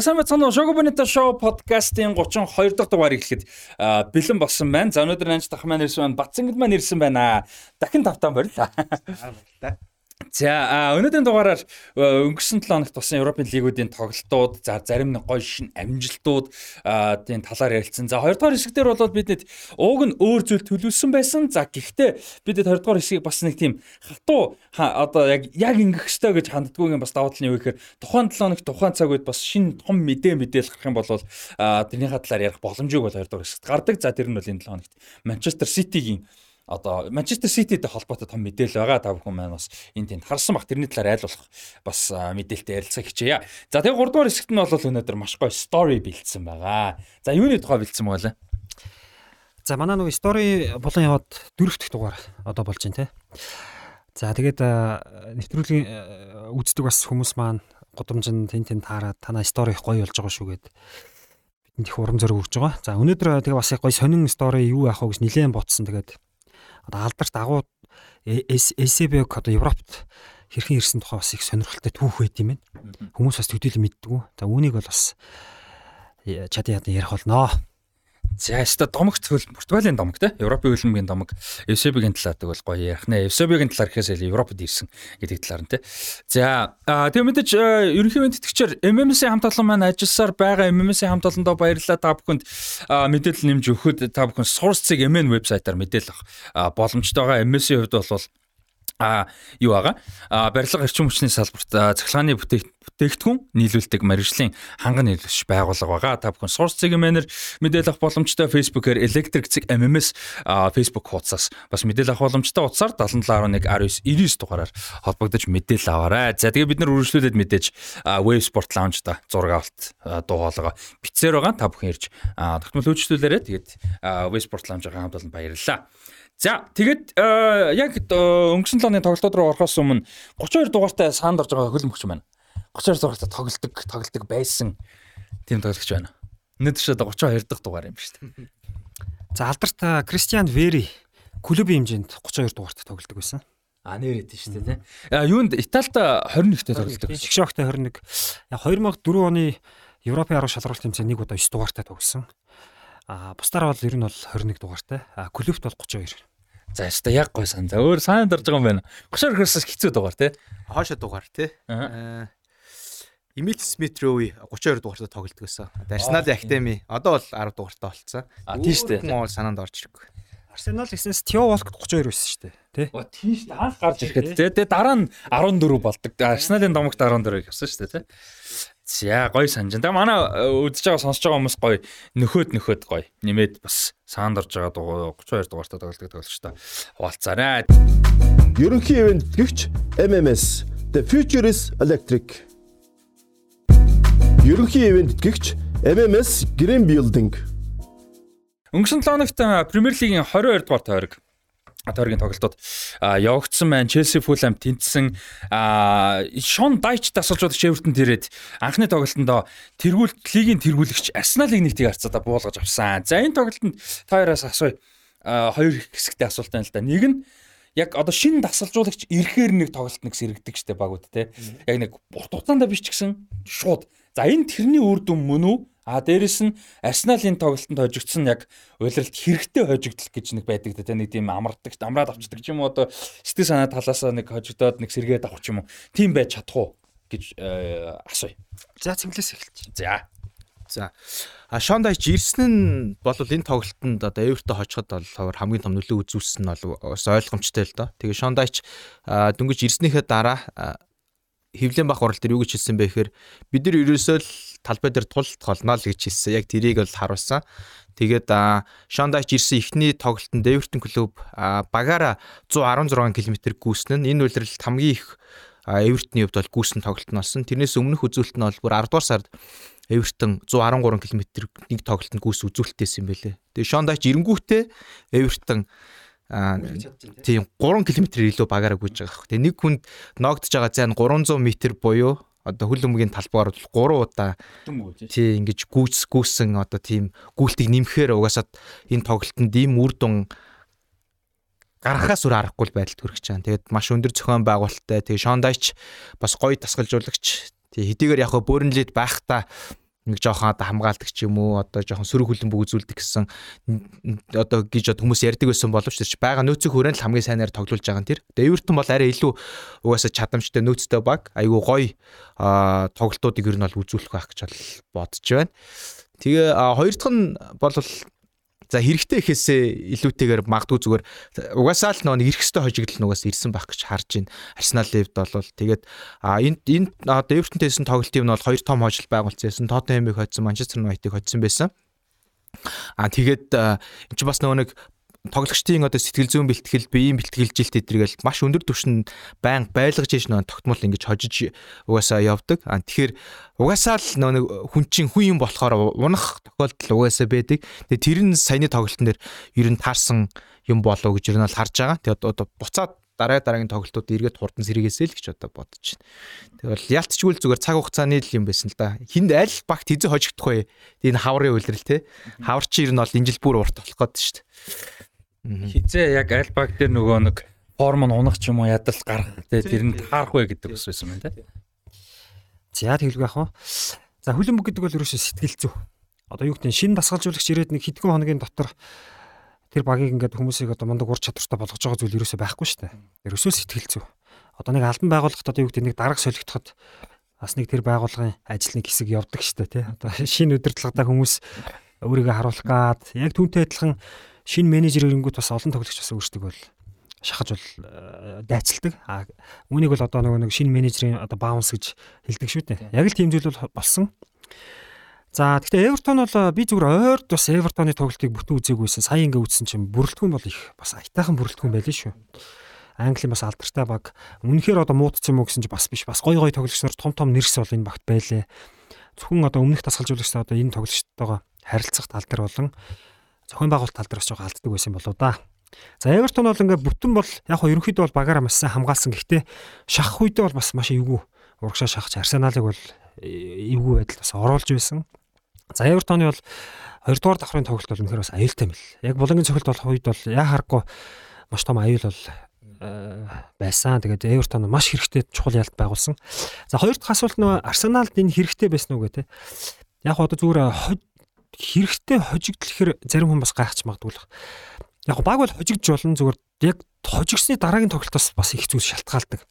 За сайн бацхан Шого Бонито шоу подкастын 32 дахь дугаарыг эхлэхэд бэлэн болсон байна. За өнөөдөр анч тах маань ирсэн байна. Бацангид маань ирсэн байна. Дахин тавтаан барьлаа. За өнөөдрийн дугаараар өнгөрсөн 7 хоногт болсон Европын лигүүдийн тоглолтууд, за зарим нэг гоё шин амжилтууд тийм талаар ярилцсан. За 2 дугаар хэсгээр бол биднэд ууг нь өөр зүйл төлөвлөсөн байсан. За гэхдээ бидэд 2 дугаар хэсгийг бас нэг тийм хатуу одоо яг яг ингэх ёстой гэж ханддаггүй юм бас давуу тал нь юу гэхээр тухайн 7 хоногт тухайн цаг үед бас шин том мэдээ мэдээл гарах юм бол тэрний талаар ярих боломжийг бол 2 дугаар хэсэгт гардаг. За тэр нь бол энэ 7 хоногт Манчестер Ситигийн одоо Манчестер Сититэй холбоотой том мэдээлэл байгаа та бүхэн маань бас энэ тэнд харсан бах тэрний талаар айл болох бас мэдээлэлтэй ярилцах хичээе. За тэгээ 3 дугаар хэсэгт нь бол өнөөдөр маш гоё стори бэлдсэн байгаа. За юуны тухай бэлдсэн байгаа лээ? За манай нөгөө стори болон яваад дөрөвдөх дугаар одоо болж байна те. За тэгээд нэвтрүүлгийн үздэг бас хүмүүс маань гудамж нь тэн тэн таараад танаа стори их гоё болж байгаа шүү гэд бидэнд их урам зориг өгч байгаа. За өнөөдөр тэгээ бас их гоё сонин стори юу яах вэ гэж нилээн ботсон тэгээд одоо алдарт агуу ССБ одоо Европт хэрхэн ирсэн тухай бас их сонирхолтой түүх байд юм байна. Хүмүүс бас төдийлөн мэддэг. За үүнийг бол бас чадан ядан ярих болно. За яста домогт Португалийн домог те Европын хөлбөмбөгийн домог Евсебигийн талаадаг бол гоё ярих нэ. Евсебигийн талаар гэхээс илүү Европод ирсэн гэдэг талаар нь те. За тэгээ мэдээж ерөнхий мэдтгэгчээр MMS-ийн хамт олон маань ажилласаар байгаа MMS-ийн хамт олондоо баярлалаа та бүхэнд мэдээлэл нэмж өгөхөд та бүхэн Source-ийг MN вебсайтаар мэдээлэл авах боломжтой байгаа. MS-ийн хувьд бол а юу байгаа а барилга эрчим хүчний салбарт цахилгааны бүтээгдэхүүн нийлүүлдэг мэрэгжлийн ханган нийлүүлэгч байгууллага байгаа. Та бүхэн Source Zig Manner мэдээлэл авах боломжтой Facebook-ээр Electric Zig MMS Facebook хуудасаас бас мэдээлэл авах боломжтой утсаар 7711 19 99 дугаараар холбогдож мэдээлэл аваарай. За тэгээ бид нар үргэлжлүүлээд мэдээж Wave Sport Lounge-да зураг авалт дуу хоолойгоо битсээр байгаа. Та бүхэн ирж тогтмол үйлчлүүлээрэй. Тэгээд Wave Sport Lounge-ийн хамт олон баярлалаа. За тэгэд э, яг өнгөрсөн лооны тоглолтууд руу орохоос өмнө 32 дугаартай саанд орж байгаа хөлбөмбөгч байна. 32 дугаартай тоглолдог тоглолдог байсан тийм тоглогч байна. Өнөөдөр ч одоо 32 дахь дугаар юм шүү дээ. За алдарт Кристиан Вери клубын хэмжээнд 32 дугаартай тоглолдог байсан. А нэр эдэн шүү дээ. А юунд Италид 21-тэй тоглолдог. Шгшогтой 21. Яг 2004 оны Европын арга шалралт тэмцээн нэг удаа 9 дугаартай тоглосон. А бусдаар бол ер нь бол 21 дугаартай. А клубт бол 32. За яста яг гой сан. За өөр сайн дарж байгаа юм байна. 30 хөрөөс хэцүү дугаар тий. Хоошо дугаар тий. Эмил Смитрови 32 дугаартай тоглолт гэсэн. Арсеналын академи одоо бол 10 дугаартай болцсон. А тийм шүү дээ. Монгол санаанд орж ирэхгүй. Арсенал гэснээс Тио Волк 32 байсан шүү дээ. Тэ? Оо тийм шүү дээ. Анх гарч ирэхэд тий. Тэгээ дараа нь 14 болдог. Арсеналын домогт 14 явсан шүү дээ тий. За гоё санаж. Тэгээ манай э, үзэж байгаа сонсож байгаа хүмүүс гоё нөхөд нөхөд гоё нэмээд бас саанд орж байгаа дугаар 32 дугаартай тоглолтог тоглолчтой хуваалцаарай. Ерөнхий ивент гэгч MMS The Future is Electric. Ерөнхий ивент гэгч MMS Green Building. Өнгөрсөн 7 хоногт Премьер лигийн 22 дугаар тойрог тойргийн тоглолтууд явагдсан байна. Челси Фулхэм тэнцсэн. Шон Дайч дасгалжуулагч Эвертон тэрэд анхны тоглолтонд тэргүүл лигийн тэргүүлэгч Арсеналыг нэг тийг харцаадаа буулгаж авсан. За энэ тоглолтод таараас асууя. Хоёр хэсэгтэй асуулт байна л да. Нэг нь яг одоо шинэ дасгалжуулагч ирэхээр нэг тоглолт нэг сэрэгдэг штэ багууд те. Яг нэг урт хугацаанд биш ч гэсэн шууд. За энэ тэрний үр дүн мөн үү? А дээрэс нь Арсеналын тоглолтод хожигдсон яг уйлралт хэрэгтэй хожигдол гэж нэг байдаг те нэг тийм амардаг амраад авчдаг ч юм уу одоо сэтгэл санаа талаас нэг хожигдоод нэг сэргээд авах ч юм уу тийм байж чадах уу гэж э, асууя. За цэнгэлээс эхэлчих. За. За. А Шондайч ирсэн нь бол энэ тоглолтод одоо Эверто хожиход бол хамгийн том нөлөө үзүүлсэн нь бол бас ойлгомжтой л доо. Тэгээ Шондайч дөнгөж ирснийхээ дараа хөвлэн бах урал дээр юу гэж хэлсэн бэ гэхээр бид нар ерөөсөө л талбай дээр тулд холноо л гэж хэлсэн. Яг тэрийг бол харуулсан. Тэгээд Шондайч ирсэн эхний тоглолтод Эвертон клуб багаараа 116 км гүйсэн нь энэ үйлрэлт хамгийн их Эвертны хувьд бол гүйсэн тоглолт нь болсон. Тэрнээс өмнөх үзүүлэлт нь бол бүр 10 дугаар сард Эвертон 113 км нэг тоглолтод гүйс үзүүлэлтээс юм байлээ. Тэгээд Шондайч ирэнгүүтээ Эвертон тийм 3 км илүү багаараа гүйж байгаа. Тэгээ нэг хүнд ногдож байгаа зайн 300 м буюу одоо хөл өмгийн талбаар бол 3 удаа тий ингэж гүйц гүйсэн одоо тийм гүйлтийг нэмэхээр угаасаа энэ тоглолтод ийм үр дүн гарахаас үр аргагүй байдалд хүрэж байгаа. Тэгээд маш өндөр зохион байгуулалттай. Тэгээд Шондайч бас гоё тасгалжуулагч Тий хэдийгээр яг бөөрнлээд байхдаа нэг жоохон одоо хамгаалдаг ч юм уу одоо жоохон сөрөг хөлбөмбөг үзүүлдэг гэсэн одоо гэж хүмүүс ярьдаг байсан боловч тэр чи байгаа нөөцийн хүрээнд л хамгийн сайнаар тоглуулж байгаа нь тэр. Эвертон бол арай илүү угаасаа чадамжтай нөөцтэй баг айгүй гоё тоглолтуудыг ер нь бол үзүүлэх байх гэж бодож байна. Тэгээ хоёр дахь нь бол За хэрэгтэй ихээсээ илүүтэйгээр магадгүй зүгээр угаасаа л нөө эргэстэй хожигдол нугаас ирсэн байх гэж харж байна. Арсенал левд бол тэгээд энд энд одоо Эвертонтэйсэн тоглолтын нь бол хоёр том хожил байгуулсан. Тоттенхэмийг хоцсон, Манчестер Юнайтыг хоцсон байсан. А тэгээд энэ ч бас нөгөө нэг тоглогчдын одоо сэтгэл зүйн бэлтгэл, биеийн бэлтгэлжилт эдргээл маш өндөр түвшинд байн байлгаж иж нөө тогтмол ингэж хожиж угаасаа явдаг. А тэгэхээр угаасаа л нөө хүн чинь хүн юм болохоор унах тохиолдол угаасаа байдаг. Тэгээ тэр нь саяны тоглолтын дээр ер нь таарсан юм болов гэж ер нь бол харж байгаа. Тэгээ одоо буцаад дараа дараагийн тоглолтууд эргээд хурдан сэргээсэй л гэж одоо бодож байна. Тэгвэл ялцчгүй л зүгээр цаг хугацааны л юм байсан л да. Хинд аль багт хизээ хожигдох вэ? Энэ хаврын үйлрэл те. Хавар чи ер нь бол инжил бүр урт болох гээд шүү дээ. Хизээ яг аль баг дээр нөгөө нэг форм нь унах ч юм уу ядалт гарах те тэр нь таарах вэ гэдэг ус байсан байна те. За тэгэлгүй яах вэ? За хүлэн бүг гэдэг бол ерөөсөө сэтгэл зүй. Одоо юу гэдэг нь шинэ дасгалжуулагч ирээд нэг хэдхэн хоногийн дотор тэр багийг ингээд хүмүүсийг одоо мундаг ур чадвартай болгож байгаа зүйл ерөөсөө байхгүй шүү дээ. Ерөөсөө сэтгэл зүй. Одоо нэг албан байгууллагт одоо юу гэдэг нэг дарга солигдоход бас нэг тэр байгууллагын ажлын хэсэг явдаг шүү дээ тий. Одоо шинэ удирдлагатай хүмүүс өөрийгөө харуулах гад яг түүнтэй адилхан шинэ менежер ирэнгүүт бас олон тоглогч бас өөрсдөг бол шахаж бол э, дайцалдаг. А үүнийг бол одоо нөгөө нэг шинэ менежерийн одоо баунс гэж хэлдэг шүү дээ. Яг л тийм зүйл бол болсон. За гэхдээ Эвертон бол би зүгээр ойрд бас Эвертоны тоглолтыг бүтэн үзээгүйсэн. Сая ингээ үзсэн чинь бүрэлдэхүүн бол их бас аятайхан бүрэлдэхүүн байлээ шүү. Английн бас алдартай баг. Үнэхээр одоо муудц юм уу гэсэн чинь бас биш. Бас гой гой тоглогчнор том том нэрс бол энэ багт байлээ. Зөвхөн одоо өмнөх тасгалжуулагчдаа одоо энэ тоглогчтойгоо харилцах тал дээр болон зохион байгуулалт тал дээр бас жоохон алддаг байсан болоо да. За Эвертон бол ингээд бүтэн бол яг хоо ерөнхийдөө бол багаараа маш сайн хамгаалсан. Гэхдээ шахах үедээ бол бас маш эвгүй урагшаа шахаж Арсеналыг бол эвгүй байдалд бас оруулж байсан. За Эвертоны бол 2 дугаар давхрын тоглолт бол үнэхээр бас аюултай мэл. Яг булангийн цохилт болох үед бол яа харахгүй маш том аюул бол байсан. Тэгээд Эвертон маш хэрэгтэй чухал ялт байгуулсан. За хоёр дахь асуулт нь Арсеналд энэ хэрэгтэй байсан уу те. Яг одоо зүгээр хэрэгтэй хожигдлохэр зарим хүн бас гайхаж магадгүй л. Яг баг бол хожигдж болно зүгээр яг хожигсны дараагийн тоглолтоос бас их зүйл шалтгаалдаг.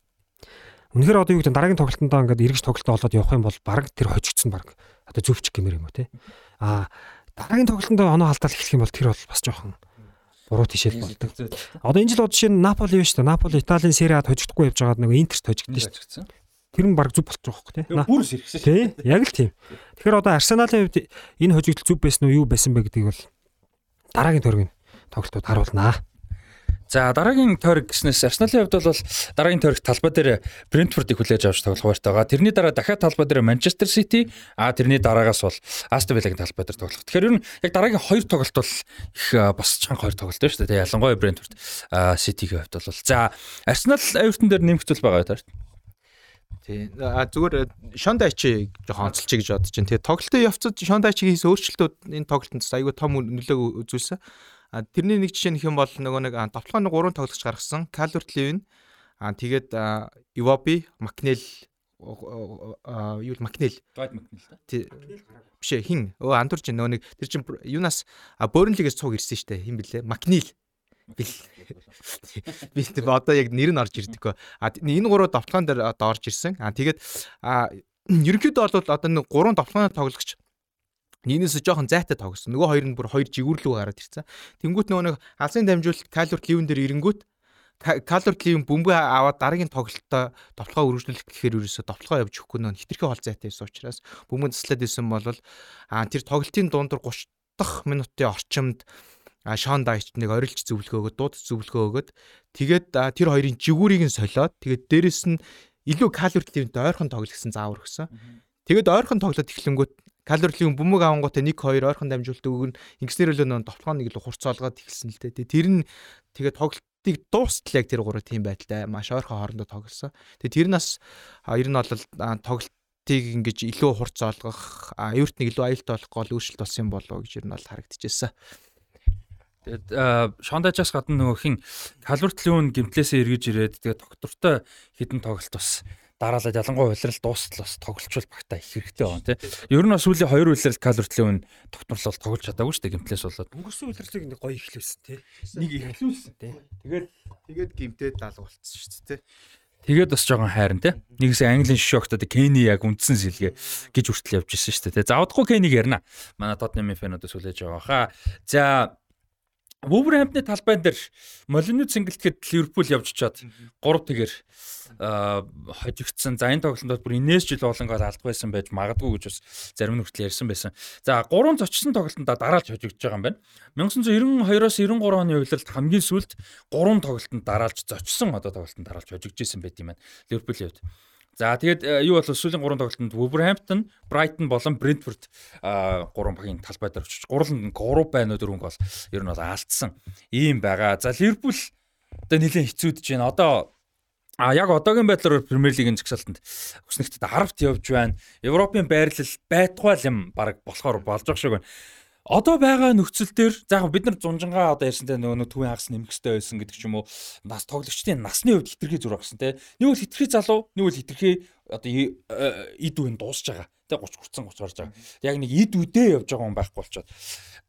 Үнэхээр одоо юу гэдэг дараагийн тоглолтондоо ингээд эргэж тоглолтоо олоод явах юм бол баг тэр хожигдсон баг одоо зөвч гэмээр юм уу те. Аа дараагийн тоглолтондоо оноо халдаал эхлэх юм бол тэр бол бас жоохон буруу тишэл болдог. Одоо энэ жил жишээ нь Наполи биш үү? Наполи Италийн Сериад хожигдохгүй явж байгаад нөгөө Интерт хожигдсон шүү дээ. Тэр нь баг зүв болчих жоох те. Бүр сэрхсэн. Тий, яг л тийм. Тэгэхээр одоо Арсеналын хувьд энэ хожигдол зүв байсан уу, юу байсан бэ гэдгийг бол дараагийн тойргийн тоглолтууд харуулнаа. За дараагийн тойрог гэснээс Арсеналын хувьд бол дараагийн тойрог талбай дээр Брентфордыг хүлээж авч тоглох байртай байгаа. Тэрний дараа дахиад талбай дээр Манчестер Сити, а тэрний дараагаас бол Астон Виллагийн талбай дээр тоглох. Тэгэхээр ер нь яг дараагийн хоёр тоглолт бол их бас чанга хоёр тоглолт байна шүү дээ. Ялангуяа Брентфорд Ситигийн хувьд бол за Арсенал Эвертон дээр нэмэгдүүл байгаа таарт. Тий. А зүгээр Шондайчи жоохон онцолчих гэж бодож байна. Тэгээ тоглолтын явцад Шондайчигийн хийсэн өөрчлөлтүүд энэ тоглолтод аягүй том нөлөөг үзүүлсэн. А тэрний нэг жишээ нөх юм бол нөгөө нэг товтлооны 3 тоглогч гаргасан. Калверт Левин а тэгээд Ивоби, Макнел юу Макнел. Гайд Макнел та. Тий. Биш хин. Өө андуурч нөгөө нэг тэр чин юунаас Бөөрнлигээс цуг ирсэн штэ. Хин блэ? Макнил. Би одоо яг нэр нь орж ирдэггүй. А энэ гурав давталгаан дээр одоо орж ирсэн. А тэгээд ерөнхийдөө бол одоо нэг гурван давталгааны тоглогч Нийнээс жоохон зайтай тоглосон. Нөгөө хоёр нь бүр хоёр жигүүрлүү гараад ирсэн. Тэнгүүт нөгөө нэг алсын дамжуулалт Калверт Ливен дээр ирэнгүүт Калверт Ливен бөмбөг аваад дараагийн тоглолтоо товтлогоо үргэлжлүүлэх гэхээр ерөөсө товтлогоо явж өгөхгүй нөө хитрхи хол зайтай байсан учраас бөмбөг заслаад исэн бол а тэр тоглолтын дундуур 30 дахь минутын орчимд Шон Дайч нэг орилж зөвлөгөө өгöd, дуудаж зөвлөгөө өгöd. Тэгээд тэр хоёрын жигүүрийг нь солиод тэгээд дээрэс нь илүү Калверт Ливентэй ойрхон тоглосон заавар өгсөн. Тэгээд ойрхон тоглоод эхлэнгүүт Калверт Ливен бөмбөг авангуудаа 1 2 ойрхон дамжуулдаг өгөн ингэснээр л нөө тоглоом нэг л хурцаалгаад эхэлсэн л дээ. Тэр нь тэгээд тоглолтыг дуустал яг тэр гурав тийм байдалтай маш ойрхон хоорондоо тоглосон. Тэгээд тэр нас ер нь бол тоглолтыг ингэж илүү хурц олгох, Эвертнийг илүү аюултай болох гол өөрчлөлт болсон юм болов гэж ер нь бол харагдчихсан. Тэгээд Шондажаас гадна нөгөө хин Калверт Леон гимтлээсээ эргэж ирээд тэгээд доктортой хідэн тоглолт бас дараалаад ялангуяа улирал дуустал бас тоглолчвол багтаа их хэрэгтэй байна тий. Ер нь бас сүүлийн хоёр улирал калортлын тогтмол бол тоглож чадаагүй шүү дээ гимплээс болоод. Өнгөрсөн улирлыг нэг гоё ихлүүлсэн тий. Нэг ихлүүлсэн тий. Тэгээд Тэгээд гимтээ даалга болцсон шүү дээ. Тэгээд бас жоохон хайран тий. Нэгээс Английн шоктод Кени яг үндсэн сэлгээ гэж хүртэл явж ирсэн шүү дээ. Заавадгүй Кенийг ярина. Манай Tottenham фэнүүдээс хүлээж байгаа хаа. За Wolverhampton-ы талбайн дээр Молиню цэнгэлтгэд Ливерпул явж чад 3 тэгэр хожигдсан. За энэ тоглолтод бүр инээс жил болонгоор алдах байсан байж магадгүй гэж бас зарим хүртэл ярьсан байсан. За 3 зочсон тоглолтод дараалж хожигдж байгаа юм байна. 1992-оос 93 оны үеэрд хамгийн сүүлд 3 тоглолтод дараалж зочсон одоо тоглолтод дараалж хожигдж исэн байт юм байна. Ливерпулийн хувьд. За тэгээд э, юу бол сүүлийн 3 тоглолтод Wolverhampton, Brighton болон Brentford гурван багийн талбай дээр очиж гурлан 3 байна дөрөнгө бол ер нь бол алдсан. Ийм байгаа. За Liverpool одоо нэлээд хэцүүдж байна. Одоо А яг одоогийн байдлаар Премьер Лигийн згсалтанд өснөгтөд 10-т явж байна. Европын байрлал байтугай юм баг болохоор болж байгаа шиг байна. Одоо байгаа нөхцөл дээр за яг бид нар зунжангаа одоо ярьсантай нөгөө төвийн хагас нэмэхстэй байсан гэдэг ч юм уу нас тоглогчдын насны хувьд хитрхи зүр багсан те. Нэг бол хитрхи залуу нэг бол хитрхи одоо эд үн дуусж байгаа. Те 30 хүрсэн 30 гарч байгаа. Яг нэг эд үдээ явж байгаа хүн байхгүй болчоод.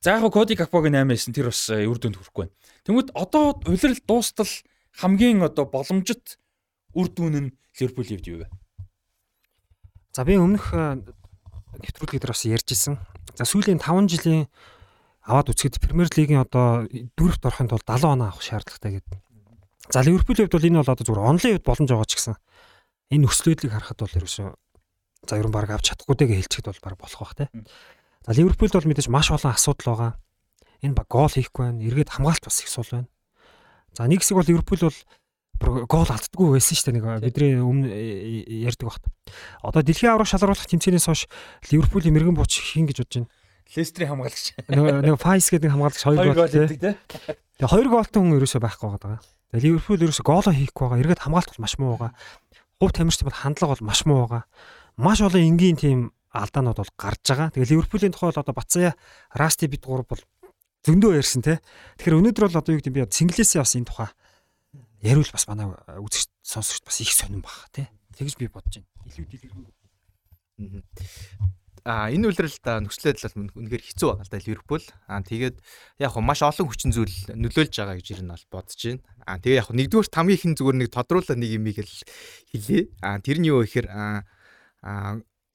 За яг коди капогийн 8 байсан тэр бас үр дүнд хүрэхгүй байна. Тэгмэд одоо улирал дуустал хамгийн одоо боломжит үр дүн нь ливерпулийн хувьд юу вэ? За би өмнөх нэвтрүүлгээр бас ярьж исэн За сүүлийн 5 жилийн аваад үзэхэд Премьер Лигийн одоо дөрөвт орохын тулд 70 оноо авах шаардлагатай гэдэг. За Ливерпулийн хувьд бол энэ бол одоо зүгээр онлын хувьд боломж байгаа ч гэсэн энэ нөхцөлөдлийг харахад бол ерөөсөө за ерөн баг авч чадахгүй дэгээ хэлчихэд бол баг болох бах те. За Ливерпулд бол мэдээж маш олон асуудал байгаа. Энэ баг гол хийхгүй байна. Эргээд хамгаалт бас их сул байна. За нэг хэсэг бол Ливерпул бол гол алддаггүй байсан шүү дээ нэг бидний өмнө э, э, ярьдаг багт. Одоо дэлхийн аврах шалгаруулах тэмцээнээс хойш Ливерпулийн мэрэгэн бууч хин гэж бодож байна. Лестрийн хамгаалагч. Нэг Файс гэдэг хамгаалагч хоёр гол тий. Тэгээ хоёр голтой хүн ерөөсөө байхгүй байгаа. Тэгээ Ливерпул ерөөсөө гоолоо хийхгүй байгаа. Эргээд хамгаалт бол маш муу байгаа. Хувь тамирчид бол хандлага бол маш муу байгаа. Маш олон энгийн тим алдаанууд бол гарч байгаа. Тэгээ Ливерпулийн тухай бол одоо Бацаа Расти бид гур бол зөндөө ярьсан тий. Тэгэхээр өнөөдөр бол одоо юу гэдэг би цэнгэлээсээ бас энэ тухай яриул бас манай үзэгч сонсогч бас их сонирн баг тий. Тэгж би бодож байна. Илүү дэлгэрэнгүй. А энэ үйлрэлд нөхцөл байдал бол үнэхээр хэцүү байгаа л да Ливерпул. Аа тэгээд яг хөө маш олон хүчин зүйл нөлөөлж байгаа гэж ер нь бол бодож байна. Аа тэгээ яг хөө нэгдүгээр хамгийн ихэн зүгээр нэг тодруулаад нэг юм их хэлээ. Аа тэр нь юу гэхээр аа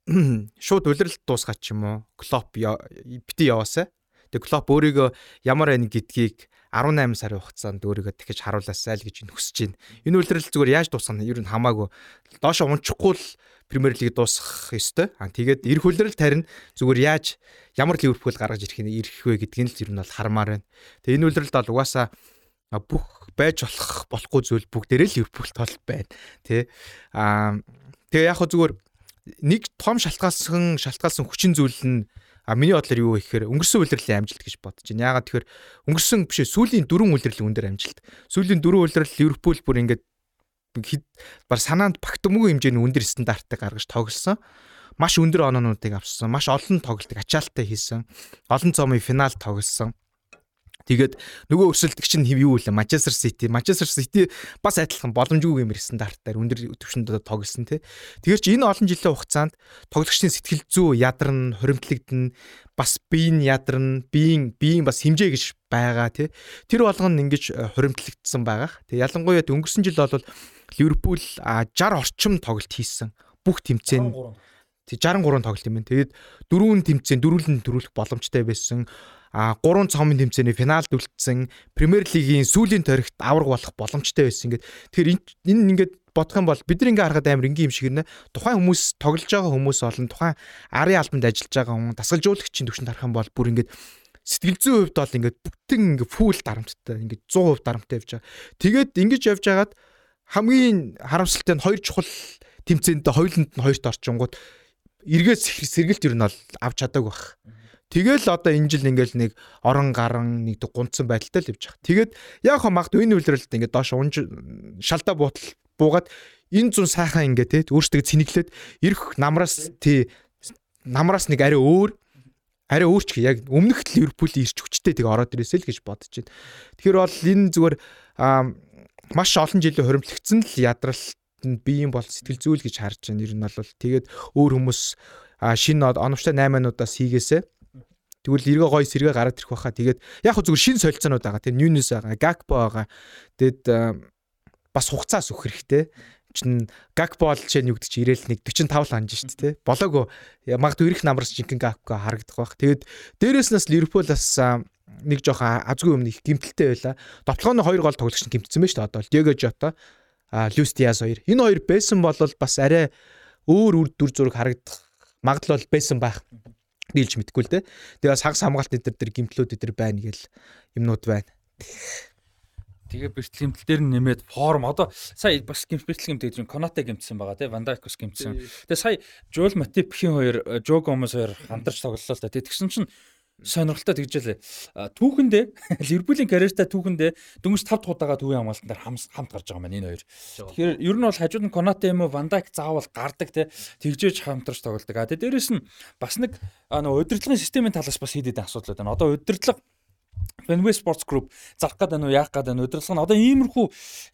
шууд үйлрэлт дуусгаад ч юм уу Клоп бити яваасаа. Тэгээ Клоп өөрийгөө ямар байна гэдгийг 18 сарын хугацаанд өөрийгөө дахиж харуулаасай л гэж хүсэж байна. Энэ үйлрэл зүгээр яаж дуусгах нь ер нь хамаагүй. Доошо унчихгүй л Премьер лиг дуусгах ёстой. Аа тэгээд эх үйлрэл тарин зүгээр яаж ямар Ливерпул гаргаж ирэх нь ирэх вэ гэдгийг л ер нь бол хармаар байна. Тэгээд энэ үйлрэлд бол угаасаа бүх байж болох болохгүй зүйл бүгдээрээ Ливерпул толд байна. Тэ аа тэгээ яг хөө зүгээр нэг том шалтгаалсан шалтгаалсан хүчин зүйл нь А миний бодлоор юу гэхээр өнгөрсөн үйлрэлийн амжилт гэж бодож байна. Яагаад тэгэхээр өнгөрсөн биш сүүлийн дөрвөн үйлрэлийн өндөр амжилт. Сүүлийн дөрвөн үйлрэл Ливерпул бүр ингээд бар санаанд багтмгүй хэмжээний өндөр стандартыг гаргаж тоглосон. Маш өндөр оноонуудыг авсан. Маш олон тоглолтыг ачаалттай хийсэн. Олон цомын финал тоглосон. Тэгээд нөгөө өрсөлдөгч нь юу вэ? Manchester City. Manchester City бас адилхан боломжгүй гэмээр стандартаар өндөр түвшинд тоглосон тий. Тэгэхээр чи энэ олон жилийн хугацаанд тоглогчдын сэтгэл зүй ядарна, хуримтлагдана, бас биеийн ядарна, биеийн биеийн бас хэмжээ гэж байгаа тий. Тэр болгоно ингэж э, хуримтлагдсан байгаа. Тэгээ ялангуяа өнгөрсөн жил бол Ливерпул 60 орчим тоглолт хийсэн. Бүх тэмцээн Тэг 63 тоглолт юм байна. Тэгээд дөрвөн тэмцээн дөрвөлн төрүүлэх боломжтой байсан 3 цомын тэмцээний финалд үлдсэн Премьер лигийн сүүлийн торигт авраг болох боломжтой байсан. Ингээд тэгэхээр энэ ингээд бодох юм бол бид ингээ харахад амар энгийн юм шиг нэ тухайн хүмүүс тоглож байгаа хүмүүс олон тухайн арын албанд ажиллаж байгаа хүн дасгалжуулагчийн төвшөнд харах юм бол бүр ингээд сэтгэл зүйн хувьд бол ингээд бүтэн ингээ фул дарамттай ингээд 100% дарамттай явж байгаа. Тэгээд ингэж явж хагаад хамгийн харамсалтай нь хоёр чухал тэмцээнд хоёуланд нь хоёрт орчингууд эргээс сэргэлт ер нь бол авч чадаагүй байх. Тэгэл одоо энэ жил ингээл нэг орон гарan нэг гунцсан байдалтай л явж байгаа. Тэгээд яг хаа магадгүй энэ үйлрэлт ингээд доош унж шалдаа буутал буугаад энэ зүүн сайхан ингээ те өөртөө цэнэглээд ирэх намраас тий намраас нэг арай өөр арай өөрч яг өмнөх Ливерпулийн ирч хүчтэй тэг ороод ирээсэй л гэж бодож байна. Тэгэхээр бол энэ зүгээр маш олон жилийн хоримтлагдсан л ядрал нь биеийн бол сэтгэл зүйл гэж харж байна. Ер нь бол тэгээд өөр хүмүүс шинэ оновчтой 8 минутаас хийгээсэ Тэгвэл эргээ гой сэргээ гараад ирэх байхаа. Тэгээд яг зүгээр шин солилцоонууд байгаа. Тэр Ньюнес байгаа, Гакпо байгаа. Тэгэд бас хугацаас өгөх хэрэгтэй чин Гакпо бол жишээ нь юу гэдэг чи ирээл нэг 45 л ханж шít те. Болоогүй магадгүй ирэх намраас жинхэнэ Гакпо харагдах байх. Тэгээд дээрээс нас Ливерпулаас нэг жоохон азгүй өмнө их гимтэлтэй байла. Довтлооны хоёр гол тоглогч нь гимтсэн шүү дээ. Одоо Диего Жота, а Люс Диас хоёр. Энэ хоёр байсан бол бас арай өөр үр дүр зураг харагдах магадлал байсан байх. Дийлж мэдгүй л дээ. Тэгээ бас хагас хамгаалт эдэр дээр гимтлүүд эдэр байна гэл юмнууд байна. Тэгээ бэртэл гэмтэл дээр нэмээд форм одоо сая бас гэмтэл гэмтэл Конате гэмтсэн байгаа тий Вандайкус гэмтсэн. Тэгээ сая Жул Матипхийн хоёр Жо Гомес хоёр хамтарч тоглолоо л да. Тэгсэн чинь сонирхолтой тэгжэлээ. Түүхэндээ Ливерпулийн карьертаа түүхэндээ дөнгөж 5 дахь удаага төвийн хамгаалтан дээр хамт гарч байгаа маань энэ хоёр. Тэгэхээр ер нь бол хажууд нь Конате юм уу Вандайк заавал гардаг те тэгжээж хамтарч тоглолдог. А тэгээ дээрэс нь бас нэг нөө удирдлагын системийн талаас бас хийдэд асуудал байна. Одоо удирдлага Fenway Sports Group зарах гэдэг нь яах гэдэг нь удирдлага нь одоо иймэрхүү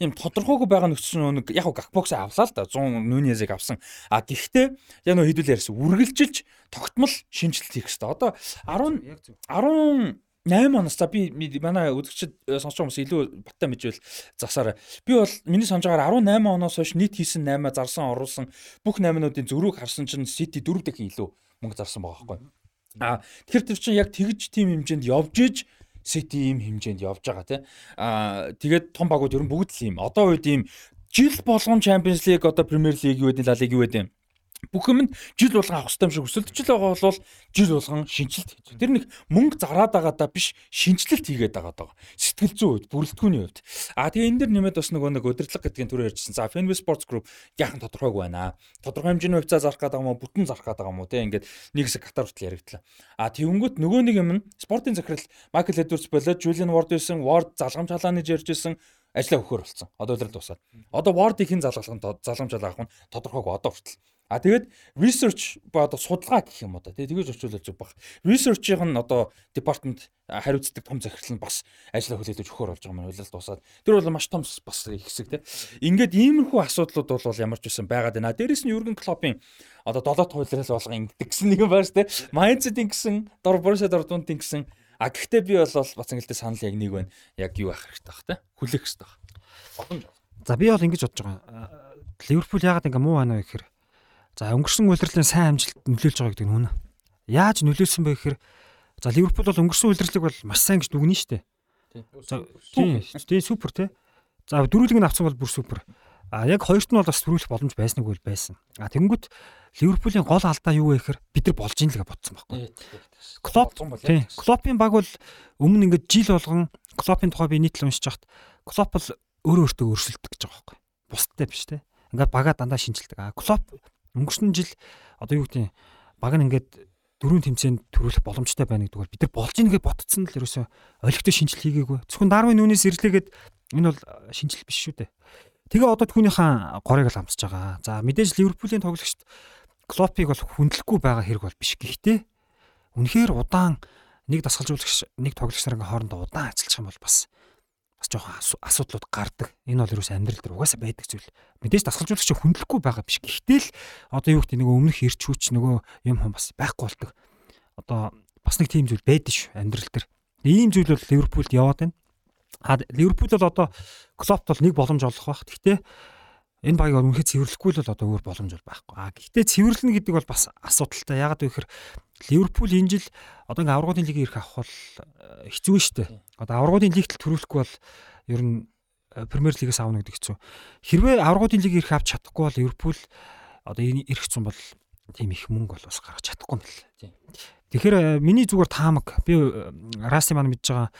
юм тодорхойгүй байгаа нөхцөл нэг яг гакбокс авлаа л да 100 нүнезийг авсан. А гэхдээ яг нөө хэдүүл ярьсан үргэлжилж тогтмол шинжилт хийх хэрэгтэй. Одоо 10 10 8 оноос за би манай үзэгчд э, сонсож хүмүүс илүү баттай мэдвэл засаарай. Би бол миний санаж байгаагаар 18 оноос хойш нийт хийсэн 8 зарсан оруулсан бүх 8-нуудын зөрүүг харсан чинь City 4 дахин илүү мөнгө зарсан байгаа байхгүй. А тэгэхээр тэр чинь яг тэгж тим хэмжээнд явж иж Сити ийм хэмжээнд явж байгаа тий. Аа тэгээд том багууд ер нь бүгд л ийм. Одоо үед ийм жил болгон Champions League одоо Premier League юу гэдэг Ла Лиг юу гэдэг бүх юм жил болгон авах хэрэгтэй юм шиг өсөлтөж байгаа бол жил болгон шинжилт хийж. Тэр нэг мөнгө зараад байгаадаа биш шинжилт хийгээд байгаа даа. Сэтгэл зүйн үед, бүрэлдэхүүний үед. А тэгээ энэ дэр нэмээд бас нөгөө нэг удирдлага гэдгийн төрөөр ярьжсэн. За Fenway Sports Group яахан тодорхойг байна. Тодорхой хэмжээний хувьцаа зарах гэдэг юм уу, бүтэн зарах гэдэг юм уу те ингээд нэг хэсэг Катар хүртэл яригдлаа. А тэгэнгүүт нөгөө нэг юм нь спортын захирал Michael Edwards болоод Julian Ward байсан, Ward залгамж халааны ярьжсэн ажлаа өгөхөр болсон. Одоо л дуусаад. Одоо Ward-ийг хэн залгалах заламж авах нь тодорхойг одоо хүртэл. А тэгээд research ба одоо судалгаа гэх юм одоо тэгэж орчуулж баг. Research-ийн нь одоо department хариуцдаг том захирал нь бас ажлаа хүлээлгэж өгөхөр болж байгаа маань үйлдэл дуусаад. Тэр бол маш том бас их хэсэг тий. Ингээд иймэрхүү асуудлууд бол ямар ч байсан байгаад байна. Дээрээс нь Юрген Клопын одоо долоод хуйлрал болго ингэдэг гэсэн нэг юм байна шүү дээ. Майнцдын гэсэн, Дор Боруссия Дортмундын гэсэн. А гэхдээ би бол бас ингэлдээ санал яг нэг байна. Яг юу ах хэрэгтэй бах тий. Хүлээх хэрэгтэй бах. За би бол ингэж бодож байгаа. Ливерпул яагаад ингээ муу байна вэ гэхээр За өнгөрсөн улирлын сайн амжилт нөлөөлж байгаа гэдэг нь үнэ. Яаж нөлөөлсөн бэ гэхээр за Ливерпул бол өнгөрсөн улирлыг бол маш сайн гэж дүгнэн штэ. Тийм тийм супер те. За дөрүлэг нь авсан бол бүр супер. А яг хоёрт нь бол бас төрүүлэх боломж байснаг үл байсан. А тэгэнгүүт Ливерпулийн гол алдаа юу вэ гэхээр бид нар болж ийн л гэж бодсон байхгүй. Клоп тийм Клопын баг бол өмнө ингээд жил болгон Клопын тухай би нийтлэл уншиж хахад Клоп бол өөрөө өөртөө өөрсөлдөг гэж байгаа байхгүй. Бусдтай биш те. Ингээд бага дандаа шинжилдэг. А Клоп Өнгөрсөн жил одоо юу гэдэг баг нь ингээд дөрөв тэмцээнд төрүүлэх боломжтой байна гэдэг бол бид нар болж ийнгээ ботцсон л ерөөсөө олигтой шинжил хийгээгүй. Зөвхөн Дарвин нүнээс ирлээгээд энэ бол шинжил биш шүү дээ. Тэгээ одоо түүнийхэн горыг л амсаж байгаа. За мэдээж Ливерпулийн тоглогчд Клопыг бол хүндлэхгүй байгаа хэрэг бол биш. Гэхдээ үнэхээр удаан нэг дасгалжуулагч нэг тоглогч нарын хоорондоо удаан ажиллах юм бол бас бас жоохон асуудлууд гардаг. Энэ бол юу ч амьдрал дээр угаасаа байдаг зүйл. Мэдээж дасгалжуулагч хүндлэхгүй байгаа биш. Гэхдээ л одоо юу гэдэг нөгөө өмнөх ирч хүч нөгөө юм хам бас байхгүй болдог. Одоо бас нэг тийм зүйл байдаг ш амьдрал дээр. Ийм зүйл бол Ливерпулд яваад байна. А Ливерпул бол одоо Клопт бол нэг боломж олох бах. Гэхдээ энэ багийг үнэхээр цэвэрлэхгүй л бол одоо өөр боломж бол байхгүй. А гэхдээ цэвэрлэнэ гэдэг бол бас асуудалтай. Ягаад вэ гэхээр Ливерпул энэ жил одоо ингээ аврагын лигийг ирэх авах бол э, хэцүү шүү дээ. Одоо аврагын лигт төрүүлэхгүй бол ер нь э, Премьер лигээс авах гэдэг хэцүү. Хэрвээ аврагын лиг ирэх авч чадахгүй бол Ливерпул одоо энэ ирэх цум бол тийм их мөнгө бол бас гаргаж чадахгүй юм байна. Тэгэхээр э, миний зүгээр таамаг би Раси маань мэдж байгаа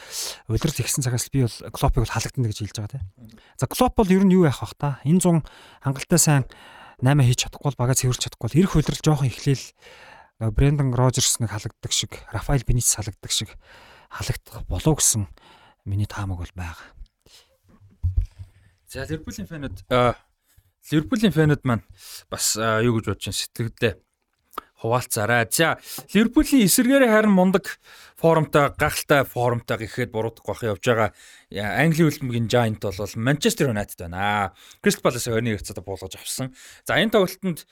улирал ихсэн цагаас би бол Клопыг бол халагдана гэж хэлж байгаа тийм. За Клоп бол ер нь юу яах вэ та? Энэ 100 хангалттай сайн 8 хийж чадахгүй бол бага цэвэрлж чадахгүй бол ирэх улирал жоохон эхлээл Брэндон Рожерс нэг халагддаг шиг, Рафаэл Бенитес халагддаг шиг халагдах болов гэсэн миний таамаг бол байгаа. За Ливерпулийн фэнүүд Ливерпулийн фэнүүд маань бас юу гэж бодож байна сэтгэлдээ хуваалцаарай. За Ливерпулийн эсэргээрээ харин мундаг форумтай гахалтай форумтай гэхэд буруудахгүй бах явж байгаа Англи хөлбөмбөгийн Giant бол Manchester United байна. Crystal Palace 2-1 хэцээд буулгаж авсан. За энэ тоглолтод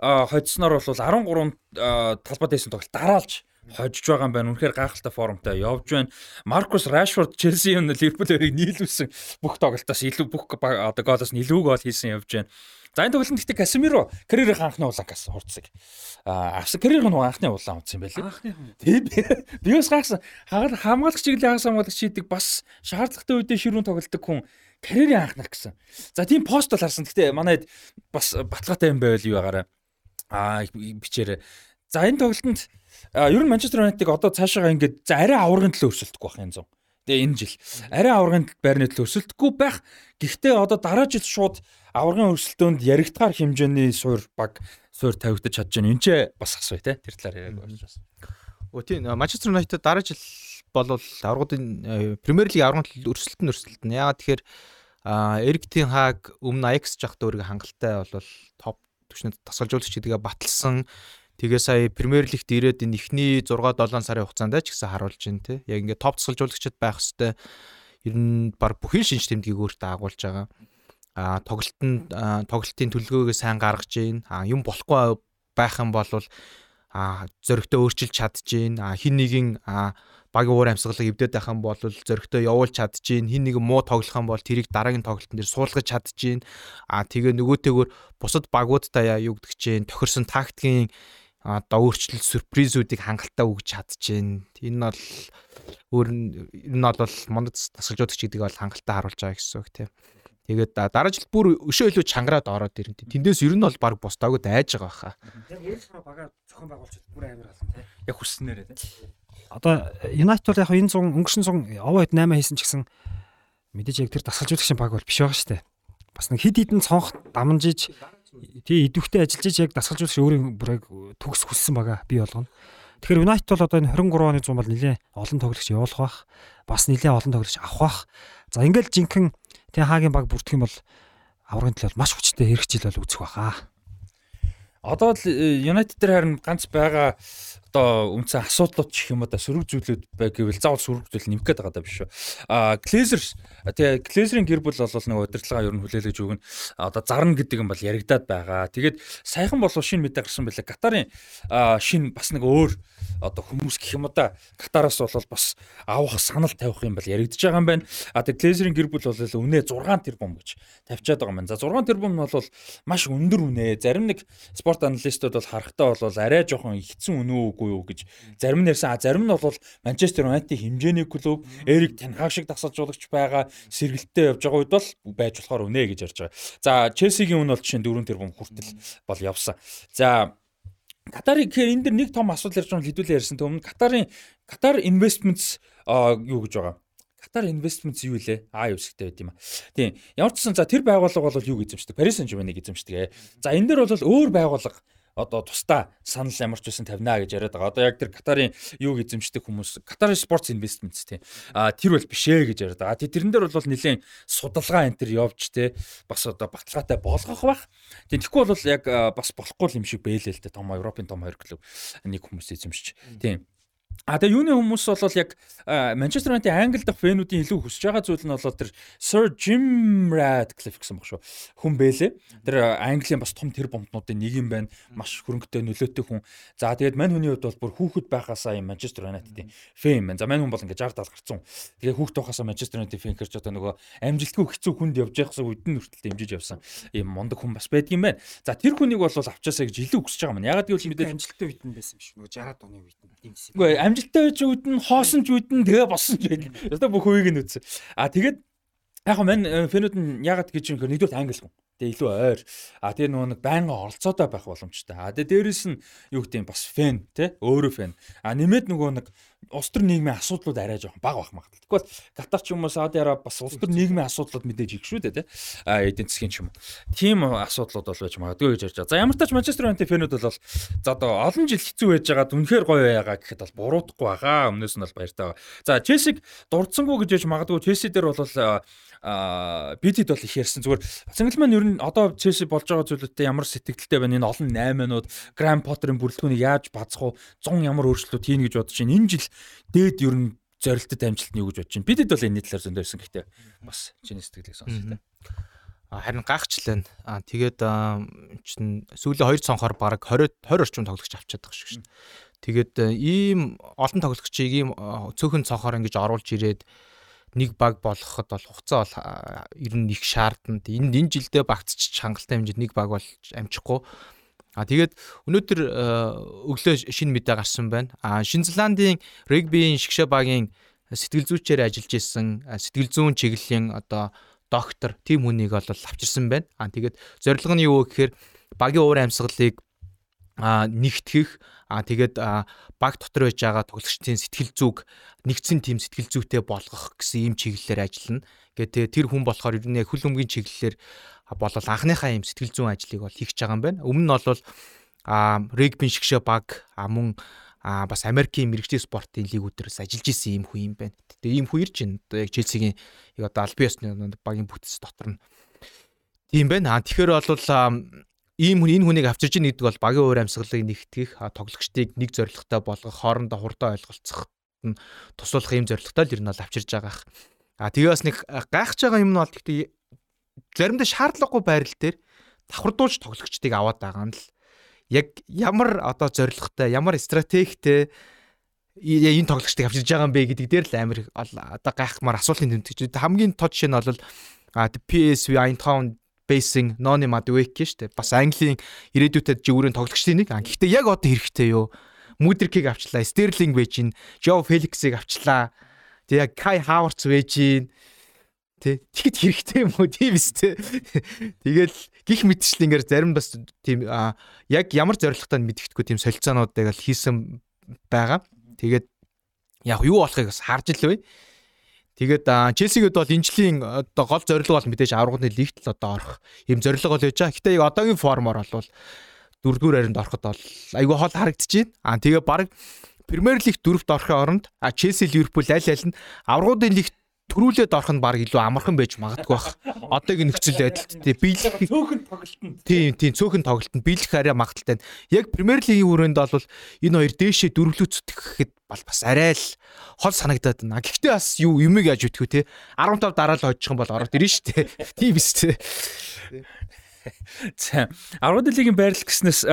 хоцсноор бол 13 талбай дэсэн тоглолт дараалж хожиж байгаа юм байна. Үнэхээр гайхалтай формтой явж байна. Маркус Рашфорд Челсийн Ливерпулийг нийлүүлсэн бүх тоглолтоос илүү бүх одоо голоос илүү гол хийсэн явж байна. За энэ тоглолтод гэхдээ Касемиро карьерийн анхны улаангаас хурцсаг. Аа авсан карьерийн анхны улаан утсан юм байлээ. Тийм. Би бас гайхсан. Хамгаалагч чиглэлийн хагас хамгаалагч хийдэг бас шаардлагатай үедээ ширүүн тоглолдог хүн карьерийн анхнах гэсэн. За тийм пост бол харсан. Гэхдээ манайд бас баталгаатай юм байвал юу байгаараа. Аа бичээрэй. За энэ тоглолтод ер нь Манчестер Юнайтыг одоо цаашаа ингээд за арай аврагын төлөө өрсөлдөхгүй байх юм зам. Тэгээ энэ жил арай аврагын байрны төлөө өрсөлдөхгүй байх. Гэхдээ одоо дараа жил шууд аврагын өрсөлдөөнд яригдгаар хэмжээний суур баг суур тавигдаж чадж байна. Энд ч бас асууя те тэр талаар яриаг болж байна. Өө тийм Манчестер Юнайтед дараа жил болвол аврагын Премьер лиг аврагын төлөв өрсөлдөн өрсөлдөн. Яагаад тэгэхээр Эрик Тин Хаг өмнө Аякс жахт өөрийгөө хангалттай болвол топ түвшинд тасгалжуулагч гэдгээ баталсан. Тэгээ сая Премьер лигт ирээд энэ ихний 6 7 сарын хугацаанд ч гэсэн харуулж байна те. Яг ингээд топ тасгалжуулагчид байх хэвээр ер нь баг бүхэл шинж тэмдгийг өөртөө агуулж байгаа. А тоглолтын тоглолтын төлөвлөгөөгөө сайн гаргаж гин а юм болохгүй байх юм бол а зөрөгтөө өөрчилж чадчихээн а хин нэгin баг уур амьсгалыг эвдээд байх юм бол зөрөгтөө явуулж чадчихээн хин нэг муу тоглох юм бол тэрийг дараагийн тоглолтын дээр суулгаж чадчихээн а тэгээ нөгөөтэйгөр бусад багуудтай юу гэдэг чинь тохирсон тактикийн одоо өөрчлөлт сюрпризүүдийг хангалттай өгч чадчихээн энэ бол өөр нь энэ бол монд тасгалжуулагч гэдгийг бол хангалттай харуулж байгаа гэсэн үг тийм Тэгээд дараа жил бүр өшөө илүү чангараад ороод ирэн. Тэндээс ер нь бол баг бустаагүй дайж байгаа хаа. Яг ярих бага зохион байгуулж бүр амар болсон тий. Яг хүснээрээ тий. Одоо United бол яг энэ 100 өнгөрсөн 100 овоо хэд 8 хийсэн ч гэсэн мэдээж яг тэр дасгалжуулагчийн баг бол биш байгаа шүү дээ. Бас нэг хид хідэн цонх дамжиж тий идэвхтэй ажиллаж яг дасгалжуулагч өөрийн бүрэг төгс хүссэн байгаа би болгоно. Тэгэхээр United бол одоо энэ 23 оны 100 бол нэлээ олон тоглогч явуулах бах. Бас нэлээ олон тоглогч авах бах. За ингээл жинхэнэ Тэг хаагийн баг бүрдэх юм бол аврагын төлөө маш хүчтэй хэрэгжил бол үүсэх баха. Одоо л United дээр харин ганц байгаа одоо үндсэн асуудлууд ч юм уу да сөрөг зүйлүүд бай гэвэл заавал сөрөг зүйл нэмэх гээд байгаа даа биш үү. А Glazer тэгээ Glazer-ийн гэр бүл бол нэг удирдлага ер нь хүлээлгэж өгнө. Одоо зарна гэдэг юм бол яригадаад байгаа. Тэгээд саяхан болов шинэ мэдээ гарсан байлаа. Катарын шинэ бас нэг өөр одоо хүмүүс гэх юм уу да Катараас бол бас авах санал тавих юм бол яригдж байгаа юм байна. А тэгээ Glazer-ийн гэр бүл бол үнэ 6 тэрбум гэж тавьчаад байгаа юм байна. За 6 тэрбум нь бол маш өндөр үнэ. Зарим нэг спорт аналистууд бол харахтаа бол арай жоохон ихсэн үнэ үү үгүй юу гэж зарим нь ярьсан. А зарим нь бол Манчестер Юнайтед хэмжээний клуб Эрик Тенхаг шиг тасалжуулагч байгаа сэргэлттэй явж байгаа үед бол байж болохоор үнэ гэж ярьж байгаа. За Челсигийн үн бол жишээ нь 4 тэрбум хүртэл бол явсан. За Катарын гэхээр энэ дэр нэг том асуудал ярьж байгаа хэдүүлээ ярьсан. Өмнө Катарын Катар Investments юу гэж байгаа. Катар Investments юу вэ? Аа юу шигтэй байт юм а. Тийм. Ямар ч сан за тэр байгууллага бол юуг эзэмшдэг? Paris Saint-Germain-ыг эзэмшдэг. За энэ дэр бол өөр байгууллага одоо тусдаа санал ямар ч байсан тавина гэж яриад байгаа. Одоо яг тэр Катарын юуг эзэмшдэг хүмүүс Катарын Sports Investments тийм. А тэр бол биш ээ гэж яриад байгаа. Тэрэн дээр бол нэлээд судалгаа энэ төр явж те бас одоо баталгаатай болгох бах. Тэгэхгүй бол яг бас болохгүй юм шиг бэлээ л те том Европын том хоёр клуб нэг хүмүүс эзэмшиж. Тийм. А тэгээ юуны хүмүүс бол яг Манчестер Юнайтед Англи дахь фэнүүдийн илүү хүсэж байгаа зүйл нь бол тэр Sir Jim Ratcliffe гэсэн баг шүү. Хүн бэлээ. Тэр Английн бас том тэр бомтнуудын нэг юм байна. Маш хөрөнгөтэй нөлөөтэй хүн. За тэгээд мань хүний хувьд бол бүр хүүхэд байхасаа юм Манчестер Юнайтедийн фэн байна. За мань хүн бол ингээ 60 70 гарцсан. Тэгээ хүүхэд байхасаа Манчестер Юнайтед фэн хэрч одоо нөгөө амжилтгүй хэцүү хүнд явж байхсаа үдэн нүртэл дэмжиж явсан. Ийм мундаг хүн бас байдаг юм байна. За тэр хүнийг бол авчаасаа гэж илүү хүсэж байгаа юм. Ягаад гэвэл мэдээж амжилттай үед нь байсан биш. Нөгөө 60-аад оны үед нь дэмжсэн. Үгүй амжилттай байж үүдэн хоосон ч үүдэн тэгээ босон ч байдаг. Одоо бүх үеийг нь үзсэн. А тэгээд яг мань фэнүүд нь ягаад гэж юм хэр нэгдүгээр англи хүн. Тэгээ илүү ойр. А тэгээ нөгөө нэг байнга оролцоотой байх боломжтой. А тэгээ дээрэс нь юу гэдэг юм бас фэн тий өөрөө фэн. А нэмээд нөгөө нэг улс төр нийгмийн асуудлууд арай жоохон бага байх магадлал. Тэгвэл Катар ч юм уу Сауди Араб бас улс төр нийгмийн асуудлууд мэдээж их шүү дээ тий. А эдийн засгийн ч юм уу. Тийм асуудлууд бол байж магадгүй гэж ярьж байгаа. За ямар ч тач Манчестер Юнайтед фэнүүд бол за одоо олон жил хэцүү байж байгаад үнэхээр гоё байгаа гэхэд бол буруудахгүй байгаа. Өмнөөс нь бол баяртай байгаа. За Челсиг дурдсангүй гэж яж магадгүй Челси дээр бол бидэд бол их ярьсан. Зүгээр Цангал маань ер нь одоо Челси болж байгаа зүйлүүдтэй ямар сэтгэлдтэй байна? Энэ олон 8 минут Гранд Поттерын бүрэлдэхүүнийг яаж бацах уу? 100 ямар өөрчлөлт хийн гэж бодож байна? Энэ жил дээд ер нь зорилттой амжилт нь юу гэж бодож байна. Бидэд бол энэ талаар зөндөрсөн гэхдээ бас чиний сэтгэлийг сонсох харин гайхчлаа. Аа тэгээд чинь сүүлийн хоёр цонхоор баг 20 20 орчим тоглогч авчиад байгаа шүү дээ. Тэгээд ийм олон тоглогчийг ийм цөөхөн цонхоор ингэж оруулж ирээд нэг баг болгоход бол хугацаа бол ер нь их шаардна. Энд энэ жилдээ багтчих хангалттай хэмжээнд нэг баг бол амжихгүй. А тэгээд өнөөдөр өглөө шинэ мэдээ гарсан байна. А Шинэ Зеландийн регбиийн шгшээ багийн сэтгэл зүйчээр ажиллаж исэн сэтгэл зүйн чиглэлийн одоо доктор тим хүнийг бол авчирсан байна. А тэгээд зорилго нь юу вэ гэхээр багийн уур амьсгалыг а нэгтгэх а тэгээд баг дотор байж байгаа тоглогчдын сэтгэл зүг нэгдсэн тим сэтгэл зүйтэй болгох гэсэн ийм чиглэлээр ажиллана. Гэхдээ тэр хүн болохоор ер нь хөл өмгийн чиглэлээр болол анхныхаа ийм сэтгэл зүйн ажлыг бол хийх гэж байгаа юм байна. Өмнө нь бол а регбин шгшээ баг а мөн а бас Америкийн мэрэгчлийн спортын лигүүдээс ажиллаж исэн ийм хүн юм байна. Тэгээ ийм хүн ирж байна. Одоо яг Челсигийн яг одоо албан ёсны багийн бүтц дотор нь тийм байна. А тэгэхээр бол ийм хүн энэ хүнийг авчирж ийн гэдэг бол багийн уур амьсгалыг нэгтгэх тоглогчдыг нэг зорилготой болгох хоорондоо хурдан ойлголцох нь туслах ийм зорилготой л ер нь бол авчирж байгаа. А тэгээ бас нэг гайхаж байгаа юм нь бол гэхдээ заримдаа шаардлагагүй байрал дээр давхардуулж тоглогчдыг аваад байгаа нь л яг ямар одоо зорилготой ямар стратегтэй энэ тоглогчдыг авчирж байгаа юм бэ гэдэг дээр л амар одоо гайхмаар асуултын тэмдэгч хамгийн тод нь бол PSV Eindhoven Basing Noni Madueke шүү дээ. Бас Английн ирээдүйтэй жигүүрийн тоглогчдын нэг. Гэхдээ яг одоо хэрэгтэй юу? Мудрикийг авчлаа, Стерлинг байж гин, Жо Феликсийг авчлаа. Тэг яг Кай Хаварц байж гин. Тэ тэгэд хэрэгтэй юм уу тийм үстэй. Тэгэл гих мэтчлэнгээр зарим бас тийм яг ямар зоригтой мэддэхгүй тийм солилцоонуудыг л хийсэн байгаа. Тэгээд яг юу болохыг бас харж л бай. Тэгээд Челсигэд бол энэ жилийн одоо гол зорилго бол мэдээж аврагын лигт л одоо орох юм зорилго бол байж байгаа. Гэтэ яг одоогийн формоор бол дөрөвдүгээр харинд ороход бол айгүй хол харагдаж байна. Аа тэгээ баг Премьер лиг дөрөвт орохын оронд Челси, Ливерпул аль аль нь аврагын лигт төрүүлээд орох нь баг илүү амархан байж магадгүй бах. Одоогийн нөхцөл байдалд тий биелэх цөөхөн тоглолтод тий тий цөөхөн тоглолтод биелэх арай магадaltaй. Яг Премьер лигийн хүрээнд бол энэ хоёр дээшээ дөрвөлөөцөх гэхэд бол бас арай л хол санагдаад байна. Гэхдээ бас юу юмыг яаж үтгэв те 15 дараа л хожих юм бол ороод ирнэ шүү дээ. Тийм биз те. За 10 лигийн байрлал гэснээс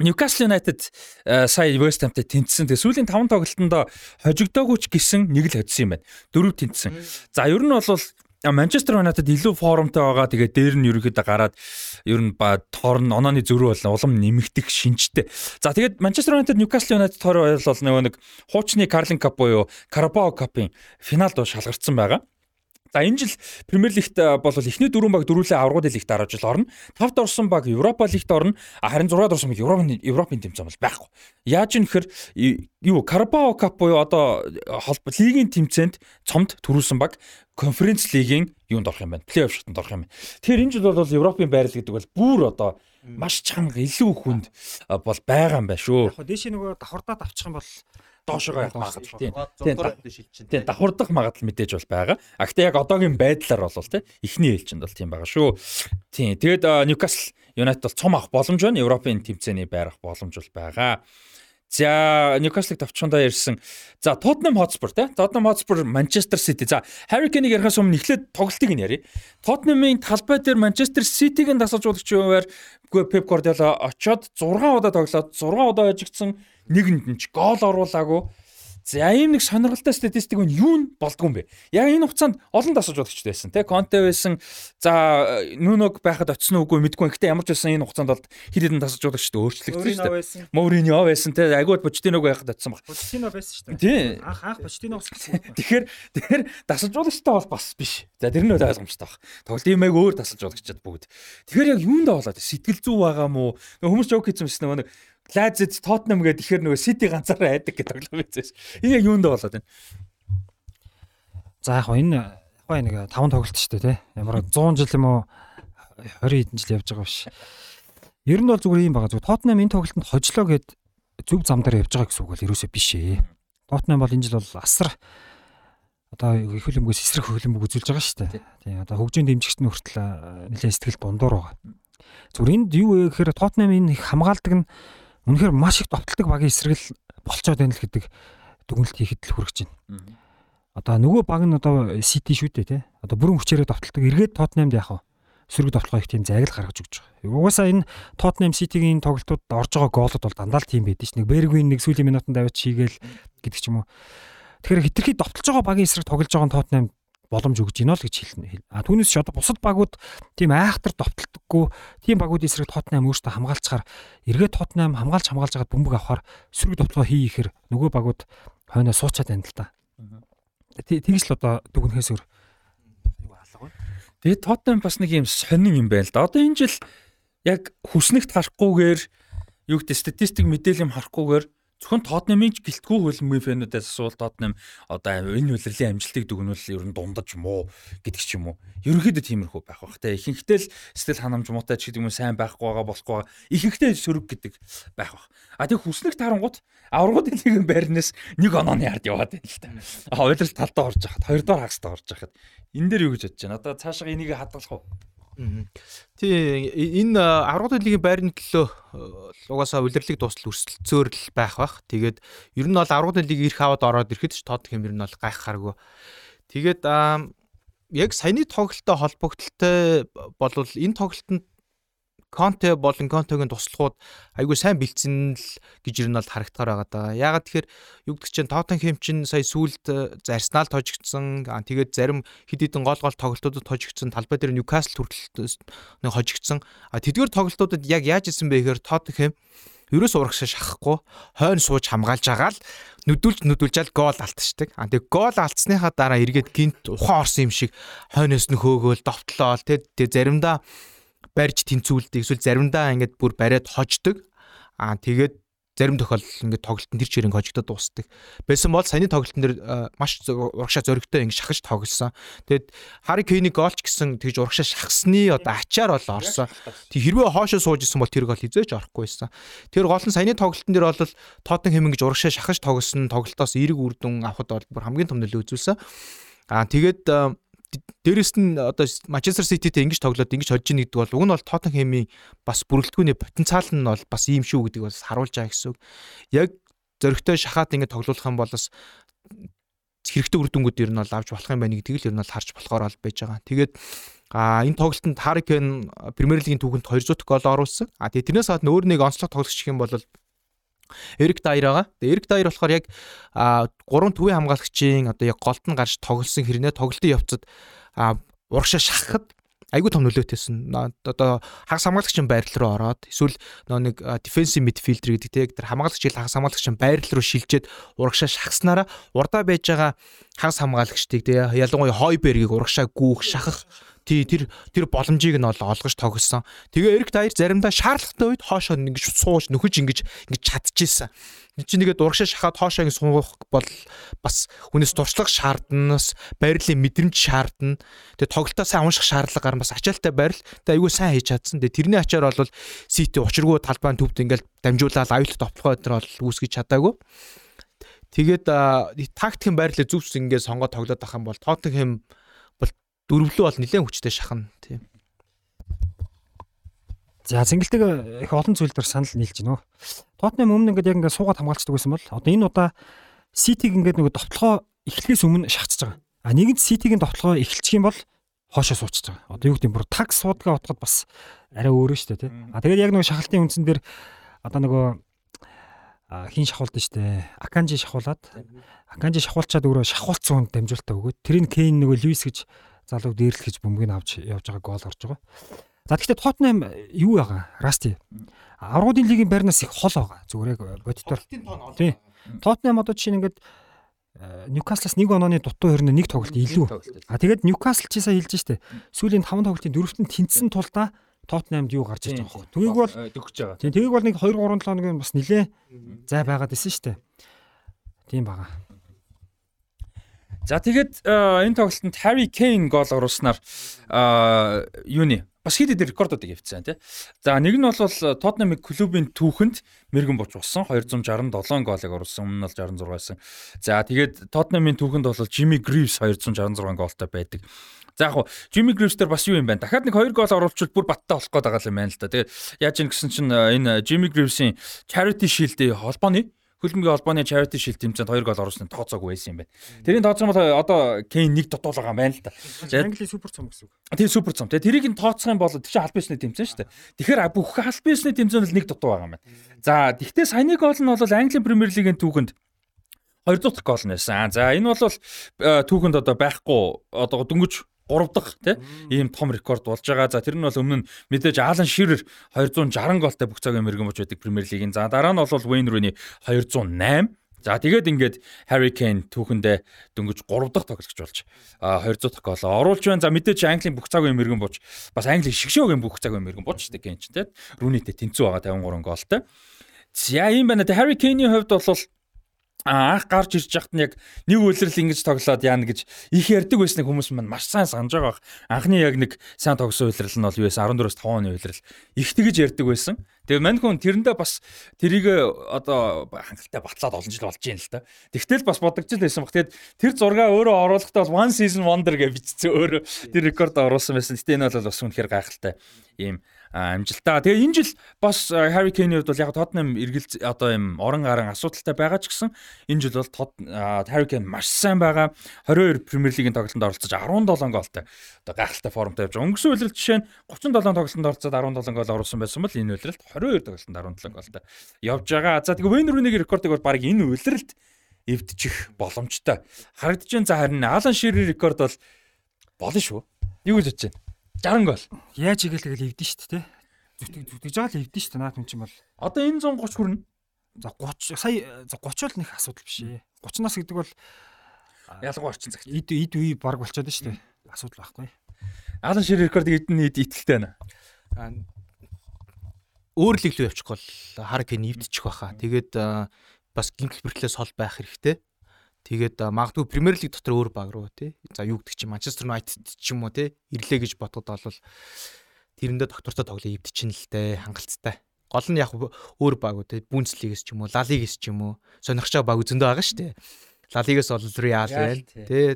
Newcastle United э, сая West Ham-тай тэнцсэн. Тэгээ сүүлийн 5 тоглолтонд хожигдоогүй ч гэсэн нэг л хоцсон юм байна. Дөрөв тэнцсэн. За ер нь бол Манчестер Юнайтед илүү формтой байгаа. Тэгээ дээр нь ерөөхдөө гараад ер нь ба тоор нь онооны зөрүү бол улам нэмэгдэх шинжтэй. За тэгээд Манчестер Юнайтед Ньюкасл Юнайтед тоор бол нөгөө нэг хуучны Карлин Кап буюу Карабао Капын финалд шалгарсан байгаа. За энэ жил Премьер Лигт бол эхний дөрвөн баг дөрүүлээ аврагууд лигт орж ил орно. Тавд орсон баг Европа лигт орно. Харин 6-д орсон баг Европын Европын тэмцээн бол байхгүй. Яаж юм гэхээр юу Карабао Кап буюу одоо холбоо лигийн тэмцээнд цомд төрүүлсэн баг конференц лигийн юунд орох юм байна. Плей-офф шатанд орох юм байна. Тэгэхээр энэ жил бол Европын байрал гэдэг бол бүр одоо маш чанга илүү хүнд бол байгаа юм байна шүү. Яг дээшээ нөгөө давхардаад авчих юм бол доошоо явах магадлал тийм. Тийм давхардах магадлал мэдээж бол байгаа. А гэхдээ яг одоогийн байдлаар бол тийм эхний ээлжинд бол тийм байгаа шүү. Тийм. Тэгээд Ньюкасл Юнайтед бол цом авах боломж байна. Европын тэмцээний байрах боломж бол байгаа. За Ньюкаслыг товчхондоо ярьсан. За Tottenham Hotspur те. Tottenham Hotspur Manchester City. За Harry Kane-ийг ярихаас өмнө эхлээд тоглолтыг нь ярив. Tottenham-ийн талбай дээр Manchester City-г нь дасалж уулагч юмвар Pep Guardiola очоод 6 удаа тоглоод 6 удаа ажигдсан нэгэнд нь ч гол оруулаагүй. За ийм нэг сонирхолтой статистик нь юу нь болдгоо юм бэ? Яг энэ хугацаанд олон дасаж бодогчд байсан тий. Конте байсан. За нүног байхад очсон уугүй мэдгүй. Гэхдээ ямар ч байсан энэ хугацаанд бол хэд хэдэн дасаж бодогчд өөрчлөгдсөн шүү дээ. Мориньо байсан тий. Агуул Почтиног байхад очсон баг. Почтино байсан шүү дээ. Тий. Анх анх Почтиногс гэсэн. Тэгэхээр тэгэхээр дасаж бодогчтой бол бас биш. За тэр нь ойлгомжтой баг. Тоглолт яг өөр дасаж бодогчд бүгд. Тэгэхээр яг юунд болоод сэтгэл зүй байгаа мó? Хүмүүс жоок хийсэн юм шиг нэг Лазид Тоттенхэм гэдэг ихэр нөгөө Сити ганцаараа айдаг гэдэг тоглоом байсан. Энэ яг юунд болоод байна? За яг энэ яг нэг 5 тоглолт шүү дээ тий. Ямар 100 жил юм уу 20 хэдэн жил явж байгаа биш. Ер нь бол зүгээр юм байгаа. Зүгээр Тоттенхэм энэ тоглолтод хожлоо гэд зөв зам дээр явж байгаа гэсэн үг бол ерөөсөө биш ээ. Тоттенхэм бол энэ жил бол асар одоо их хөлбөмбөгөөс эсрэг хөлбөмбөг үзүүлж байгаа шүү дээ. Тийм одоо хөгжөөнд дэмжигчд нь хүртэл нэлээд сэтгэл дундуур байгаа. Зүгээр энд юу вэ гэхээр Тоттенхэм энэ их хамгаалдаг нь үнэхээр маш их товтлдог багийн эсрэг л болцоод байна л гэдэг дүгнэлт хийхэд л хүрэж байна. Одоо нөгөө баг нь одоо Сити шүү дээ тий. Одоо бүрэн хүчээрээ товтлдог. Эргээд Тоттенхэмд яах вэ? сөрөг довтлогоо их тийм зайг л гаргаж өгч байгаа. Угаасаа энэ Tottenham City-гийн тоглолтууд орж байгаа гоолууд бол дандаа л тийм байдэн ш. Нэг Bergwijn нэг сүүлийн минутанд аваад шийгээл гэдэг ч юм уу. Тэгэхээр хитрхи довтлож байгаа багийн эсрэг тоглож байгаа Tottenham боломж өгж гинэ л гэж хэлнэ. А түүнээс ч одоо бусад багууд тийм айхтар довтлдоггүй тийм багуудын эсрэг Tottenham өөртөө хамгаалцахаар эргээд Tottenham хамгаалж хамгаалж байгаа бөмбөг авахаар сөрөг довтлогоо хийхээр нөгөө багууд хойноо суучаад байна л да. Тэгж л одоо дүгнэхээс өөр Тэгээд Тоттенхэм бас нэг юм сонин юм байна л да. Одоо энэ жил яг хүснэгт харахгүйгээр юу гэдэг статистик мэдээлэл юм харахгүйгээр зөвхөн Тоттенхэмийн ч гэлтгүү хөлбөмбөгийн фэнүүдээс асуул Тоттенхэм одоо энэ үлрэлийн амжилтыг дүгнүүл ер нь дундаж муу гэдэг ч юм уу. Ерөнхийдөө тиймэрхүү байх бах те. Ихэнхдээ л сэтгэл ханамж муутай ч гэдэг юм сайн байхгүй байгаа болохгүй. Ихэнхдээ сөрөг гэдэг байх бах. А тэг хүснэгт харангууд аврагууд лигийн байрнаас нэг онооны ард яваад байна л та. А ойлрол талдаа орж хахад хоёрдугаар хагастай орж хахад энэ дээр юу гэж бодож байна? Одоо цаашаа энийг хадгалах уу? Тий энэ аврагын лигийн байрны төлөө угаасаа улирлыг дуустал өрсөлдсөөр л байх бах. Тэгээд ер нь бол аврагын лиг ирэх аваад ороод ирэхэд ч тод хэм ер нь бол гайхахааргүй. Тэгээд яг саяны тоглолттой холбогдлолтой болвол энэ тоглолтод Конте болон Контегийн туслахууд айгүй сайн бэлдсэн л гэж ер нь бол харагдахаар байгаа даа. Ягаад тэгэхээр юу гэдэг чинь Тоттенхэм чинь сая сүүлд э, Арсенал тожигдсон. Тэгээд зарим хэд хэдэн гол гол тоглолтуудад тожигдсон. Талбай дээр Ньюкасл хүртэл нэг хожигдсон. А тэдгээр тоглолтуудад яг яаж исэн бэ гэхээр Тоттенхэм ерөөс урагшаа шахахгүй хойно сууж хамгаалж байгаа л нүдүүлж нүдүүлжэл гол алтчихдаг. А тэгээ гол алдсныхаа дараа эргээд гинт ухаан орсон юм шиг хойноос нь хөөгөөл довтлоол тэ заримдаа барьж тэнцүүлдэг эсвэл заримдаа ингээд бүр бариад хождог. Аа тэгээд зарим тохиолдол ингээд тоглолтын тэр чирэнг хожигдод дуусдаг. Байсан бол саяны тоглолтын дээр маш урагшаа зөрөгтэй ингээд шахаж тоглосон. Тэгэд Хари Кейний голч гэсэн тэгж урагшаа шахсны одоо ачаар бол орсон. Тэг хэрвээ хоошоо сууж исэн бол тэр гол хизээж орохгүй байсан. Тэр гол нь саяны тоглолтын дээр бол Тоттенхэм ингэж урагшаа шахаж тоглосон тоглолтоос эерэг үр дүн авахд бол бүр хамгийн том нөлөө үзүүлсэн. Аа тэгээд дээрэс нь одоо Манчестер Сититэй ингэж тоглоод ингэж хожиж ийн гэдэг бол уг нь бол Тоттенхэмийн бас бүрэлдэхүүний потенциал нь бол бас ийм шүү гэдэг бас харуулж байгаа гэсэн үг. Яг зөрөгтэй шахаад ингэ тоглох юм бол бас хэрэгтэй үр дүнгууд ер нь бол авч болох юм байна гэдгийг л ер нь бол харж болохоор бол байж байгаа. Тэгээд А энэ тоглолтод Харрикен Премьер лигийн түүхэнд 200 гол оруулсан. А тэгээ тэрнээс хаад нөөр нэг онцлог тоглогч гэх юм бол Эрик Дайр байгаа. Тэгээ Эрик Дайр болохоор яг гурван төвийн хамгаалагчийн одоо яг голд нь гарч тоглосон хэрнээ тоглолтын явцад урагшаа шахахад айгүй том нөлөөтэйсэн. Одоо хагас хамгаалагчийн байрлал руу ороод эсвэл нэг defensive midfielder гэдэг тийм тэр хамгаалагч ил хагас хамгаалагчийн байрлал руу шилжээд урагшаа шахаснараа урдаа байж байгаа хагас хамгаалагчдыг тийм ялангуяа Хойбергийг урагшаа гүүх шахах Тий тэр тэр боломжийг нь олгож тогссон. Тэгээ Эрик Дайр заримдаа шаардлагатай үед хоошоо ингэж сууж нөхөж ингэж ингэж чадчихсан. Энд чинь нэгэ дургашаа шахаад хоошоо ингэ суух бол бас хүнээс туршлага шаарднаас байрлалын мэдрэмж шаардна. Тэгээ тоглолтоо сайн унших шаардлага гарна бас ачаалтай байрал. Тэгээ айгүй сайн хийж чадсан. Тэгээ тэрний ачаар бол Сити учиргүй талбайн төвд ингээл дамжуулаад аюулт товтлогоо өдр бол үүсгэж чадаагүй. Тэгээд тактикийн байрлал зүвс ингээд сонгоод тоглоод ах юм бол Тоттенхэм дөрвөлөө бол нэлээд хүчтэй шахна тийм. За цэнгэлдэг их олон зүйл дээр санал нийлж гинөө. Тотнем өмнө ингээд яг ингээд суугаад хамгаалцдаг байсан бол одоо энэ удаа Ситиг ингээд нөгөө довтлогоо эхлэхээс өмнө шахацж байгаа. А нэгэнт Ситигийн довтлогоо эхэлчих юм бол хоошоо суучихж байгаа. Одоо юу гэдэг юм бүр такс суудгаа утгаад бас арай өөрөө шүү дээ тий. А тэгээд яг нөгөө шахалтын үндсэн дээр одоо нөгөө хин шахуулдаг шүү дээ. Аканжи шахуулад Аканжи шахуулчаад өөрөө шахуулцсан хүнд дамжуултаа өгөөд тэрийг Кейн нөгөө Льюис гэж залууг дээрлэхэж бөмбөгийг авч явж байгаа гол гарч байгаа. За тэгэхээр Тоттенхэм юу байгаа? Расти. Аврагын лигийн байрнаас их хол байгаа. Зүгээр яг бодитоор. Тийм. Тоттенхэм одоо жишээ нь ингээд Ньюкаслаас нэг онооны дутуу хөрнө нэг тоглолт илүү. А тэгээд Ньюкасл чи сая хэлж штэ. Сүүлийн 5 тоглолтын дөрөвт нь тэнцсэн тулдаа Тоттенхэмд юу гарч ирж байгаа юм. Тгийг бол төгсөж байгаа. Тийм тгийг бол нэг 2 3 7 хоногийн бас нилээ зай байгаад исэн штэ. Тийм бага. За тэгээд энэ тоглолтод Harry Kane гол оруулснаар юуны бас хэд хэдэн рекордуудыг явьцсан тий. За нэг нь бол Tottenham клубын түүхэнд мэрэгэн боч болсон 267 голыг оруулсан. Өмнө нь бол 66 байсан. За тэгээд Tottenham-ын түүхэнд бол Jimmy Greaves 266 голтой байдаг. За яг Jimmy Greaves дээр бас юу юм байна? Дахиад нэг 2 гол оруулчихвал бүр баттай болох гээд байгаа юм байна л да. Тэгээд яаж юм гэсэн чинь энэ Jimmy Greaves-ийн Charity Shield-ийн холбооны хөлбөмбөгийн холбооны charity shield тэмцээнд 2 гол оруулсан тооцоогүй байсан юм байна. Тэрийн тооцоо бол одоо Кейн нэг дутуул байгаа юм байна л да. Английн супер цом гэсэн үг. Тийм супер цом. Тэгээ тэрийг нь тооцох юм бол тэр чинь аль бисны тэмцээн шүү дээ. Тэгэхээр бүх аль бисны тэмцээнд л нэг дутуу байгаа юм байна. За тэгвэл саяны гол нь бол Английн Премьер Лигийн түүхэнд 200 дахь гол нь байсан. За энэ бол түүхэнд одоо байхгүй одоо дөнгөж 3 дахь тий ийм том рекорд болж байгаа. За тэр нь бол өмнө нь мэдээж Алан Ширер 260 голтой бүх цагийн мэрэгэн болж байдаг Премьер Лигийн. За дараа нь бол Wayne Rooney 208 За тэгээд ингээд Harry Kane түүхэндээ дөнгөж 3 дахь тоглогч болж 200 дахь гол оруулж байна. За мэдээж Английн бүх цагийн мэрэгэн бууч бас Английн шигшөөгийн бүх цагийн мэрэгэн бууч гэдэг Kane ч тийм Rooney-тэй тэнцүү байгаа 53 голтой. За ийм байна. Harry Kane-ийн хувьд бол анх гарч ирж яхад нь яг нэг үйлрэл ингэж тоглоод яана гэж их ярддаг байсан хүмүүс маань маш сайн санаж байгаа. Анхны яг нэг сайн тогсон үйлрэл нь бол байсан 14-өөс 5 оны үйлрэл. Их тэгэж ярддаг байсан. Тэгээ мань хүн тэрэндээ бас тэрийг одоо хангалттай батлаад олон жил болж юм л та. Тэгтэл бас бодогч л байсан баг. Тэгээд тэр зургаа өөрөө оруулахдаа бол one season wonder гэж бичсэн өөрөө тэр рекорд оруулсан байсан. Гэтэ энэ бол бас үнэхээр гайхалтай ийм амжилтаа. Тэгээ энэ жил бас Harry Kane-ийн хувьд бол яг Tottenham эргэл одоо юм орон гарan асуудалтай байгаа ч гэсэн энэ жил бол Harry Kane маш сайн байгаа. 22 Premier League-ийн тоглолтод оролцож 17 голтой одоо гайхалтай формтой явж байгаа. Өнгөрсөн үеэрл жишээ нь 37 тоглолтод оролцоод 17 гол оруулсан байсан бол энэ үеэрэлд 22 тоглолтод 17 голтой явж байгаа. За тэгээ Wayne Rooney-гийн рекордыг бол баг энэ үеэрэлд эвдчих боломжтой. Харагдаж байна. За харин Alan Shearer рекорд бол болно шүү. Юу гэж бодож байна? 60 гол. Яаж игээл тэгэл эвдэн шүү дээ. Зүтгэж зүтгэж байгаа л эвдэн шүү дээ. Наад хүн чинь бол Одоо энэ 130 хүрнэ. за 30 сая за 30 бол нэг асуудал биш ээ. 30 нас гэдэг бол Ялангуяа орчин цагт. эд эд үе баг болчиход шүү дээ. Асуудал байхгүй. Alan Shearer рекордыг эдэн нийт итгэлтэй байна. Өөр лиг рүү явчих бол хар кэн эвдчих байхаа. Тэгээд бас гинтл бэрхлээс хол байх хэрэгтэй. Тэгээд магадгүй Премьер лиг дотор өөр баг руу тий. За юу гэдэг чинь Манчестер Юнайтед ч юм уу тий. Ирлээ гэж бодоход бол тэрэндээ доктортой тоглоо эвдчихэн л дээ хангалттай. Гол нь яг өөр баг уу тий. Бундслигээс ч юм уу, Ла Лигээс ч юм уу сонирхчаа баг зөндөө байгаа шүү дээ. Ла Лигээс бол Реал байна тий.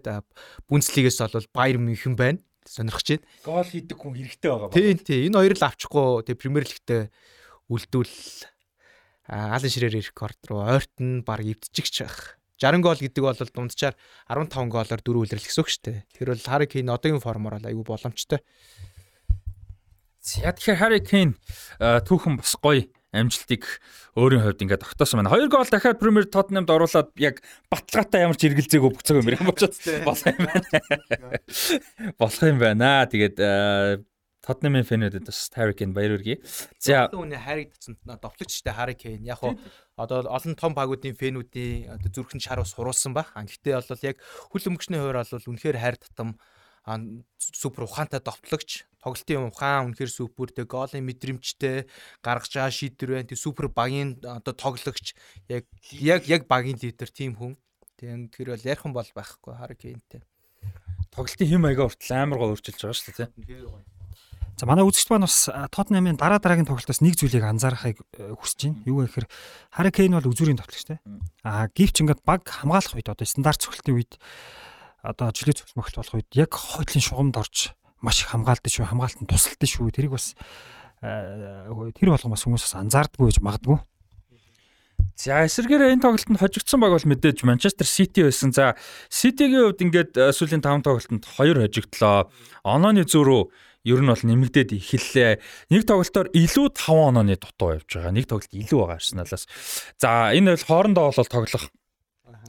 Бундслигээс бол Байер Мюнхен байна. Сонирхож байна. Гол хийдэг хүн хэрэгтэй байгаа ба. Тий, тий. Энэ хоёр л авчихгүй тий Премьер лигтээ үлдвэл Алан Ширээр рекорд руу ойртон баг эвдчихэж байх. 60 гол гэдэг бол дунджаар 15 голоор дөрөв үлрэл гэсэн үг шүү дээ. Тэр бол Harry Kane одоогийн формоор айгүй боломжтой. За тэгэхээр Harry Kane түүхэн бас гоё амжилтыг өөрийн хувьд ингээд тогтоосон байна. Хоёр гол дахиад Premier Tottenham-д оруулаад яг баталгаатай ямар ч эргэлзээгүй бүгцэг юм юм болчиход болох юм байна. Болох юм байна. Тэгээд Tottenham-ийн фэнүүдэд бас Harry Kane баяр хүргэе. За үүний Harry татсан довтлогчтой Harry Kane яг хуу одоо олон том багуудын фэнүүдийн одоо зүрхэн шар ус хуруулсан баг. Гэхдээ бол яг хүл өмгчний хувьд бол үнэхээр хайр татам супер ухаантай довтлогч тоглолтын ухаан үнэхээр супер тэг голын мэдрэмжтэй гаргаж байгаа шийдвэр байна. Тэг супер багийн одоо тоглогч яг яг яг багийн лидер тийм хүн. Тэг тэр бол ярих юм бол байхгүй Harry Kane-тэй. тоглолтын хэм маягаа хүртэл амар гоо өөрчилж байгаа шүү дээ. За манай үзэгч маань бас Tottenham-ын дараа дараагийн тоглолтоос нэг зүйлийг анзаарахыг хүсэж байна. Юу гэхээр Harry Kane бол үзүүрийн тоглогч те. Аа гівч ингээд баг хамгаалах үед одоо стандарт цогцолтын үед одоо жилийн цогц мохилт болох үед яг хойтлын шугамд орж маш их хамгаалдаг шүү, хамгаалтанд тусалдаг шүү. Тэрийг бас тэр болгон бас хүмүүс бас анзаардаггүй гэж магадгүй. За эсэргээр энэ тоглолтод хожигдсон баг бол мэдээж Манчестер Сити байсан. За Ситигийн хувьд ингээд сүүлийн 5 тоглолтод 2 хожигдлоо. Онооны зөрүү ер нь бол нэмэгдээд эхэллээ. Нэг тоглолтоор илүү 5 онооны дутуу явж байгаа. Нэг тоглолт илүү байгаа Арсеналаас. За энэ бол хоорондоо бол тоглох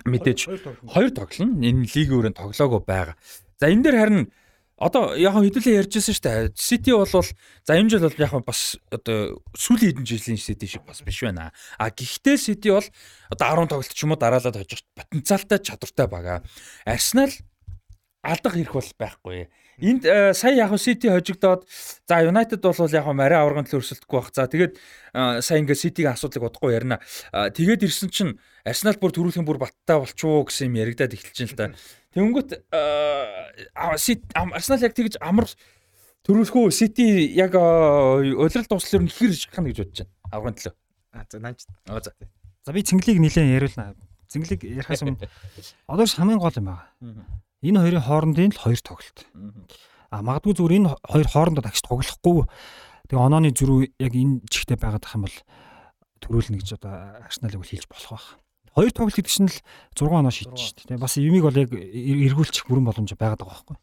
мэдээж хоёр тоглоно. Энэ лигийн өрөөнд тоглоагүй байгаа. За энэ дээр харин одоо яг хэдүүлээ ярьжсэн шүү дээ. Сити бол за энэ жил бол яг бас одоо сүүлийн хэдэн жилийн Сити шиг бас биш байна. А гэхдээ Сити бол одоо 10 тоглолт ч юм уу дараалаад хожих потенциалтай чадвартай байгаа. Арсенал алдах хэрэг бол байхгүй. Энд э, сая яг Сити хожигдоод за United бол яг марай аварган төлөө өрсөлдөхгүй бах. За тэгээд э, сая ингээд Ситигийн асуудлыг бодохгүй ярина. Тэгээд ирсэн чинь Арсенал бүр төрүүлхэн бүр баттай болчихоо гэсэн юм яригадад эхэлж байна л да. Тэнгүүт э, Арсенал яг тэгж амар төрүүлэхүү Сити яг улирал дуслал нь ихэр шахна гэж бодож байна. Аврагын төлөө. А за наач. Аа за. За би цэнгэлийг нэлээд яриулна. Цэнгэлийг ярихаас өмнө одоо хамгийн гол юм байна. Энэ хоёрын хоорондын л хоёр тоглолт. А магадгүй зүгээр энэ хоёр хоорондоо тагч тоглохгүй тэгээ онооны зөрүү яг энэ чигтээ байгаад ах юм бол төрүүлнэ гэж одоо Арсеналыг хэлж болох байх. Хоёр тоглолт гэдэг чинь л 6 оноо шийдэж шүү дээ. Бас юмыг бол яг эргүүлчих бүрэн боломж байгаад байгаа байхгүй.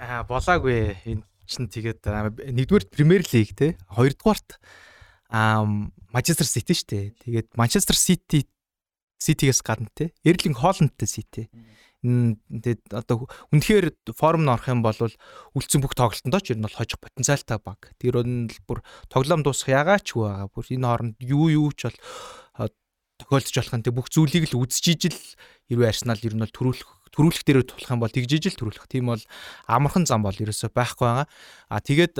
Аа болоогүй. Энэ чинь тэгээд нэгдүгээр Премьер Лиг те хоёрдугаарт аа Манчестер Сити шүү дээ. Тэгээд Манчестер Сити Ситигээс гадна те Эрлинг Хоолндтэй Сити. Тэгээд одоо үнэхээр форм нь орох юм бол үлдсэн бүх тоглолтондоо ч ер нь бол хожих потенциалтай баг. Тэр нь бүр тоглоом дуусах ягаач байгаа. Бүр энэ хооронд юу юу ч бол тохиолдож болох нь тэг бүх зүйлийг л үзчихиж л хэрвээ Арсенал ер нь бол төрүүлэх төрүүлэх дээр тулах юм бол тэгжиж л төрүүлэх. Тийм бол амархан зам бол ерөөсөй байхгүй байгаа. А тэгээд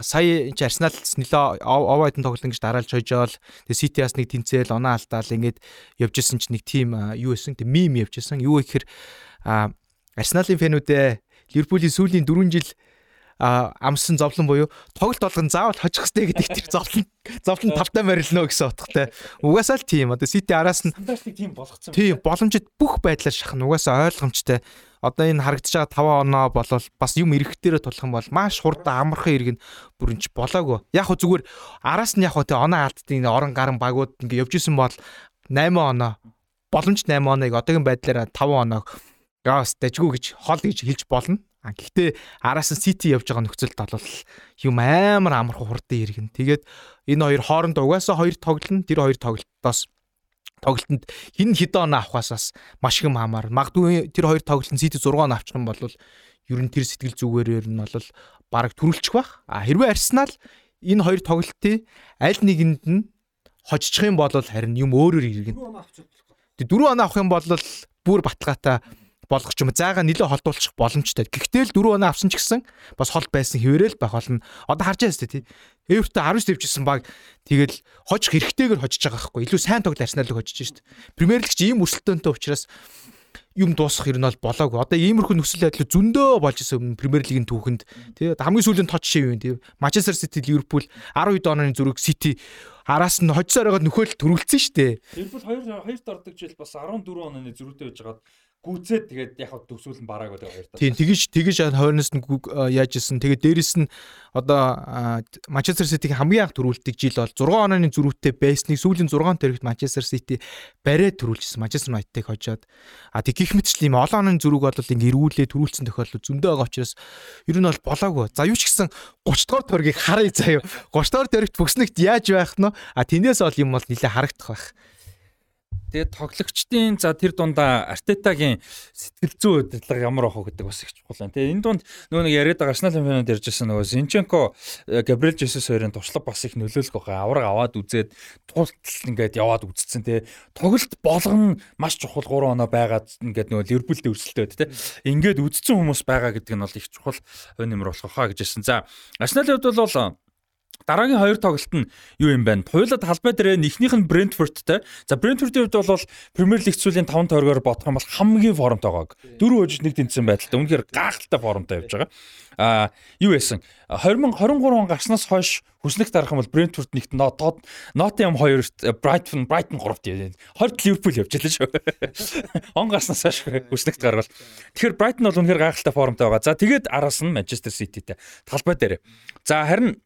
сая энэ Арсенал нөлөө овойдон тоглолт ингэж дараалж хойжоол тэгээ Ситиас нэг тэнцээл оноо алдаал ингэж явж исэн чинь нэг тим юу исэн тэг мим явж исэн юу гэхээр Арсеналын фэнүүдээ Ливерпулийн сүүлийн 4 жил а амсан зовлон буюу тоглолт болгон заавал хожих хэрэгтэй гэдэг тэр зовлон зовлон тавтай морилно гэсэн утгатай. Угаасаа л тийм. Одоо Сити араас нь тийм болгоцсон. Тийм боломжит бүх байдлаар шахна. Угаасаа ойлгомжтой. Одоо энэ харагдаж байгаа 5 оноо болол бас юм эрэхтэрэ тулах юм бол маш хурдан амархан иргэн бүрэнч болоогүй. Яг хөө зүгээр араас нь яг хөө тэ оноо алдтын орон гарын багууд ингээ явж исэн бол 8 оноо боломж 8 оныг одоогийн байдлаар 5 оноо гаас дажгүй гэж хол гэж хэлж болно. А гэхдээ араас нь City явж байгаа нөхцөлд бол юм амар амархан хурдан иргэн. Тэгээд энэ хоёр хоорондоо угаасаа хоёр тоглолт тэр хоёр тоглолтоос тоглолтод хин хэдэн оноо авахаас маш их юм хамаар. Магадгүй тэр хоёр тоглолтод City 6 оноо авчих юм бол ер нь тэр сэтгэл зүгээрээр нь бол бараг төрүүлчих бах. А хэрвээ Арсенал энэ хоёр тоглолтын аль нэгэнд нь хожчих юм бол харин юм өөрөөр иргэн. 4 оноо авах юм бол бүр баталгаатай болгох юм зайгаа нэлээд холдуулчих боломжтой. Гэхдээ л 4 оноо авсан ч гэсэн бас хол байсан хэвээрэл байх болно. Одоо харж байгаа сте тий. Эвертэ 19 дэвжсэн баг тэгэл хожих хэрэгтэйгээр хожиж байгаа байхгүй. Илүү сайн тоглол Арсеналыг хожиж шít. Премьер лиг чи ийм өрсөлдөөнтэй учраас юм дуусах юм бол болоогүй. Одоо иймэрхүү нөхцөл байдал зөндөө болж исэн Премьер лигийн түүхэнд тий хамгийн сүүлийн тод юу юм тий Манчестер Сити Ливерпул 12 онооны зүрэг Сити араас нь хожсоор байгаа нөхөөл төрүүлсэн шүү дээ. Ливерпул 2 2 дордог жил бас 14 онооны зөрүүтэй байж байгаад гүцээд тэгээд яг хад төгсүүл нь бараагүй тэгээ хоёр та. Тийм тэгэж тэгэж хойноос нь яаж исэн. Тэгээд дээрэс нь одоо Манчестер Ситигийн хамгийн анх төрүүлдэг жил бол 6 онооны зөрүүтэй байсныг сүүлийн 6 тэрэгт Манчестер Сити барай төрүүлжсэн. Манчестер Юнайтедыг хожоод а тэг гих мэтчл юм олон онооны зөрүүг бол ингээ эргүүлээ төрүүлсэн тохиолдол зөндөө байгаа учраас ер нь бол болоогүй. За юу ч гэсэн 30 дугаар төргийг харъя заяа. 30 дугаар төрөгт бүкснэгт яаж байх нь а тэнээс бол юм бол нэлээ харагдах байх. Тэгээд тоглогчдын за тэр дундаа Артетагийн сэтгэл зүй удирдлага ямар ах вэ гэдэг бас их чухал байна. Тэгээд энэ дунд нөгөө нэг яриад байгаа Арсенал фэнүүд ярьжсэн нөгөө Зинченко Габриэл Жесус хоёрын туршлага бас их нөлөөлөх байгаа. Авраг аваад үзээд туултал ингээд яваад үзсэн те. Тоглолт болгон маш чухал 3 оноо байгаад ингээд нөгөө Ливерпулд өрсөлдөд те. Ингээд үзсэн хүмүүс байгаа гэдэг нь бол их чухал өн нэмэр болох хаа гэж хэлсэн. За Арсеналын хувьд бол Дараагийн хоёр тоглолт нь юу юм бэ? Хуйлаад талбай дээр эхнийх нь Brentford-тэй. За Brentford-ийн хувьд бол Premier League сүүлийн 5 тойргоор бодох юм бол хамгийн формтой байгааг. Дөрөв хожиж нэг тэнцсэн байдалтай. Үнэхээр гайхалтай формтой явж байгаа. Аа юу яасан? 2023 он гарснаас хойш хүснэг дарах юм бол Brentford нэгт Нотод Nottingham 2-т Brighton Brighton 3-т явж 20 Liverpool явж байлаа шүү. Он гарснаас хойш хүснэгт гарвал. Тэгэхээр Brighton бол үнэхээр гайхалтай формтой байгаа. За тэгээд араас нь Manchester City-тэй талбай дээр. За харин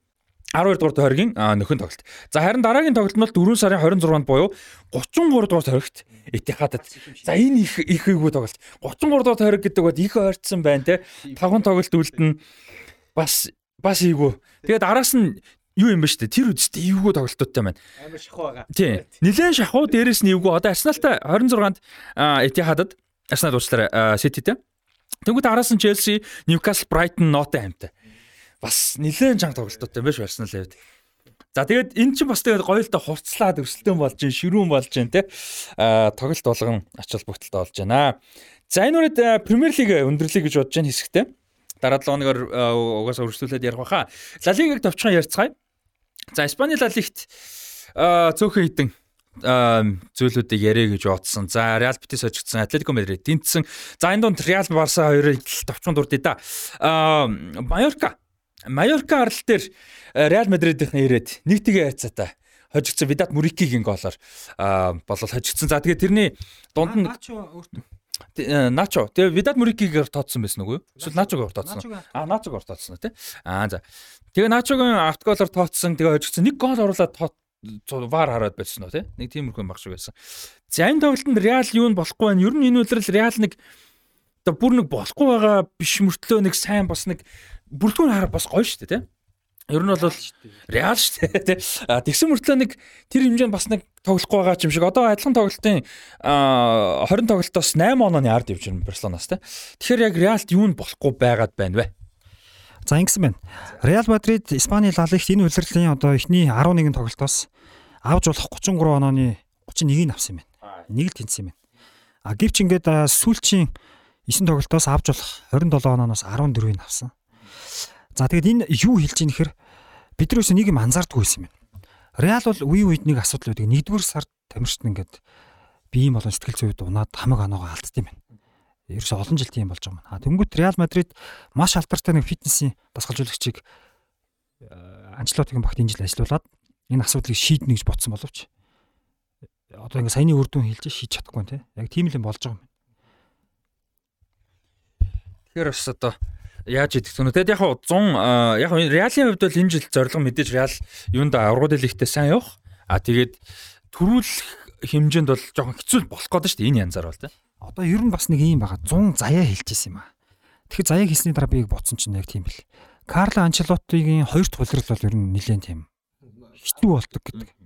12 дугаар тойргийн нөхөн тоглолт. За харин дараагийн тоглолт нь бол 4 сарын 26-нд буюу 33 дугаар тойрогт Этихадад. За энэ их их эйгүү тоглолт. 33 дугаар тойрог гэдэг бод их ойртсон байна те. Тавхан тоглолт үлдэн бас бас эйгүү. Тэгээд араас нь юу юм бэ штэ тэр үстэй эйгүү тоглолтуудтай байна. Амар шахуу байгаа. Тий. Нилээн шахуу дээрэс нь эйгүү. Одоо Арсеналтай 26-нд Этихадад Арсенал уучлаарай Сититэй. Тэнгүүд араас нь Челси, Ньюкасл, Брайтон, Ноттенхэмтэй бас нэлээд чанга тоглолттой биш Арсенал явд. За тэгээд эн чинь бас тэгээд гоё л да хурцлаад өрсөлдөөн болж гин ширүүн болж гин те а тоглолт болгон ач холбогдолтой болж байна. За энэ үрээд Премьер лиг өндөрлөе гэж бодож байна хэсэгтэй. Дараа 7 хоногор угаасаа өрсөлдүүлээд ярих баха. Ла Лигийг товчхон ярьцгаая. За Испани Ла Лигт цөөхөн хитэн зүйлүүдийг яриа гэж бодсон. За Реал Бетис хожигдсан, Атлетико Мадрид тэнцсэн. За энэ донд Реал Барса хоёрын товчхон дурд да. Майорка. Майорка арал дээр Реал Мадридийнхэн ирээд нийтгээ хайцаатай хожигдсан Видат Мурикигийн голоор болол хожигдсан. За тэгээд тэрний дунд нь Начо. Тэгээ Видат Мурикигээр тооцсон байсан үгүй юу? Эсвэл Начогоор тооцсон. Аа, Начогоор тооцсон тий. Аа за. Тэгээ Начогийн автголоор тооцсон. Тэгээ хожигдсан. Нэг гол оруулаад вар хараад байсан уу тий. Нэг тиймэрхүү юм баг шиг байсан. За энэ тоглолтод Реал юу нь болохгүй байна. Ер нь энэ үйлрэл Реал нэг оо бүр нэг болохгүй байгаа биш мөртлөө нэг сайн бас нэг бүрдүүн хараа бас гоё шүү дээ тий. Ер нь бол Реал шүү дээ тий. Тэгсэн мөртлөө нэг тэр хэмжээнд бас нэг тоглохгүй байгаа юм шиг. Одоо адилхан тоглолтын 20 тоглолтоос 8 онооны ард явж байна Барселонаас тий. Тэгэхээр яг Реалд юу нь болохгүй байгаад байна вэ? За ингэсэн байна. Реал Мадрид Испани Ла Лигт энэ улирлын одоо эхний 11 тоглолтоос авж болох 33 онооны 31-ийг авсан юм байна. Нэг л тэнцсэн юм байна. А гэвч ингээд сүүлчийн 9 тоглолтоос авж болох 27 онооноос 14-ийг авсан. За тэгэд энэ юу хэлж ийн гэхээр бид нөөс нэг юм анзаардгүй байсан юм. Реал бол үе үед нэг асуудал үүдэг. Нэгдүгээр сард тамирчид ингээд биеийн болон сэтгэл зүйд унаад хамаг оноогоо алдсан юм байна ерөөс олон жил тийм болж байгаа юм. А тэнгуут Реал Мадрид маш алдартай нэг фитнесийн дасгалжуулагчийг Анчлотигийн багт энэ жил ажилуулад энэ асуудлыг шийднэ гэж бодсон боловч одоо ингээ саяны үр дүн хэлж шийдэж чадахгүй нэ. Яг тийм л юм болж байгаа юм. Тэгэхээр бас одоо яаж идэх вэ? Тэгэд яг 100 яг Реалын хувьд бол энэ жил зорилго мэдээж Реал юунд аврагууд лигтээ сайн явах. А тэгээд төрүүлэх хэмжээнд бол жоохон хэцүү болох гээд шүү дээ энэ янзаар бол тийм одоо ер нь бас нэг юм байгаа 100 заяа хэлчихсэн юм аа. Тэгэхээр заяа хэлсний дараа би бодсон чинь яг тийм бэл. Карло Анчелотигийн хоёр дахь улирал бол ер нь нэлээд тийм хитүү болдог гэдэг.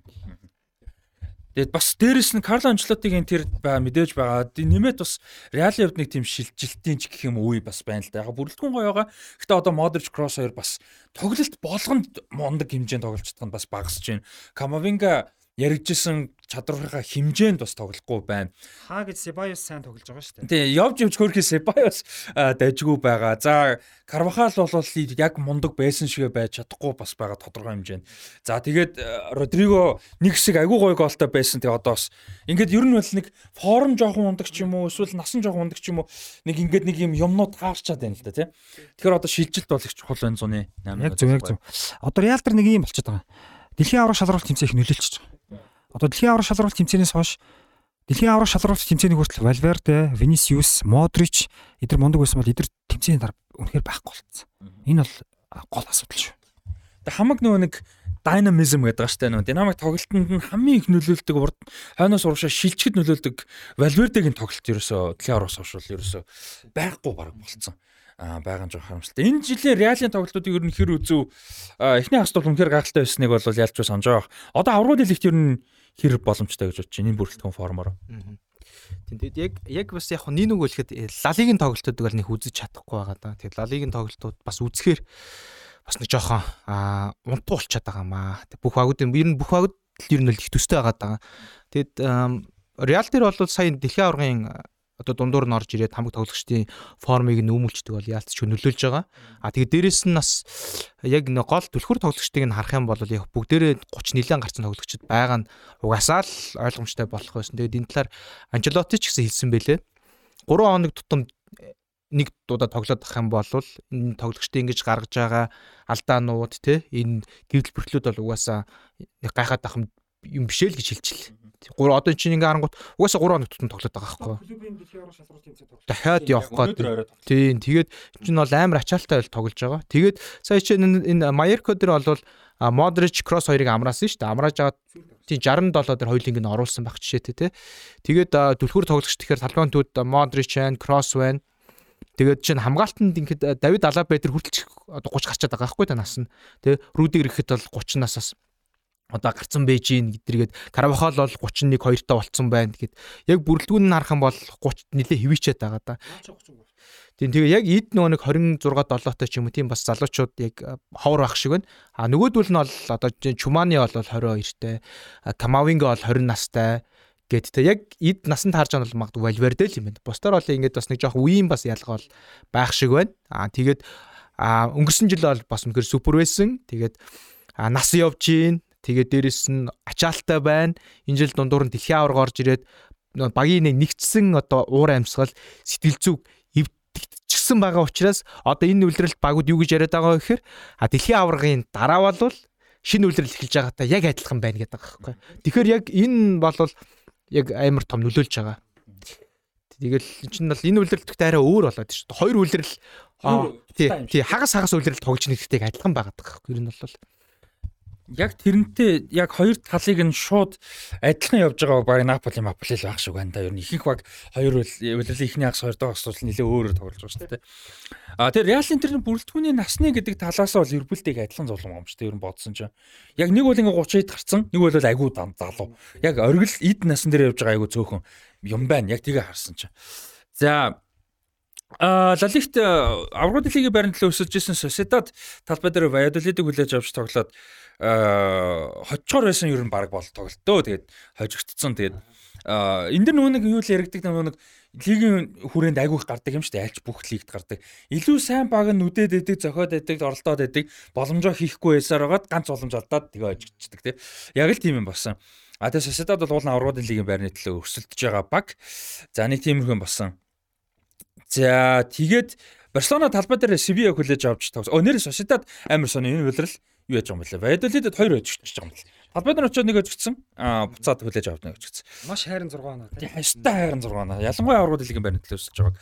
Тэгээд бас дээрэс нь Карло Анчелотигийн тэр мэдээж байгаа. Нэмээд бас Реалын хувьд нэг тийм шилжилтийн ч гэх юм үе бас байна л да. Яг бүрэлдэхүүн гоё байгаа. Гэтэ одоо Modric Cross хоёр бас тоглолт болгонд мундаг хэмжээнд тоглож чадах нь бас багасж байна. Камавинга яригджсэн чадварынхаа хэмжээнд бас тоглохгүй байна. Хаа гэж Себайос сайн тоглож байгаа шүү дээ. Тий, явж явж хөрхий Себайос дайжгүй байгаа. За, Карвахал бол яг мундаг байсан шигэ байж чадахгүй бас байгаа тодорхой хэмжээнд. За, тэгээд Родриго нэг хэсэг агүй гой голтой байсан. Тэгээ одоо бас ингээд ер нь бол нэг форм жоохон мундаг ч юм уу, эсвэл насан жоохон мундаг ч юм уу, нэг ингээд нэг юм юмнууд хаарчаад байна л да, тий. Тэгэхээр одоо шилжилт бол их чухал байна зуны 8. Яг зөв, яг зөв. Одоо Реал дээр нэг юм болчиход байгаа. Дэлхийн аврах шалралт тэмцээх нөлөөлчихөж байгаа. Одоо дэлхийн аврах шалралт тэмцээнээс хойш дэлхийн аврах шалралт тэмцээний хүртэл Valverde, Vinicius, Modric эдгээр мундаг байсан бол эдгээр тэмцээний дараа үнэхээр байхгүй болцсон. Энэ бол гол асуудал шүү. Тэг хамаг нөгөө нэг динамизм гэдэг штэ нөгөө динамик тоглолтод нь хамгийн их нөлөөлдөг урд хойноос урагшаа шилжихэд нөлөөлдөг Valverde-гийн тоглолт ерөөсөө дэлхийн аврах бол ерөөсөө байхгүй баг болцсон байгаа нь жоох харамсалтай. Энэ жилийн Реалын тоглолтуудыг ер нь хэр үзүү эхний хастуул үнэхээр гайхалтай байсныг бол ялч санаж байгаа. Одоо аврагууд хэлэхт ер нь хэр боломжтой гэж бодож байна энэ бүрэлдэхүүн формоор. Тэгээд яг яг бас яг нэг үг хэлэхэд Лалигийн тоглолтуудыг бол нэг үзэж чадахгүй байгаа да. Тэгээд Лалигийн тоглолтууд бас үзэхээр бас нэг жоохон аа унтуу болчиход байгаа маа. Бүх багууд ер нь бүх багууд ер нь л их төстэй байгаа даа. Тэгэд Реал дээр бол сая дэлхийн аваргын одоо дундуур нь орж ирээд хамаг тоглогчдын формыг нүүмүүлчдэг бол яалтч нөлөөлж байгаа. А тэгээ дээрэс нь бас яг нэг гол түлхүр тоглогчдыг нь харах юм бол яг бүгдээрээ 30 нилээн гарсан тоглогчд байгаа нь угаасаа л ойлгомжтой болох байсан. Тэгээд энэ талаар Анчелоти ч гэсэн хэлсэн байлээ. 3 хоног тутам нэг удаа тоглоод ах юм бол энэ тоглогчдын ингэж гаргаж байгаа алдаанууд те энэ гэрэл бэрхлүүд бол угаасаа гайхаад ах юм биш л гэж хэлчихлээ. 3 одоо чинь ингээ харангуут угаасаа 3 хоног тутам тоглоод байгаа байхгүй. Клубын дэлхийн аврал шалралт тэмцээн тоглож. Дахиад явах гээд. Тийм тэгээд чинь бол амар ачаалтай байл тоглож байгаа. Тэгээд сая чинь энэ Майерко дээр бол Модрич кросс хоёрыг амраасан шүү дээ. Амрааж аваад тийм 67 дээр хоёулынг нь оруулсан баг жишээтэй тий. Тэгээд түлхүүр тоглогч тэгэхээр талбайн түүд Модрич байна, кросс байна. Тэгээд чинь хамгаалтанд ингээд Давид Алаба дээр хүртэлч одоо 30 гарчаад байгаа байхгүй та нас нь. Тэ Рүдигэр ихэд бол 30 насаас одоо гарцсан байж гин гэдэргээд Каравахал бол 31 2 та болцсон байна гэд яг бүрэлдэхүүн нь харах юм бол 30 нилээ хөвичээд байгаа да. Тийм тэгээ яг эд нөгөө нэг 26 7 та ч юм уу тийм бас залуучууд яг ховор байх шиг байна. А нөгөөдөл нь бол одоо Чумани бол 22 тай, Камавинга бол 20 настай гэд тэ яг эд насанд харж байгаа бол магадгүй Вальверде л юм байна. Бусдаар бол ингээд бас нэг жоох үеийн бас ялгаа бол байх шиг байна. А тэгээд өнгөрсөн жил бол бас үнэхээр супер байсан. Тэгээд а нас явж гин Тэгээд дээрэс нь ачаалттай байна. Энэ жил дундуур нь дэлхийн аварга орж ирээд багийн нэг нэгдсэн одоо уур амьсгал сэтгэл зүг эвдэгдчихсэн байгаа учраас одоо энэ үйлрэлт багууд юу гэж яриад байгаа вэ гэхээр а дэлхийн аваргын дараа бол шинэ үйлрэл эхэлж байгаатай яг адилхан байна гэдэг байгаа байхгүй. Тэгэхээр яг энэ бол яг амар том нөлөөлж байгаа. Тэгэл чинь бол энэ үйлрэлттэй арай өөр болоод шүү дээ. Хоёр үйлрэл тий хагас хагас үйлрэл тоглож нэгтэйг адилхан байгаа байхгүй. Ер нь бол яг тэрнтэй яг хоёр талыг нь шууд адилхан явж байгаа баг Наполи Маполи л байх шиг байна да. Ер нь ихэнх баг хоёр үлрэлийн ихний хагас хоёр дахь хагас нэлээ өөрөөр тоглож байгаа шүү дээ. А тэр Реалын тэр бүрэлдэхүүний насны гэдэг талаас бол Ливерпултэйг адилхан зулам юм шүү дээ. Ер нь бодсон чинь. Яг нэг бол ингээ 30-д гарцсан, нэг бол айгуу залуу. Яг оргил эд насан дээр явж байгаа айгуу цөөхөн юм байна. Яг тгээ харсан чинь. За А Лалигт аврагын лигийн байрны төлөө өсөж исэн Sociedad талбай дээр Valladolid-ыг хүлээж авч тоглоод хоччоор байсан ер нь баг бол тоглолтоо. Тэгээд хожигдсон. Тэгээд энэ дэр нөгөө нэг юу л яригдаг нөгөө нэг лигийн хүрээнд айгүйх гардаг юм шүү дээ. Альч бүх лигт гардаг. Илүү сайн баг нь нүдэд идэг, зохиод идэг, оролдоод идэг, боломжоо хийхгүй байсаар байгаад ганц боломж алдаад тэгээ хожигддаг тий. Яг л тийм юм болсон. А тэгээ Sociedad бол уулын аврагын лигийн байрны төлөө өрсөлдөж байгаа баг. За нэг тиймэрхүү болсон. За тэгээд Барселона талбай дээр Севиа хүлээж авч. Оо нэр Sociedad амар сони энэ үлрэл юу яаж байгаа юм бэлээ. Valladolid 2 өжигч байгаа юм бэл. Талбайд нь очиод нэг өжигдсэн. Аа буцаад хүлээж аваад нэг өжигдсэн. Маш хайрын 6 оноо. Тий хаштай хайрын 6 оноо. Ялангуяа аврал лигийн байрны төлөө өсөж байгааг.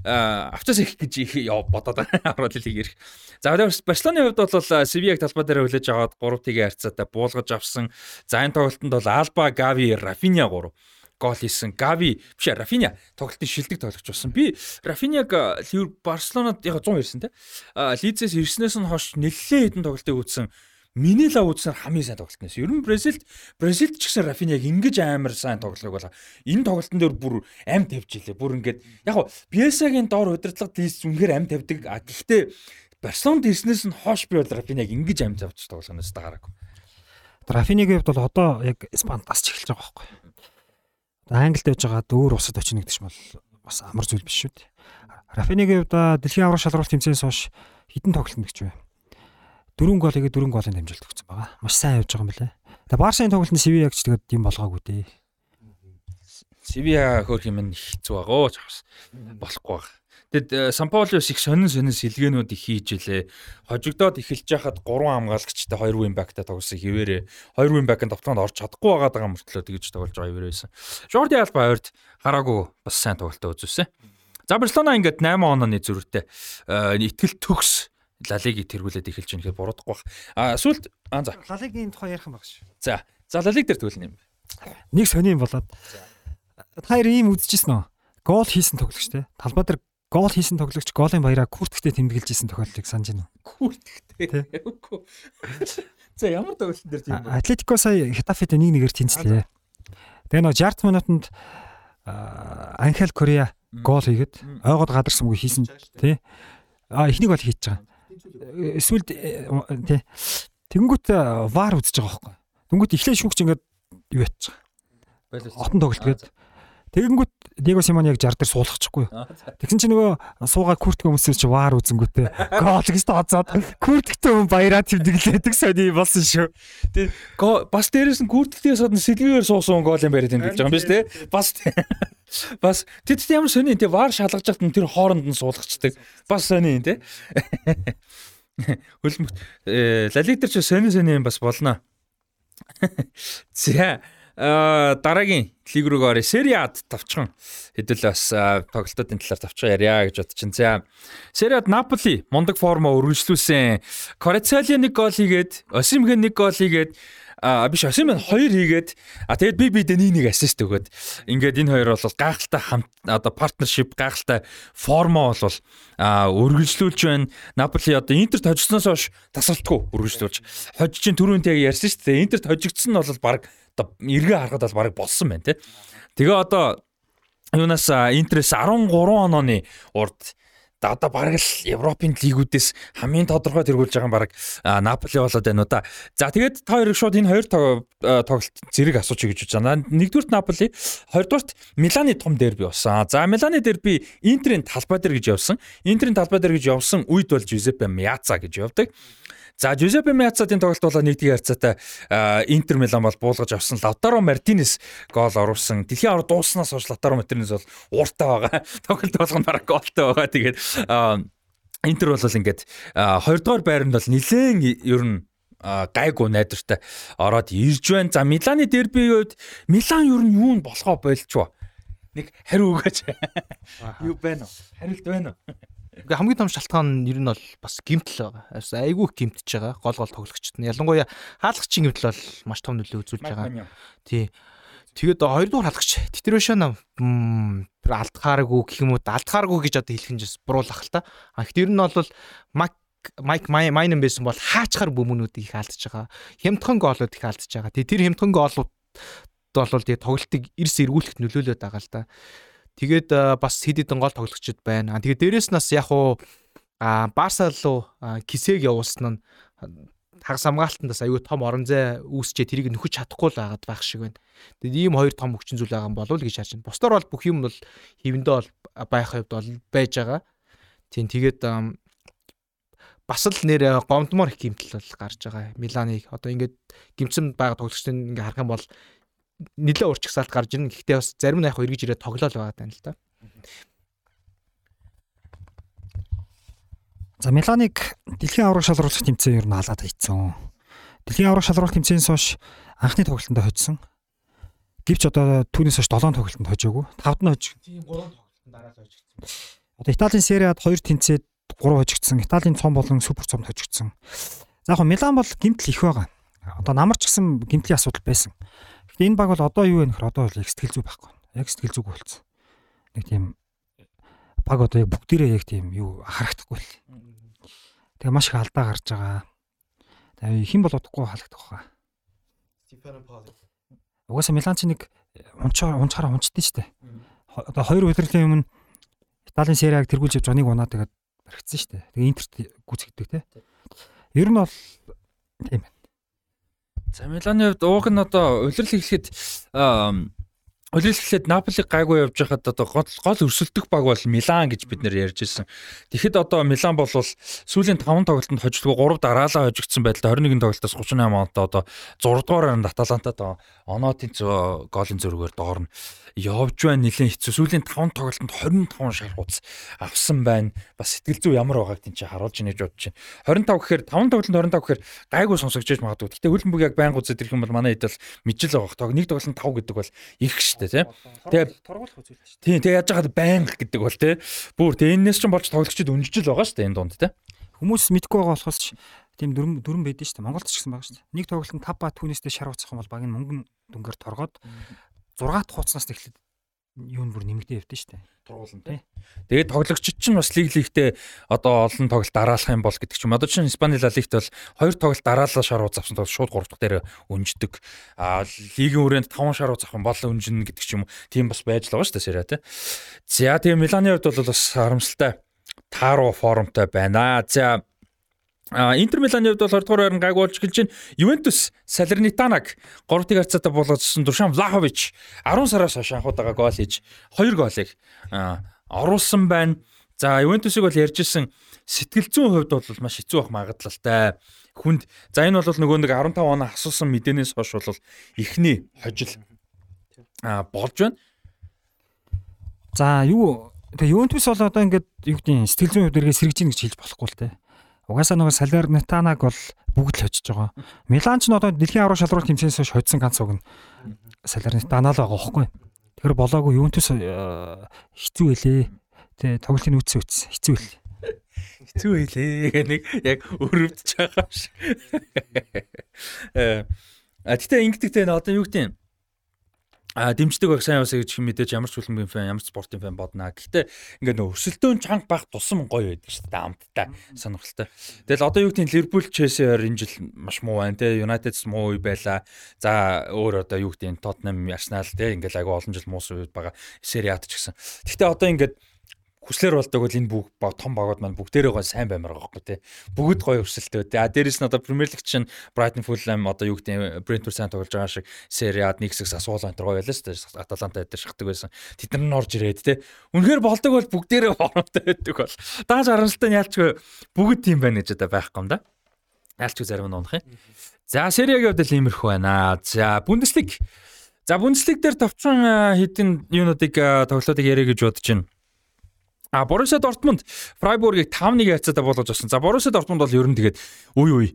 Аа авчаас их гэж их бодоод аврал лиг ирэх. За Барселоны хувьд бол Севиаг талбай дээр хүлээж аваад 3 тгийн харьцаатай буулгаж авсан. За энэ тоглолтод бол Алба, Гави, Рафиня 3 гол хийсэн. Гави биш Рафиня тоглолтын шилдэг тоглогч болсон. Би Рафиняг Ливер Барселонод яг 100 ирсэн те. Лизээс ирснээс нь хойш нэлээд хэдэн тоглолтыг үзсэн. Минила үзсэн хамгийн сайн тоглолтноос. Ер нь Бразилд Бразилд ч гэсэн Рафиняг ингэж амар сайн тоглолог бол энэ тоглолтын дээр бүр ам тавьж илээ. Бүр ингээд яг хуу Пьесагийн доор удирдлага дийс үнэхээр ам тавьдаг. Гэхдээ Барселонд ирснээс нь хойш би бол Рафиняг ингэж ам тавьж тоглохоноос дагаагүй. Рафинигийн хувьд бол одоо яг Испанд тасч эхэлж байгаа байхгүй. Англид байж байгаа дөөр усад очно гэдэг чинь бол бас амар зүйл биш шүү дээ. Рафинигийн хувьд дэлхийн аврах шалралт тэмцээнээс хойш хідэн тоглолт нэгч вэ. Дөрвөн гол игээ дөрвөн голын дамжуулт өгсөн байгаа. Маш сайн явж байгаа юм билэ. Тэгээ Барсын тоглолтын Севиаг ч тэгээд юм болгоогүй дээ. Севиа хөөх юм хэцүү байгаа ч болохгүй байгаа. Тэгэд Самполиос их сонин сонин сэлгээнүүд их хийж илээ. Хожигдоод эхэлж яхад 3 хамгаалагчтай 2 win back-тай тоглосон хിവэрэ 2 win back-ын товтлоонд орж чадахгүй байгаа даа мөртлөө тэгж тоглож байгаа хിവэрээсэн. Жорди Алба ойрд гараагүй бас сайн тоглолтоо үзүүлсэн. За Барселона ингээд 8 онооны зөрүүтэй итгэл төгс Лалигийг тэргүүлээд эхэлж байгаа гэхээр буруудахгүй бах. А сүүлд аа за. Лалигийн тухай ярих юм баг шүү. За. За Лалиг дээр төлнө юм. Нэг сони юм болоод. Та хоёр ийм үзчихсэн үү? Гол хийсэн тоглогч те. Талбай дээр гол хийсэн тоглогч голын баяраа күртгтэй тэмдэглэж исэн тохиолдлыг санаж байна уу? Күртгтэй. За ямар тоглолтын дээр тийм бэ? Атлетико сая Хетафетэй 1-1-ээр тэнцлээ. Тэгээ нөө 60 минутанд Анхел Корея гол хийгээд ойгоод гадарсан үгүй хийсэн тий. А эхнийг бол хийж байгаа. Эсвэл тий. Тэнгүүт вар үзэж байгаа байхгүй. Тэнгүүт эхлэн шүүгч ингээд юу байгаа. Отон тоглолт гээд Тэгэнгүүт Диего Симон яг 60 дээр суулгачихгүй. Тэгсэн чинь нөгөө суугаа күртгэ өмсөж чи ваар үзэнгүүтээ гол гэж тооцоод күртгтэй хүн баяраа тэмдэглээдэг сони болсон шүү. Тэг бас дээрээс нь күртгтэй сод сэлгээр суусан гол юм бариад тэмдэглэж байгаа юм биш үү? Бас бас тэд ямар сони тий ваар шалгаж хат нь тэр хооронд нь суулгачдаг. Бас сони тий. Хөлмөт лалитер ч сони сони юм бас болно. За дараагийн лиг рүү орё. Сериад тавчхан хэдэл бас тоглолтуудын талаар тавчхан ярья гэж чинь. За Сериад Наполи мундаг формо үргэлжлүүлсэн. Корецали нэг гол хийгээд, Осимхэн нэг гол хийгээд а биш Осимэн 2 хийгээд а тэгэд би бид нэг нэг ассист өгөөд ингээд энэ хоёр бол гайхалтай хамт одоо партнершип гайхалтай формо бол а үргэлжлүүлж байна. Наполи одоо Интерт хожсноос хойш тасралтгүй үргэлжлүүлж. Хожиж чинь түрүүнд яг ярьсан шүү дээ. Интерт хожигдсон нь бол баг одоо эргээ харахад бол баг болсон байна те. Тэгээ одоо юунаас Интерес 13 онооны урд одоо бараг л Европын лигүүдээс хамгийн тодорхой тэргүүлж байгаа баг Наполи болоод байна уу да. За тэгээд та хоёр шууд энэ хоёр тоглолт зэрэг асууч гэж байна. Нэгдүгürt Наполи, хоёрдугürt Миланы том дерби болсон. За Миланы дерби Интерийн талбай дээр гэж явсан. Интерийн талбай дээр гэж явсан үед бол Жузеппе Миаца гэж явдаг. За Жузеппе Меаццатын тоглолт бол нэгдгийн харьцаатай Интер Милан бол буулгаж авсан Лавтаро Мартинес гол оруулсан. Дэлхийн авар дууснаас хойш Лавтаро Мартинес бол ууртай байгаа. Тоглолт болгоно бараг голтой байгаа. Тэгээд Интер бол ингээд хоёрдугаар байранд бол нилээн ер нь гайгүй найдвартай ороод ирж байна. За Миланы дербигийн үед Милан ер нь юу нь болохоо болчихоо. Нэг хариу өгөөч. Юу байна уу? Хариулт байна уу? Ингээ хамгийн том шалтгаан нь ер нь бол бас гимтэл байгаа. Айгүй их гимтэж байгаа. Гол гол тоглогчд нь. Ялангуяа хаалгачийн гимтэл бол маш том нөлөө үзүүлж байгаа. Тий. Тэгээд хоёрдугаар хаалгач Титерошана алдхааргүй гэх юм уу алдхааргүй гэж одоо хэлэх нь жис буруулах л та. А ихт ер нь бол Мак Майк Майнен байсан бол хаачхаар бөмбөнүүдийг их алдчихж байгаа. Хямдхан гоолууд их алдчихж байгаа. Тэгээ тэр хямдхан гоолууд бол тэгээ тоглолтыг эрс эргүүлэхэд нөлөөлөд байгаа л да. Тэгээд бас хэд хэдэн гол тоглогчд байна. Тэгээд дээрэс нас яг уу Барса руу кисэг явуулсан нь хагас хамгаалтандаас аюу том орон зай үүсчээ тэрийг нөхөж чадахгүй л байгаад байх шиг байна. Тэгээд ийм хоёр том хүчин зүйл байгаа юм болов уу гэж харж байна. Бусдаар бол бүх юм бол хэвэндээ бол байх хувьд бол байж байгаа. Тийм тэгээд бас л нэр гомдмор их гимтэл бол гарч байгаа. Миланыг одоо ингээд гимцэн байгаа тоглогчдын ингээ харах юм бол нэлээ урчгсаалт гарч ирнэ. Гэхдээ бас зарим нь яг эргэж ирээд тоглоол байгаа тань л да. За Миланыг дэлхийн авраг шалруулах тэмцээн ер нь халаад хийцэн. Дэлхийн авраг шалруулах тэмцээнээс хойш анхны тоглолтонд хоцсон. Гэвч одоо түүнээс хойш 7 тоглолтонд хожоогүй. 5-д нь хожиг. Тийм 3 тоглолтонд дараа хожигдсон. Одоо Италийн сериад 2 тэнцээд 3 хожигдсан. Италийн цом болон супер цомд хожигдсан. За яг Милан бол гимтэл их байгаа. Одоо намарч гисэн гимтлийн асуудал байсан. Гэхдээ энэ баг бол одоо юу вэ нөхөр одоо бол яг сэтгэл зүй байхгүй. Яг сэтгэл зүйг болцсон. Нэг тийм баг одоо яг бүгдээрээ яг тийм юу харагдахгүй л. Тэгээ маш их алдаа гарч байгаа. Тэгээ хэн бол удахгүй халагдах хаа. Стефано Пауло. Угаасаа Милан чи нэг унчаар унчаараа унчдээ штэ. Одоо хоёр удирлын өмнө Италийн сериаг тэргүүлж явж оныг унаа тэгээд баригдсан дээ. Тэгээ интерт гүцэгдэг те. Ер нь бол тийм байна. За Миланы хувьд ууг нь одоо улирал эхлэхэд Улирал эхлээд Наполиг гайгүй явж байхад одоо гол гол өрсөлдөх баг бол Милан гэж бид нэр ярьж ирсэн. Тэгэхэд одоо Милан бол сүүлийн 5 тоглолтод хожигдгүй 3 дараалал хожигдсан байдлаа 21 тоглолтоос 38 онтой одоо 6 дугаар раунд Аталантад Онотын голын зөргөөр доорно явж байна нэлээд хэцүү. Сүүлийн 5 тоглолтод 25 шар хуц авсан байна. Бас сэтгэл зүй ямар байгааг тийч харуулж ийнэ гэж бодож байна. 25 гэхээр 5 тоглолтод 25 гэхээр гайгүй сонсогдож магадгүй. Гэтэ хөлбөмбөг яг байнг үзээд ирэх юм бол манай хэд бол мэджил байгаа. Тог нэг тоглолтод 5 гэдэг бол их штэ тий. Тэгээ тургуулах үзүүл шүү. Тийм тэгээ яаж яагаад байнг гэдэг бол тий. Бүр тэгээ энэс ч болж тоглогчид өнжижил байгаа штэ энэ дунд тий. Хүмүүс мэдгүй байгаа болохоос ч тийм дүрм дүрм байдэн шүү дээ. Монголд ч гэсэн байгаа шүү дээ. Нэг тоглолтод 5 ба түүнээсээ шар уцах юм бол баг нь мөнгөн дүнгээр торгоод 6-т хуцнаас эхлээд юу н бүр нэмэгдээ явдсан шүү дээ. Тургуулна тий. Тэгээд тоглогчид ч бас лиг лигтээ одоо олон тоглолт дараалах юм бол гэдэг ч юм. Одоо чинь Испани ла лигт бол хоёр тоглолт дараалал шар ууц авсан тоглолт шууд 3 дахь дээр өнждөг. А лигийн хүрээнд 5 шар ууц авах юм бол өнжинэ гэдэг ч юм. Тийм бас байж л байгаа шүү дээ сериа тий. За тэгээ Миланы хувьд бол бас харамсалтай тааруу формтой байна. За Интер Миланы хувьд бол 20 дугаар байранд гайг болж эхэлж байна. Ювентус Салернитанаг 3-р харьцаатай болгосон Душан Влахович 10 сараас хойш анхудаага гол хийж 2 голыг оруулсан байна. За Ювентусыг бол ярьжсэн сэтгэл зүйн хувьд бол маш хэцүү байх магадлалтай. Хүнд за энэ бол нөгөө нэг 15 оноо асуусан мэдээнээс хойш бол эхний хожил а болж байна. За юу тэгээ Ювентус бол одоо ингээд юу гэдэг сэтгэл зүйн хувьд эргээ сэргэж ийн гэж хэлж болохгүй л те. Угаасаа нөгөө Салернитанаг бол бүгд л очиж байгаа. Милан ч н одоо дэлхийн аврал шалралт тэмцээнээс хойш хоцсон ганц уг нь Салернитана л байгаа байхгүй. Тэгэхээр болоогүй юунтус хэцүү байлээ. Тэ тоглолтын үүссэн үтс хэцүү л. Хэцүү байлээ нэг яг өрөвдөж байгаа шиг. Э а тэгтээ ингэдэгтэй одоо юу гэдэг юм а дэмждэг байх сайн яваасаа гэж мэдээж ямар ч хөлбөмбөгийн фэн ямар ч спортын фэн боднаа. Гэхдээ ингээд нөө өрсөлдөөн чанга байх тусам гоё байдаг шүү дээ амттай сонирхолтой. Тэгэл одоо юу гэдэг нь Ливерпул Челси хоёр энэ жил маш муу байна те. Юнайтед муу үе байла. За өөр одоо юу гэдэг нь Тотнам Арсенал те ингээд агай олон жил муусан үед байгаа. Сериат ч гэсэн. Гэхдээ одоо ингээд хүслэр болдог бол энэ бүх том багууд маань бүгдээрээ гоо сайн баймаар байгаа тий. Бүгд гоё өрсөлтөө. А дээрэс нь одоо Премьер Лиг чинь Brighton Fulham одоо юу гэдэг Brentford сайн тоглож байгаа шиг Serie A-д нэг хэсэг асуулаа энэ гоё байлаа шүү дээ. Atalanta дээр шахдаг байсан. Тэд нар нь орж ирээд тий. Үнэхээр болдог бол бүгдээрээ хоромтой байдаг бол. Дааж харамсалтай нь яалчгүй бүгд тийм байна гэж одоо байхгүй юм да. Ялч зарим нь унах юм. За сериагийн хувьд л иймэрхүү байна. За Бундеслиг. За Бундеслиг дээр товчхон хэдин юунуудыг тоглоодыг яриа гэж бодож байна. А Боруссия Дортмунд Фрайбургийг 5-1 хацаатаа болгож авсан. За Боруссия Дортмунд бол ер нь тэгээд үе үе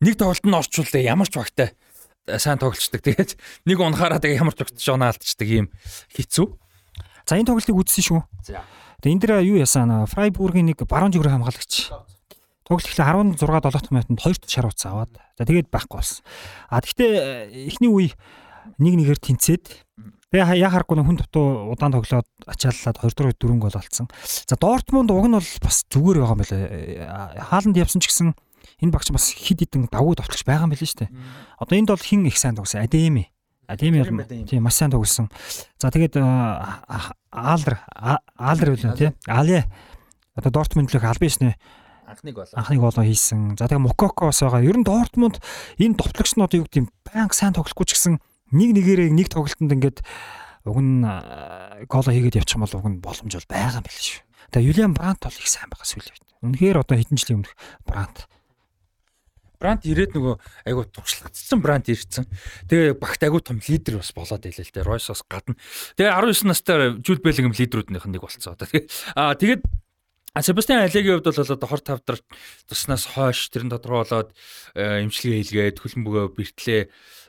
нэг тоглолт нь орчуулдаа ямар ч багтай сайн тоглолцдог. Тэгээд нэг унахаараа тэгээд ямар ч багт шоонаа алдчихдаг ийм хэцүү. За энэ тоглолтыг үзсэн шүү. За. Тэгээ энэ дээр юу ясаа Фрайбургийн нэг баруун зүгрээ хамгаалагч. Тоглолт ихлэ 16 7 дахь минутанд 2 шар утас аваад. За тэгээд байхгүй болсон. А тэгтээ эхний үе нэг нэгээр тэнцээд Тэгээ яа харахгүй хүн дутуу удаан тоглоод ачааллаад 2 дугаар 4 гол олцсон. За Дортмунд уг нь бол бас зүгээр байгаа юм байна. Хааланд явсан ч гэсэн энэ багч бас хид хідэн давуу товтлогч байгаа юм байна шүү дээ. Одоо энд бол хин их сайн тоглосон. Адеми. Адеми тийм маш сайн тоглосон. За тэгээд Аалдер Аалдер үлээ тий. Али одоо Дортмунд лөх албан ёсны анхныг болоо. Анхныг болоо хийсэн. За тэгээ Мококо бас байгаа. Ер нь Дортмунд энэ товтлогч нь одоо юу гэдэг юм банк сайн тоглохгүй ч гэсэн нэг нэгээрээ нэг тоглолтод ингээд уг нь голо хийгээд явчих юм бол уг нь боломж бол байгаа юм биш шүү. Тэгээ Юлиан Брант бол их сайн байгаа үед. Үнэхээр одоо хэдэн жилийн өмнөх Брант. Брант ирээд нөгөө айгу туршлагдсан Брант ирсэн. Тэгээ багт айгу том лидер бас болоод ийлээ л дээ. Ройс бас гадна. Тэгээ 19 настай Жул Беллингем лидерүүднийх нэг болцсон одоо. Тэгээ аа тэгээд Себастьян Алегийн хувьд бол одоо хор тавдар туснаас хойш тэрэн тодорхой болоод эмчилгээ хийлгээд хөлбөмбөгөө бэртлээ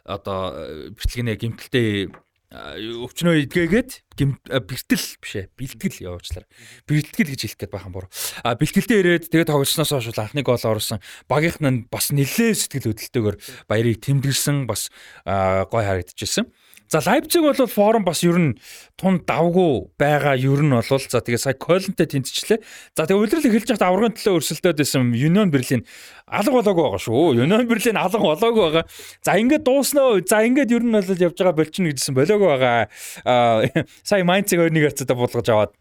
одоо бэртлэгнээ гимтэлтэй өвчнөө идгээгээд бэлтгэл биш ээ бэлтгэл явуучлаа бэлтгэл гэж хэлэх гээд бахан буруу. А бэлтгэлтэй ирээд тэгээд тоглосноос хойш анхны гол оруулсан. Багийнх нь бас нэлээд сэтгэл хөдлөлтөөр баярыг тэмдэглэсэн бас гой харагдчихсэн За Лайпциг бол форум бас ер нь тун давгүй байгаа ер нь бол за тэгээ сая Колнтэй тэнцчлээ. За тэгээ улирал эхэлж байхад аврагын төлөө өрсөлдөд байсан Union Berlin алга болоогүй байгаа шүү. Union Berlin алга болоогүй байгаа. За ингээд дууснаа. За ингээд ер нь бол явж байгаа болчихно гэжсэн болоогүй байгаа. Аа сая Mainz-ыг 2-1 харцаа болгож аваад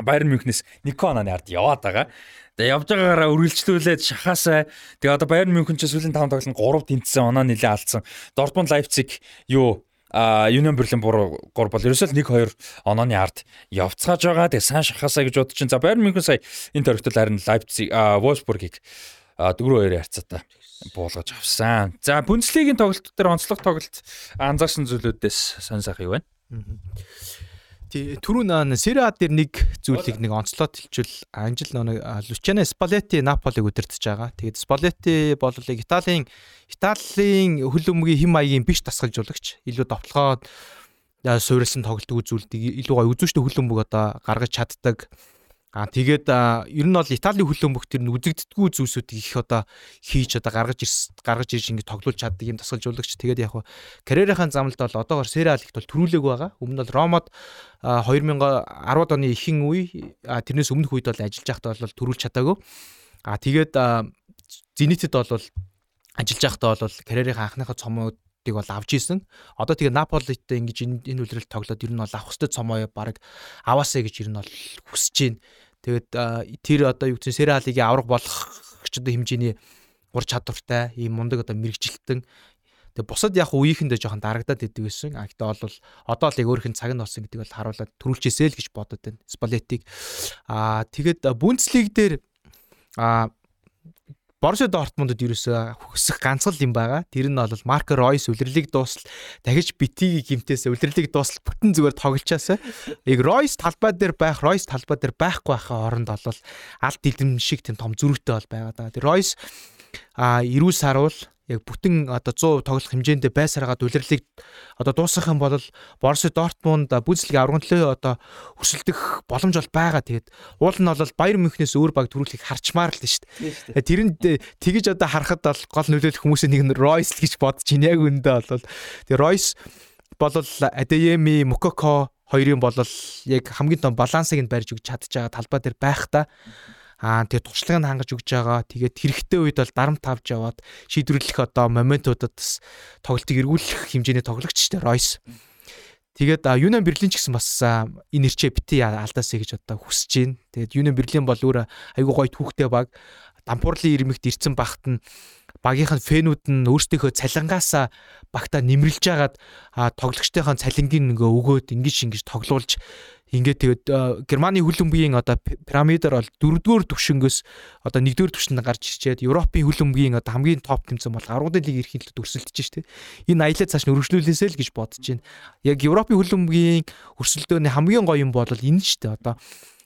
Bayern München-с Никонаны ард яваад байгаа. Тэгээ явж байгаагаараа үргэлжлүүлээд шахаасаа тэгээ одоо Bayern München ч сүүлийн 5 тоглолтод 3 тэнцсэн, оноо нэлээ алдсан. Dortmund Leipzig юу а Union Berlin буруу гур бол ерөөсөө 1 2 онооны ард явцгааж байгаа. Тэгээ сайн шахаасаа гэж бодож чинь. За Bayern München сая энэ төрөлтөл харин Leipzig Wolfsburg-ыг 4-2 харьцаатай буулгаж авсан. За Бундслигийн тоглолт дээр онцлог тоглолт анзаарсан зүйлүүдээс сонь сайхан юу байна? Тий түрүүн Serie A дээр нэг зүйлийг нэг онцлоод хэлчихвэл Анжел нэг Лучано Спалетти Наполиг удирдах байгаа. Тэгээд Спалетти бол Италийн Италийн хөл өмгийн хим маягийн биш тасгалжуулагч. Илүү довтлогоо суурилсан тоглолтын үзүүлдэг илүү гоё үзүүштэй хөл өмг одоо гаргаж чаддаг Аа тэгээд ер нь бол Италийн хөлөө мөх тэр нь үзэгддэггүй зүйлсүүдийг их одоо хийж одоо гаргаж ирс гаргаж ирж ингэ тоглуулж чаддаг юм тасгалжуулагч. Тэгээд яг карьерийнхаа замлд бол одоогор Serie A-т бол төрүүлэг байгаа. Өмнө нь бол Ромод 2010-ад оны ихэнх үе тэрнээс өмнөх үед бол ажиллаж байхдаа бол төрүүлж чадаагүй. Аа тэгээд Зенитэд бол ажиллаж байхдаа бол карьерийнхаа анхныхаа цомууд тийг бол авч ийсэн. Одоо тэгээ Наполитэй ингэж энэ үлрэлт тоглоод ер нь бол авах хөстө цомоо баг аваасаа гэж ер нь бол хүсэж байна. Тэгээд тэр одоо юу гэсэн Сериалигийн авраг болох ч одоо хэмжээний ур чадвартай ийм мундаг одоо мэрэгжилтэн Тэгээ бусад яг үеийнхэндээ жоохон дарагдаад идэг байсан. А гэтээ бол одоо л яг өөрийнх нь цаг нь болсон гэдэг бол харуулад төрүүлчихсэй л гэж бодод байна. Спалетиг. Аа тэгээд Бундслиг дээр а Борусsia Дортмундд ерөөсөө хөсөх ганцхан юм байгаа. Тэр нь бол Марко Ройс үлрэлийг дуусал дахиж битгийг гимтээс үлрэлийг дуусал бүтэн зүгээр тоглолчаасаа. Яг Ройс талбай дээр байх, Ройс талбай дээр байхгүй байхаа оронд бол алт дэлгэм шиг тийм том зөрүүтэй бол байгаа даа. Тэр Ройс а 90 сар бол яг бүтэн одоо 100% тоглох хэмжээндээ байсараад улирлыг одоо дуусгах юм бол Борусsia Дортмунд Бундслигийн аврагын төлөө одоо өрсөлдөх боломж бол байгаа. Тэгээд уул нь бол Баяр Мюнхнээс өөр баг төрүүлэхийг харчмаар л шүү дээ. Тэрэнд тэгэж одоо харахад бол гол нөлөөлөх хүмүүсийн нэг нь Ройс л гэж бодож байна. Яг үндэ бол тэгээд Ройс бол Адееми, Мукоко хоёрын бол яг хамгийн том балансыг нь барьж өгч чадж байгаа талбай дээр байх та Аа тэгээ туршлагыг хангаж өгч байгаа. Тэгээд хэрэгтэй үед бол дарамт тавж яваад шийдвэрлэх одоо моментуудад бас тоглолтыг эргүүлэх хэмжээний тоглогч шүү дээ Ройс. Тэгээд Юнан Берлин ч гэсэн бас энэ нэрчээ бити алдаасаа гэж одоо хүсэж байна. Тэгээд Юнан Берлин бол өөр айгүй гоё түүхтэй баг. Дампуурлын ирмэгт ирсэн багт нь багийнх нь фэнүүд нь өөрсдийнхөө цалингаасаа багтаа нэмэрлж агаад тоглогчдынхаа цалингийн нөгөө өгөөд ингэж ингэж тоглуулж ингээд тэгээд Германы хөлбөмбөгийн одоо пирамидаар бол дөрөвдүгээр төвшнгөөс одоо нэгдүгээр төвшөнд гарч ирчээд Европын хөлбөмбөгийн одоо хамгийн топ тэмцээн бол аврагын лиг эрхийн төлөд өрсөлдөж штэ. Энэ аялал цааш нь өргөжлүүлээсэй л гэж бодож байна. Яг Европын хөлбөмбөгийн өрсөлдөөний хамгийн гоё юм бол энэ штэ. Одоо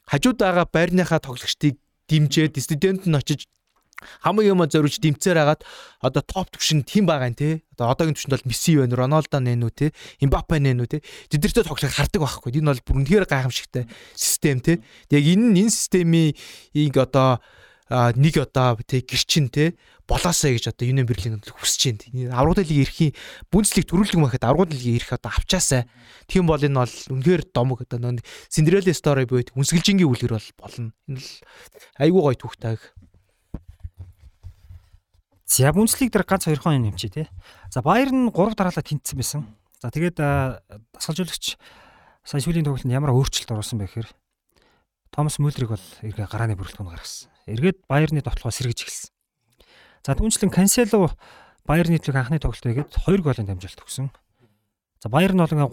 хажууд байгаа байрныхаа тоглогчдыг дэмжээд студент нь очиж хамгийн юм зориулж дэмцээр хагаад одоо топ төвшин тим байгаа юм те. Одоо одоогийн төвшөнд бол Месси байна, Роналдо нэнүү те, Имбапе нэнүү те. Тэдэртэй тоглохыг хардаг байхгүй. Энэ бол бүр үнэхээр гайхамшигтай систем те. Яг энэ энэ системийг одоо нэг одоо тэг гэрчин те болоосаа гэж одоо Юнэн Берлин хүсэж байна. Аврагын лиг ирэхийн бүнцлийг төрүүлдэг мэхэд аврагын лиг ирэх одоо авчаасаа. Тийм бол энэ бол үнэхээр домог одоо нөө Синдерелла стори буйд үнсгэлжингийн үлгэр бол болно. Энэ л айгүй гоё түүхтэйг. За бүнцлийг дээр ганц хоёр хон юм нэмчи тий. За Баер нь 3 дараалал тэнцсэн байсан. За тэгээд дасгалжуулагч сая сүүлийн тоглолтод ямар өөрчлөлт оруулсан бэ гэхээр Томас Мюллерийг бол эргээ гарааны бүрэлдэхүүн гаргасан. Эргээд Баерны тоглохоо сэргэж эхэлсэн. За түүнчлэн Кансело Баерны төлөв анхны тоглолтоо игээд 2 голын дамжуулалт өгсөн. За Баер нь бол ингээ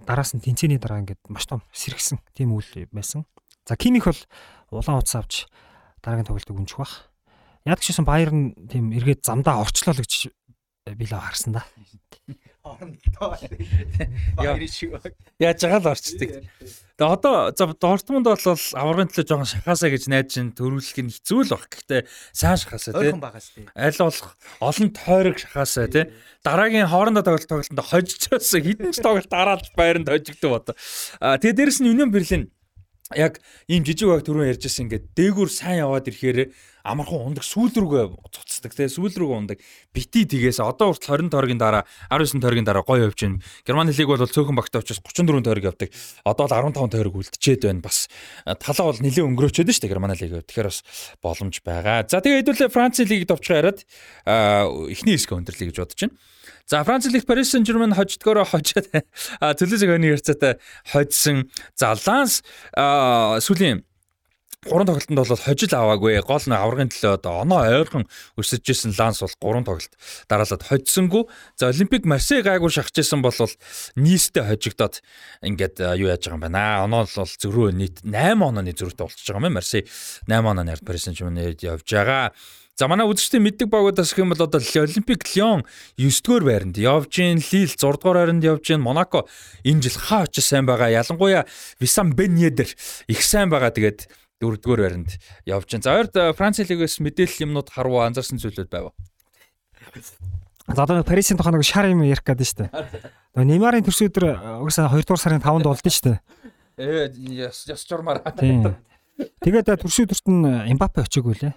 3 дараас нь тэнцээний дараа ингээд маш том сэргсэн тийм үйл байсан. За Кимих бол улаан утас авч дараагийн тоглолтыг үнжих бах. Яг ч гэсэн Баер нь тийм эргээд замдаа орчлоо л гэж би л харсан да. Яаж байгаа л орчдөг. Тэгээ одоо за Дортмунд бол аваргын төлөө жоохон шахаасаа гэж найд чинь төрүүлэх нь хэцүү л баг. Гэхдээ сайн шахаасаа тий. Аль болох олон тойрог шахаасаа тий. Дараагийн хоорондоо тоглолт тоглолтод хожижоос хідэн ч тоглолт дараад байранд хожигддаг бод. А тэгээ дээрэс нь Union Berlin яг ийм жижиг баг түрүүн ярьжсэн ингээд дээгүүр сайн яваад ирэхээр амархан ундаг сүүл рүүгээ цуцдаг тий сүүл рүүгээ ундаг бити тгээс одоо хүртэл 20 тойргийн дараа 19 тойргийн дараа гоё явж байна. Германы лиг бол цөөхөн багтаа учраас 34 тойрог явдаг. Одоо л 15 тойрог үлдчихэд байна бас. Талаа бол нэлээд өнгөрөөчөөд шүү дээ Германы лиг. Тэгэхээр бас боломж байгаа. За тэгээ хэдүүлээ Францын лигд овчхоо яриад эхний хэсэг өндөрлөе гэж бодож байна. За Франц лиг Paris Saint-Germain хождгороо хожоод төлөөс өгөөний ярцаатай хоцсон. За Ланс сүүлийн гурван тоглолтод бол хожил аваагүй. Гол нь аврагын төлөө одоо оноо ойрхон өсөж исэн Ланс бол гурван тоглолт дараалаад хоцсонгүй. За Олимпик Марсей гайгүй шахаж исэн бол нийстэй хожигдоод ингээд юу яаж байгаа юм байна. Оноо бол зөрөө нийт 8 онооны зөрүүтэй болчихж байгаа юм. Марсей 8 онооны ард Paris Saint-Germain явж байгаа. За манай үзэгчдийн мэддэг багуудаас гэх юм бол одоо Олимпик Лион 9-р байранд явж гин, Лил 6-р байранд явж гин, Монако энэ жил хаа очиж сайн байгаа. Ялангуяа Висам Беньедер их сайн байгаа. Тэгээд 4-р байранд явж гин. За ойрд Франц лигээс мэдээлэл юмнууд харуу анзаарсан зүйлүүд байв. За одоо Парисын тухайн нэг шар юм ярих гэдэг нь шүү дээ. Тэгээ Неймарын төрсөн өдөр угсаа 2 дугаар сарын 5-нд болдсон шүү дээ. Ээ яс яс журмаар. Тэгээд төрсөн өдөрт нь Эмбапе очиагүй лээ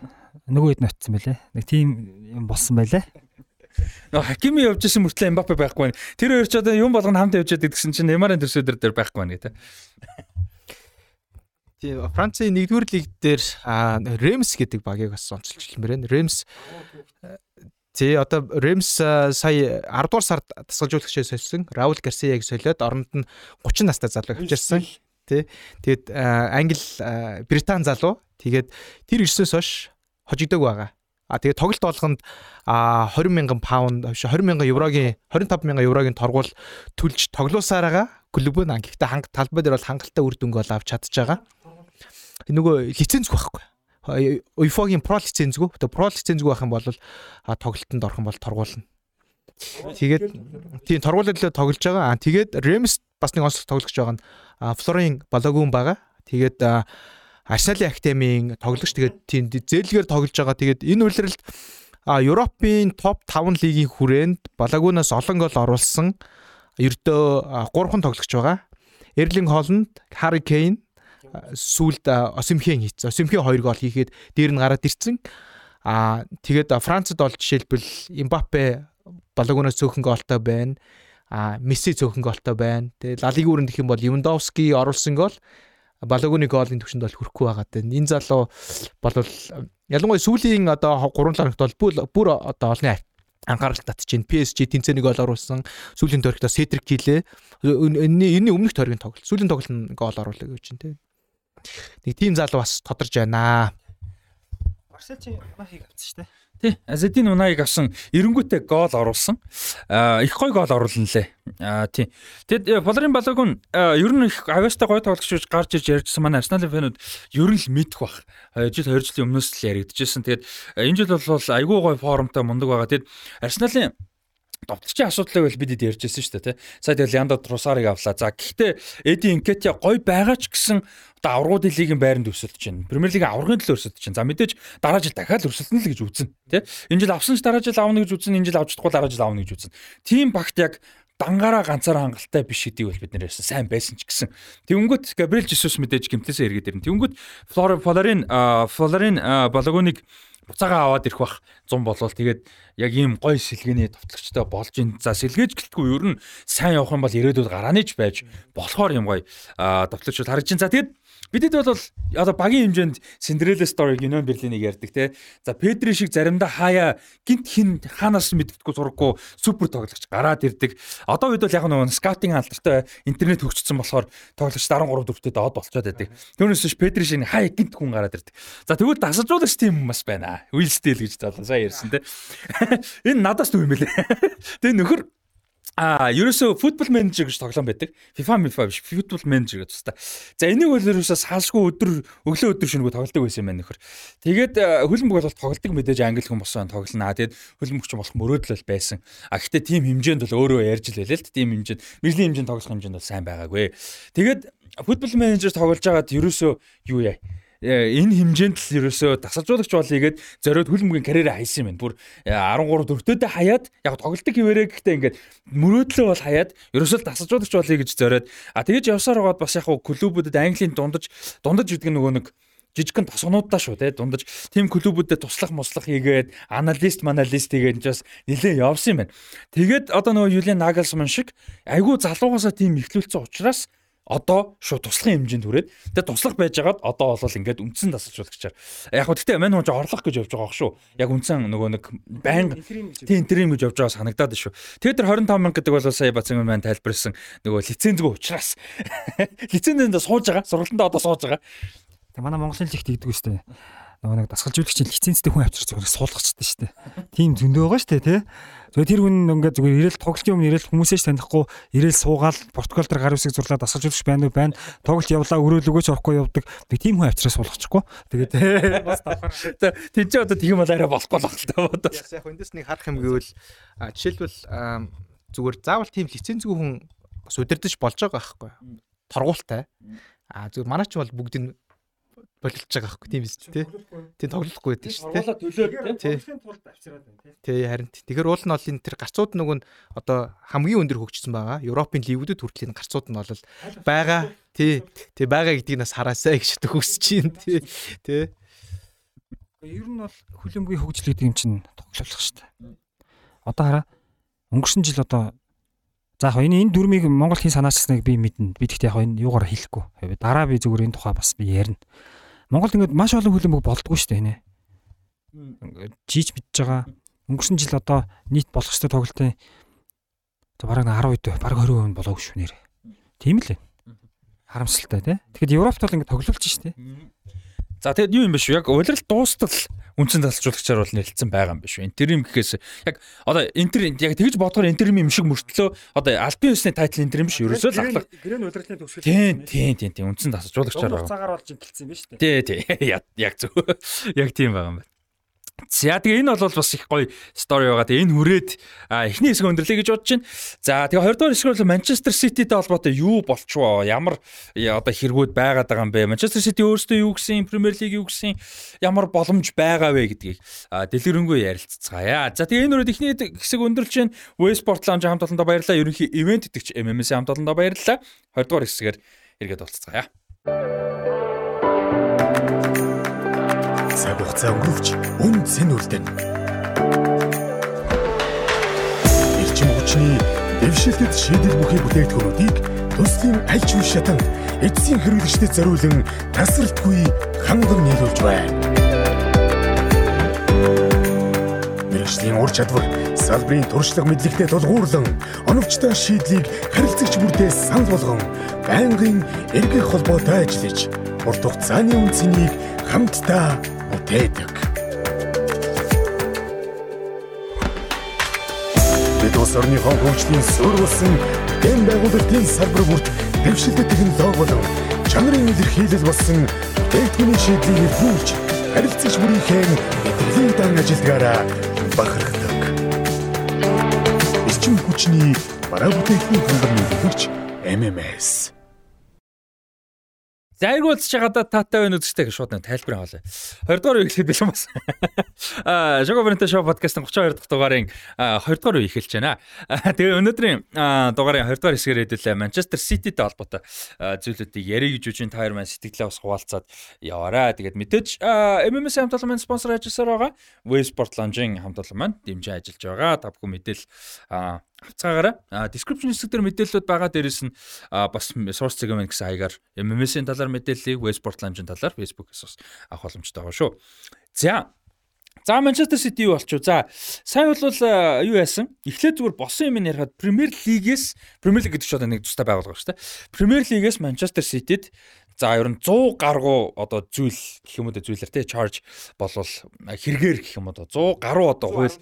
нөгөө хэд нь очсон байлээ. Нэг тийм юм болсон байлээ. Нөө Хакими явж исэн мөртлөө Мбаппе байхгүй байна. Тэр хоёр ч одоо юм болгоно хамт явж байдаг гэсэн чинь Неймарын төрсөдөр дээр байхгүй байна гэдэг. Тийм Францын 1-р лиг дээр Ремс гэдэг багийг бас онцолж хэлмээр байна. Ремс Тий одоо Ремс сая 10 дугаар сард тасгалжуулагчаа сольсон. Раул Гарсияг солиод оронд нь 30 настай залуу авчирсан. Тий. Тэгээд Англи Британи залуу. Тэгээд тэр ирсээс хойш хожигдог байгаа. А тэгээ тоглолт болгонд а 20 мянган паунд 20 мянган еврогийн 25 мянган еврогийн торгуул төлж тоглоосаар байгаа. Клуб нь гэхдээ ханг талбай дээр бол хангалттай үр дүнг ол авч чадж байгаа. Нөгөө лицензгүй байхгүй. UEFA-гийн Pro лицензгүй. Тэгээ Pro лицензгүй байх юм бол тоглолтод орох юм бол торгуулна. Тэгээд тийм торгуулалт тоглож байгаа. Аа тэгээд Rems бас нэг онцлог тоглож байгаа нь Флорин Балагун байгаа. Тэгээд Арсеналын академийн тоглогч тэгээд тийм зээлгээр тоглож байгаа. Тэгээд энэ үйлрэлд а Европын топ 5 лигийн хүрээнд Балагунаас олон гол оруулсан ердөө 3хан тоглогч байгаа. Эрлинг Холланд, Харри Кейн сүүлд Осимхен хийцэн. Осимхен 2 гол хийхэд дээр нь гараад ирсэн. А тэгээд Францад бол жишээлбэл Имбапе Балагунаас цөөхөн голтой байна. А Месси цөөхөн голтой байна. Тэгээд Лалиг үүрэнд гэх юм бол Левандовски оруулсан гол Балагуны голын төвшөнд бол хүрэхгүй байгаад байна. Энэ залуу бол ялангуяа сүүлийн одоо 3 ланагт бол бүр одоо олны анхаарал татчихээн. PSG тэнцээнийг гол оруулсан. Сүүлийн тойрогтоо Седрик хийлээ. Энэний энэний өмнөх тойргийн тоглолт. Сүүлийн тоглолт нь гол оруулаа гэж байна тийм. Нэг тим залуу бас тодорж байна. Марсел чи махыг авсан шүү дээ. Тий. Азадин Унаиг авсан эренгүүтээ гол оруулсан. Их гой гол оруулсан лээ. Тий. Тэгэд Флорин Балагун ер нь их авьяастай гой тоглогч гэж гарч ирж ярьжсэн манай Арсеналын фэнүүд ер нь л мэдэх бах. Жил 2 жилийн өмнөөс л яригдчихсэн. Тэгэд энэ жил бол айгүй гой формтой мундаг байгаа. Тэгэд Арсеналын Довтлогчийн асуудлыг бол бид ярьжсэн шүү дээ тий. Сая тэгэл Янда Трусарыг авлаа. За гэхдээ Эди Инкетя гой байгаа ч гэсэн одоо аврагууд лигийн байранд өсөлдөж байна. Премьер лигийн аврагын төлөө өсөлдөж байна. За мэдээж дараа жил дахиад өсөлтөн л гэж үзнэ тий. Энэ жил авсан ч дараа жил аавна гэж үзнэ. Энэ жил авч чадахгүй дараа жил аавна гэж үзнэ. Тим багт яг дангаараа ганцаараа хангалттай биш гэдгийг бол бид нэр ярьсан. Сайн байсан ч гэсэн. Тэнгүүт Габриэл Жисус мэдээж гимтээсээ эргээд ирнэ. Тэнгүүт Флорин Флорин Балагоныг буцаага аваад ирэх бах 100 болвол. Тэгээд яг ийм гой сэлгээний товтлогчтой болж ин за сэлгээж гэлтгүй ер нь сайн явах юм бол ирээдүйд гарааны ч байж болохоор юм гой товтлогчд харж ин. За тэгээд Бидэд бол одоо багийн хэмжээнд Cinderella story гинон Берлинийг ярьдаг те. За Педри шиг заримдаа хаяа гинт хин хаанаас мэддэггүй зурггүй супер тоглогч гараад ирдэг. Одоо үед бол яг нэг скаутинг алдартай интернет хөгжсөн болохоор тоглогч 13 4-т доод болцоод байдаг. Түүнээс биш Педри шиг хаяа гинт хүн гараад ирдэг. За тэгвэл дасалжуулагч тийм юм бас байна. Will Steele гэж залуу сайн ярьсан те. Энэ надаас дүү юм байлээ. Тэгээ нөхөр А ерөөсөө футбол менежер гэж тоглоом байдаг. FIFA FIFA биш, футбол менежер гэж тустай. За энийг бол ерөөсөө салшгүй өдөр өглөө өдөр шөнөгүй тоглодог байсан юм байна нөхөр. Тэгээд хөлбөмбөг бол тоглодог мэдээж англи хүн болсон тоглоно. Тэгээд хөлбөмбөгч болох мөрөөдөл байсан. А гэхдээ тим хэмжээнд бол өөрөө ярьж л байлаа л тим хэмжээнд, мэрлийн хэмжээнд тоглох хэмжээнд бол сайн байгаагүй. Тэгээд футбол менежер тоглож байгаад ерөөсөө юу яа Э, энэ хэмжээнд л ерөөсөө дасалжуулагч болъё гэд зориод хөлбөмбөгийн карьераа хайсан юм байна. Бүр 13 дөрөвдөө хаяад яг тоглолтог хിവэрээ гэхдээ ингээд мөрөөдлөө бол хаяад ерөөсөө дасалжуулагч болъё гэж зориод а тэгэж явсаар байгаад бас яг клубүүдэд Английн дундаж дундаж гэдэг нөгөө нэг жижигхэн тосгонуудаа шүү те дундаж тим клубүүдэд туслах муслах хийгээд аналист маналист хийгээд бас нэлээ явсан юм байна. Тэгээд одоо нөгөө Юлиан Нагelsmann шиг айгүй залуугасаа тим ихлүүлсэн учраас одоо шууд туслахын хэмжээнд хүрээд тэгээ туслах байжгаад одоо бол ингээд үндсэн тасалжуулагчаар яг хөө гэхдээ мань хүн орлох гэж явж байгаа шүү яг үндсэн нөгөө нэг байнга тийм интерим гэж явж байгаа санагдаад шүү. Тэгээ тэр 25 мянга гэдэг бол сая бацын маань тайлбарсан нөгөө лицензгүй учраас. Лицензэнд сууж байгаа сургалтанд одоо сууж байгаа. Манай Монголын лигт гэдэг үстэй нөгөө нэг дасгалжуулагчийн лицензтэй хүн авчирч зүгээр суулгачтай шүү дээ. Тийм зөндөө байгаа шүү дээ, тий. Тэгээ тэр хүн ингээд зүгээр ирээл тоглолтын өмнө ирээл хүмүүсээс танихгүй ирээл суугаал протокол дээр гар үсэг зурлаад дасгалжуулагч байна уу байна. Тоглолт явлаа өрөөлөгөөч орохгүй явдаг. Тэг тийм хүн авчираа суулгачихгүй. Тэгээд бас давхар. Тэнд ч одоо тийм бол арай болохгүй л байна та. Яг эндээс нэг харах юм гэвэл жишээлбэл зүгээр заавал тийм лицензгүй хүн бас удирдах болж байгаа байхгүй. Торгуултай. А зүгээр манай ч бол бүгд нь болилж байгаа байхгүй тийм биз тий. Тийм тоглохгүй байдаг шүү дээ. Төлөөд тий. тулд авчираад байна тий. Тий харин тэгэхээр уул нь бол энэ тэр гарцууд нөгөө нь одоо хамгийн өндөр хөгжсөн байгаа. Европын лигүүдэд хүртэл энэ гарцууд нь бол байгаа. Тий. Тий байгаа гэдгийг нас хараасаа гэж төгсөж чинь тий. Тий. Ер нь бол хөлөмбөгийн хөгжил гэдэг юм чинь тоглолох шүү дээ. Одоо хараа өнгөрсөн жил одоо За яг энэ энэ дүрмийг Монгол хин санаачсныг би мэднэ. Би тэгтээ яг энэ юугаар хэлэхгүй. Дараа би зүгээр энэ тухай бас би ярина. Монголд ингээд маш олон хөлбөмбөг болдгоо шүү дээ нэ. Жийж мэдж байгаа. Өнгөрсөн жил одоо нийт болох ёстой тоглолтын бараг 10% бараг 20% болоогүй шүү нэрээ. Тийм л байна. Харамсалтай тий. Тэгэхэд Европт бол ингээд тоглолч шүү дээ. За тэгэд юу юм бэ шүү? Яг улирал дуустал үндсэн залжуулагчаар бол нэлэлцэн байгаа юм биш үү? Интерим гэхээс яг одоо интер яг тэгж бодохоор интерим юм шиг мөртлөө одоо альбин ёсны тайтл интерим биш ерөөсөө л ахлах. Гэрэн улирлын төгсгөл. Тийм тийм тийм тийм үндсэн залжуулагчаар байгаа. Цагаар болж ингэлцсэн юм биш үү? Тий тий яг зөв. Яг тийм байгаа юм байна. За тэгээ энэ бол бас их гоё стори байгаа. Тэгээ энэ хүрээд эхний хэсэг өндөрлөе гэж бодож байна. За тэгээ 20 дугаар хэсгээр бол Манчестер Сититэй холбоотой юу болчихвоо? Ямар одоо хэрэгүүд байгаад байгаа юм бэ? Манчестер Сити өөрсдөө юу гэсэн, Премьер Лиг юу гэсэн, ямар боломж байгаа вэ гэдгийг дэлгэрэнгүй ярилцгаая. За тэгээ энэ хүрээд эхний хэсэг өндөрлж байна. Westport Lounge хамт олондоо баярлалаа. Ерөнхий ивент итгэгч MMS хамт олондоо баярлалаа. 20 дугаар хэсгээр эргээд уулзцгаая цаг хугацаа өнгөрөвч үн цэн үлдэн. Эрчим хүчний дэвшилтэд шийдэл бүхий бүтээгдэхүүнүүдийг төслийн аль ч үе шатанд эцсийн хэрэглэгчдэд зориулан тасралтгүй ханган нийлүүлж байна. Мэргэжлийн ур чадвар салбарын туршлага мэдлэгтэй тулгуурлан оновчтой шийдлийг харилцагч бүртээ санал болгон байнгын эргэх холбоотой ажиллаж урт хугацааны үнцнийг хамтдаа бүтээдэг. Бид улс орныхоо хөгжлийн сүр болсон дэм байгуулалтын салбар бүрт дэвшилтэд технологи болон чанарын илэрхийлэл болсон техникийн шийдлийг нөхөж харилцагч бүрийнхээ мэдрэлийн дан ажилдгаараа бахархдаг. Эрчим хүчний бараа бүтээгдэхүүн хангамж МMS MMS За айгуулж чагаада таатай байна үзэгтэй гэж шууд тайлбар аваалаа. 20 дугаар үе эхлэх бэлэн бас. Аа, Жого Брэнтэ шоу подкастын 32 дахь дугаарын 20 дугаар үе эхэлж байна. Тэгээ өнөөдрийн дугаарын 20 дугаар хэсгээр хэдүүлээ Манчестер Сититэй холбоотой зүйлүүдийг ярих гэж үжин таяр маань сэтгэлээ бас хуваалцаад яваарай. Тэгээд мэдээж MMS хамт олон маань спонсор ажилласаар байгаа. Waysport Lounge-ийн хамт олон маань дэмжиж ажиллаж байгаа. Та бүхэн мэдээл авцгаагаараа description хэсэг дээр мэдээлэлүүд байгаа дээрээс нь бас source юм гэсэн хаягаар MMS-ийн талаар мэдээллийг Westport Lounge-ийн талаар Facebook-ээс бас авах боломжтой байгаа шүү. За За Манчестер Сити юу болчихв? За сайн бол юу яасан? Эхлээд зүгээр босон юм ярихад Премьер Лигээс Премьер Лиг гэдэг чинь нэг тустай байгууллага шүү дээ. Премьер Лигээс Манчестер Ситид За ер нь 100 гаруй одоо зүйл гэх юм уу зүйлэр те charge болвол хэрэгээр гэх юм уу 100 гаруй одоо хууль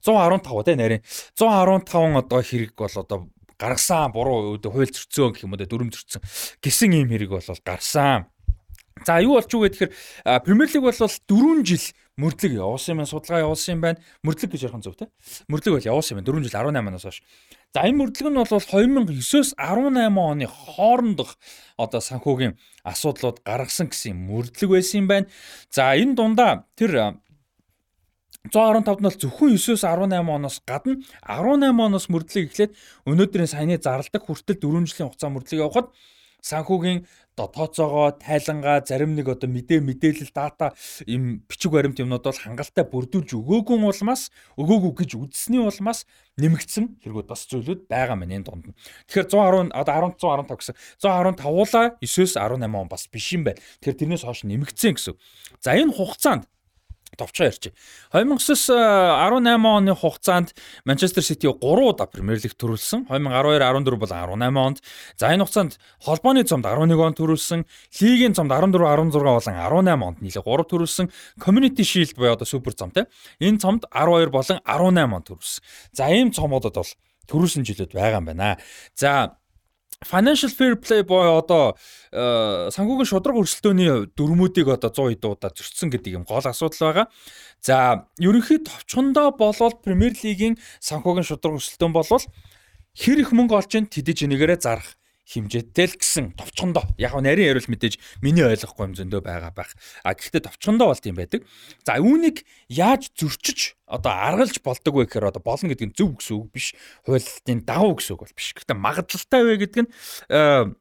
115 те нарийн 115 одоо хэрэг бол одоо гаргасан буруу хууль зөрчсөн гэх юм уу дүрм зөрчсөн гэсэн ийм хэрэг бол гарсан. За юу болч юу гэхээр Премьер лиг бол 4 жил мөрдлөг явуулсан юм судалгаа явуулсан юм байна. Мөрдлөг гэж ярих нь зөв те. Мөрдлөг бол явуулсан юм 4 жил 18-аас хойш. За энэ мөрдлөг нь бол 2009-өөс 18 оны хоорондох одоо санхүүгийн асуудлууд гаргасан гэсэн мөрдлөг байсан юм байна. За энэ дундаа тэр 115 нь бол зөвхөн 9-өөс 18 оноос гадна 18 оноос мөрдлөг эхлээд өнөөдрийн саяны зарладаг хүртэл 4 жилийн хугацаа мөрдлөг явахад санхүүгийн тооцоогоо тайлангаа зарим нэг одоо мэдээ мэдээлэл дата им бичиг баримт юмнууд бол хангалттай бүрдүүлж өгөөгүй улмаас өгөөгүй гэж үзсний улмаас нэмэгдсэн хэрэгүүд бас зүйлүүд байгаа мэн энэ дунд нь. Тэгэхээр 110 одоо 11 115 гэсэн 115-уулаа 9-өөс 18 он бас биш юм байна. Тэгэхээр тэрнээс хойш нэмэгдсэн гэсэн. За энэ хугацаанд товчоо ярьчих. 2009-с 18 оны хугацаанд Манчестер Сити 3 удаа Премьер Лиг төрүүлсэн. 2012 14 бол 18 онд. За энэ хугацаанд холбооны цомд 11 он төрүүлсэн. Лигийн цомд 14 16 болон 18 онд нийлээ 3 төрүүлсэн. Community Shield буюу одоо супер цом те. Энэ цомд 12 болон 18 он төрүүлсэн. За ийм цомодод бол төрүүлсэн жилүүд байгаа юм байна. За Financial Fair Play боё одоо э, санхүүгийн шудраг өрсөлдөөний дөрмүүдийг одоо 100 удаа зөрчсөн гэдэг юм гол асуудал байгаа. За, ерөнхий товчхондоо болвол Премьер Лигийн санхүүгийн шудраг өрсөлдөөн болвол хэр их мөнгө олж ин тэдэж энэгээрээ зарах хэмжээтэй л гэсэн товчхондоо. Яг нь нарийн ярил мэдээж миний ойлгохгүй юм зөндөө байгаа байх. А гэхдээ товчхондоо болт юм байдаг. За үүнийг яаж зөрчиж одоо аргалж болдог вэ гэхээр одоо болно гэдэг нь зөв гэсэн үг биш. Хуултын дагуу гэсэн үг бол биш. Гэхдээ магадлалтай вэ гэдэг нь э,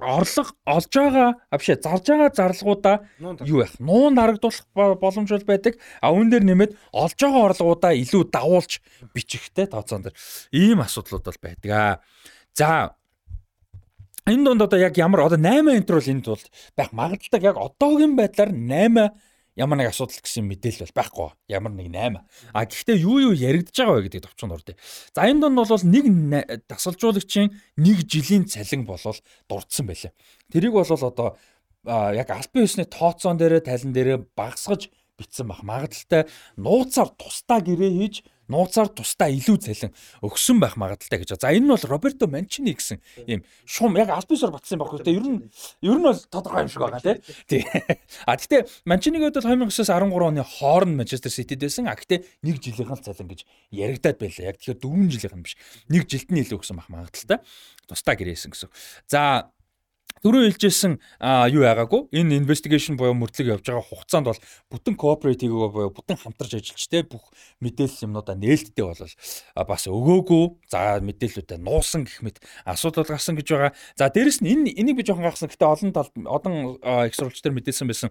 орлого олж байгаа а биш зарж байгаа зарлагуудаа юу байх нуун харагдуулах боломж бол байдаг а үүн дээр нэмээд олж байгаа орлогуудаа илүү давуулж бичихтэй тооцоон дээр ийм асуудлууд бол байдаг а за энэ донд одоо яг ямар одоо 8 энтер бол энд бол байх магадлалтай яг одоогийн байдлаар 8 ямар нэг асуудал гэсэн мэдээлэл бол байхгүй. Ямар нэг 8. А гэхдээ юу юу яригдж байгаа вэ гэдэг товчонд ордё. За энэ донд бол нэг тасалжуулагчийн 1 жилийн цалин болол дурдсан байлаа. Тэрийг бол одоо яг албан ёсны тооцоон дээрээ талан дээрээ багсгаж битсэн бах магадлалтай нууцаар тусдаа гэрээ хийж нууцаар тусдаа илүү цалин өгсөн байх магадaltaй гэж. За энэ нь бол Роберто Манчини гэсэн ийм шум яг албисоор батсан байх хэрэгтэй. Ер нь ер нь бол тодорхой юм шиг байгаа тий. А гэхдээ Манчинигээд бол 2009-оос 13 оны хооронд Манчестер Ситид байсан. А гэхдээ нэг жилийнх нь цалин гэж яригадаад байлаа. Яг тэгэхээр 4 жилийнх нь биш. Нэг жилд нь илүү өгсөн байх магадaltaй. Тусдаа гэрээсэн гэсэн. За Дөрөв хэлжсэн юу яагаагүй энэ investigation буюу мөрдлөг явж байгаа хугацаанд бол бүтэн cooperative буюу бүтэн хамтарч ажиллаж те бүх мэдээлэл юмнуудаа нээлттэй бол бас өгөөгүй. За мэдээллүүдэд нуусан гэх мэт асуудал гарсан гэж байгаа. За дээрэс нь энэ энийг би жоохон гахсан гэхдээ олон тал их сурвалжтар мэдээлсэн байсан.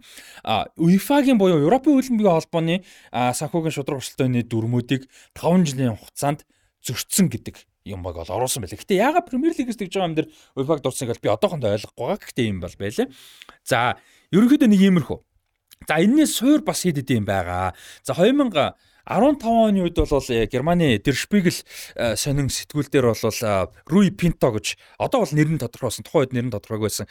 UEFA-гийн буюу Европын хөлбөмбөгийн холбооны санхүүгийн шудраг өрсөлдөөний дүрмүүдийг 5 жилийн хугацаанд зөрчсөн гэдэг юм баг бол оруулсан байлаа. Гэтэ яагаад Премьер Лигээс тэгж байгаа юм дээр UEFA-г дурсан гэж би одоохондоо ойлгохгүй байгаа. Гэтэ юм бол байлаа. За, ерөнхийдөө нэг иймэрхүү. За, энэний суур бас хэд хэдийн байгаа. За, 2000 15 оны үед бол э, Германы Der Spiegel э, сонин сэтгүүл дээр бол Руи Пинто гэж одоо бол нэр нь тодорхойсон тухайн үед нэр нь тодорхойг байсан.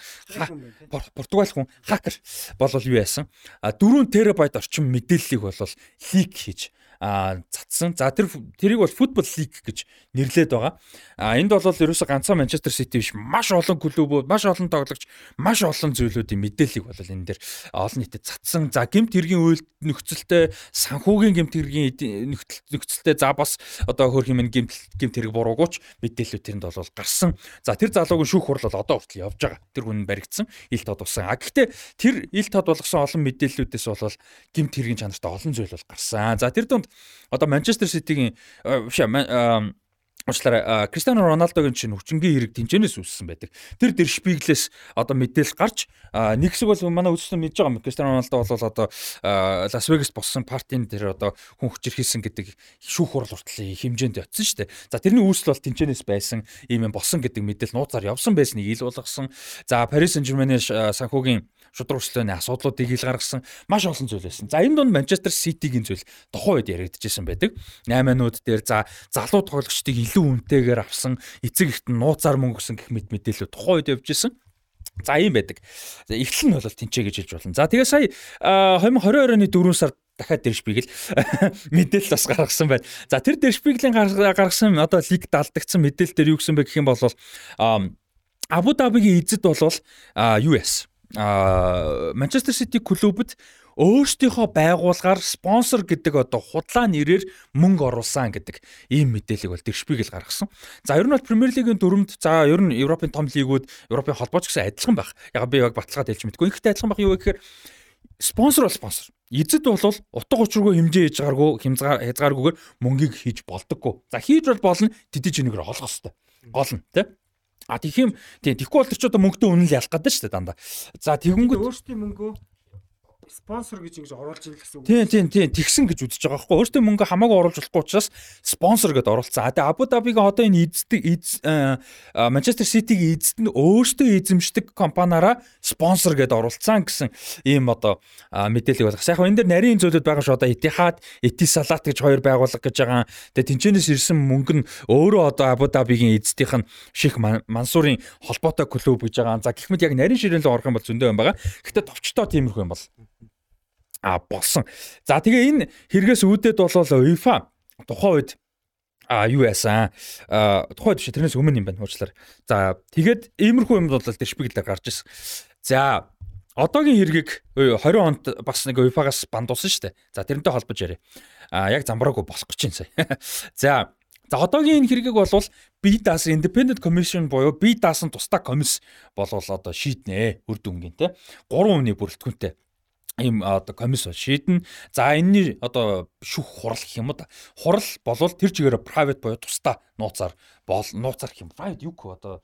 Португал хүн хакер бол юу яасан? 4 терабайт орчим мэдээллийг бол лик хийж цацсан. За тэр тэрийг бол футбол лиг гэж нэрлээд байгаа. А энд бол ерөөсө ганцхан Манчестер Сити биш маш олон клубүүд, маш олон тоглогч, маш олон зүйлүүдийн мэдээллийг бол энэ дээр олон нийтэд цацсан. За гемт хэргийн үйл нөхцөлтэй санхүүгийн гемт хэргийн нөхцөлтэй за бас одоо хөр хэмээн гемт гемт хэрэг буруугууч мэдээллүүд тэрэнд бол гарсан. За тэр залуугийн шүүх хурал бол одоо хүртэл явж байгаа. Тэр хүн баригдсан, ил тод усан. А гэхдээ тэр ил тод болгосон олон мэдээллүүдээс бол гемт хэргийн чанартай олон зүйл бол гарсан. За тэр донд одоо Манчестер Ситигийн биш Уучлаарай. Кристиано Роналдогийн чинь хүчингийн хэрэг тэнцэнээс үүссэн байдаг. Тэр дэр шпиглээс одоо мэдээлэл гарч нэг хэсэг бол манай үзсэн мэдж байгаа юм. Кристиано Роналдо бол одоо Лас Вегаст боссон партийн тэр одоо хүн хүчээр хийсэн гэдэг шүүх хурал хүртэл хэмжээнд ятсан шүү дээ. За тэрний үүсэл бол тэнцэнээс байсан юм болсон гэдэг мэдээлэл нууцаар явсан байсныг ил болгосон. За Paris Saint-Germain санхүүгийн шудраг хөшлөөний асуудлуудыг ил гаргасан маш олон зүйл байсан. За энэ донд Манчестер Ситигийн зүйл тухайн үед яригдчихсэн байдаг. 8-нууд дээр за залуу тоглогчдыг илүү үнэтэйгээр авсан эцэг ихт нь нууцаар мөнгө өгсөн гэх мэт мэдээлэл тухайн үед явж исэн. За ийм байдаг. Эхлэл нь бол тэнцээ гэж хэлж болно. За тэгээ сая 2022 оны 4 сард дахиад Дэршпигл мэдээлэл бас гаргасан байна. За тэр Дэршпиглийн гаргасан одоо лиг далдагдсан мэдээлэл дээр юу гэсэн бэ гэх юм бол Абу Дабигийн эзэд бол US а Манчестер Сити клубд өөрсдийнхөө байгууллагаар спонсор гэдэг одоо худлаа нэрээр мөнгө оруулсан гэдэг ийм мэдээллийг бол Дэршпигэл гаргасан. За ер нь бол Премьер лигийн дүрмд за ер нь Европын том лигүүд, Европын холбооч гэсэн адилхан байх. Яг би яг баталгаад хэлж мэдгүй. Ихтэй адилхан байх юу гэхээр спонсор бол спонсор. Эзэд бол утга учиргүй хэмжээ хийж гаргуу хязгааргүйгээр мөнгийг хийж болдоггүй. За хийж бол болно тэдэж энэгээр олох хэвээр. Гол нь А тийм тийм тэгэхгүй бол тэр ч одоо мөнгөтэй үнэл ялах гэдэг шүү дээ дандаа. За тэгэнгүүт өөрсдийн мөнгөө спонсор гэж ингэж оруулж ирэх гэсэн үг. Тийм тийм тийм тэгсэн гэж үзэж байгаа байхгүй. Өөртөө мөнгө хамаагүй оруулж болохгүй учраас спонсор гэдээ оруулсан. А тэгээ Абу Дабигийн одоо энэ эздэг эз Манчестер Ситигийн эзэд нь өөртөө эзэмшдэг компаниараа спонсор гэдээ оруулсан гэсэн ийм одоо мэдээлэл болгосон. Яг энэ дээр нарийн зүйлүүд байгаа шүү. Одоо Etihad, Etisalat гэж хоёр байгууллага гэж байгаа. Тэгээ тэнцэнээс ирсэн мөнгө нь өөрөө одоо Абу Дабигийн эздийнх нь Ших Мансурын холбоотой клуб гэж байгаа. За гэх мэт яг нарийн ширээн л орох юм бол зөндөө юм байгаа. Гэхдээ товчтой тиймэрхүү юм бол болсон. За тэгээ энэ хэрэгээс үүдээд болол UEFA тухайн үед а юу яасан а тухайд биш тэрнээс өмнө юм байна уучлаарай. За тэгээд иймэрхүү юм бол тэр шпиглээр гарч ирсэн. За одоогийн хэргийг 20 онд бас нэг UEFA-гаас бандуулсан шүү дээ. За тэрнтэй холбож яриа. А яг замбраагүй болох гэж байна сая. За За одоогийн энэ хэргийг бол BDAS Independent Commission буюу BDAS-ын тусдаа комисс болвол одоо шийднэ үр дүнгийн те 3 хүний бүрэлдэхүүнтэй ийм одоо комисс шийднэ. За энэний одоо шүүх хурал гэх юм да. Хурал болвол тэр чигээр private буюу тусдаа нууцаар бол нууцаар гэх юм. Private юу одоо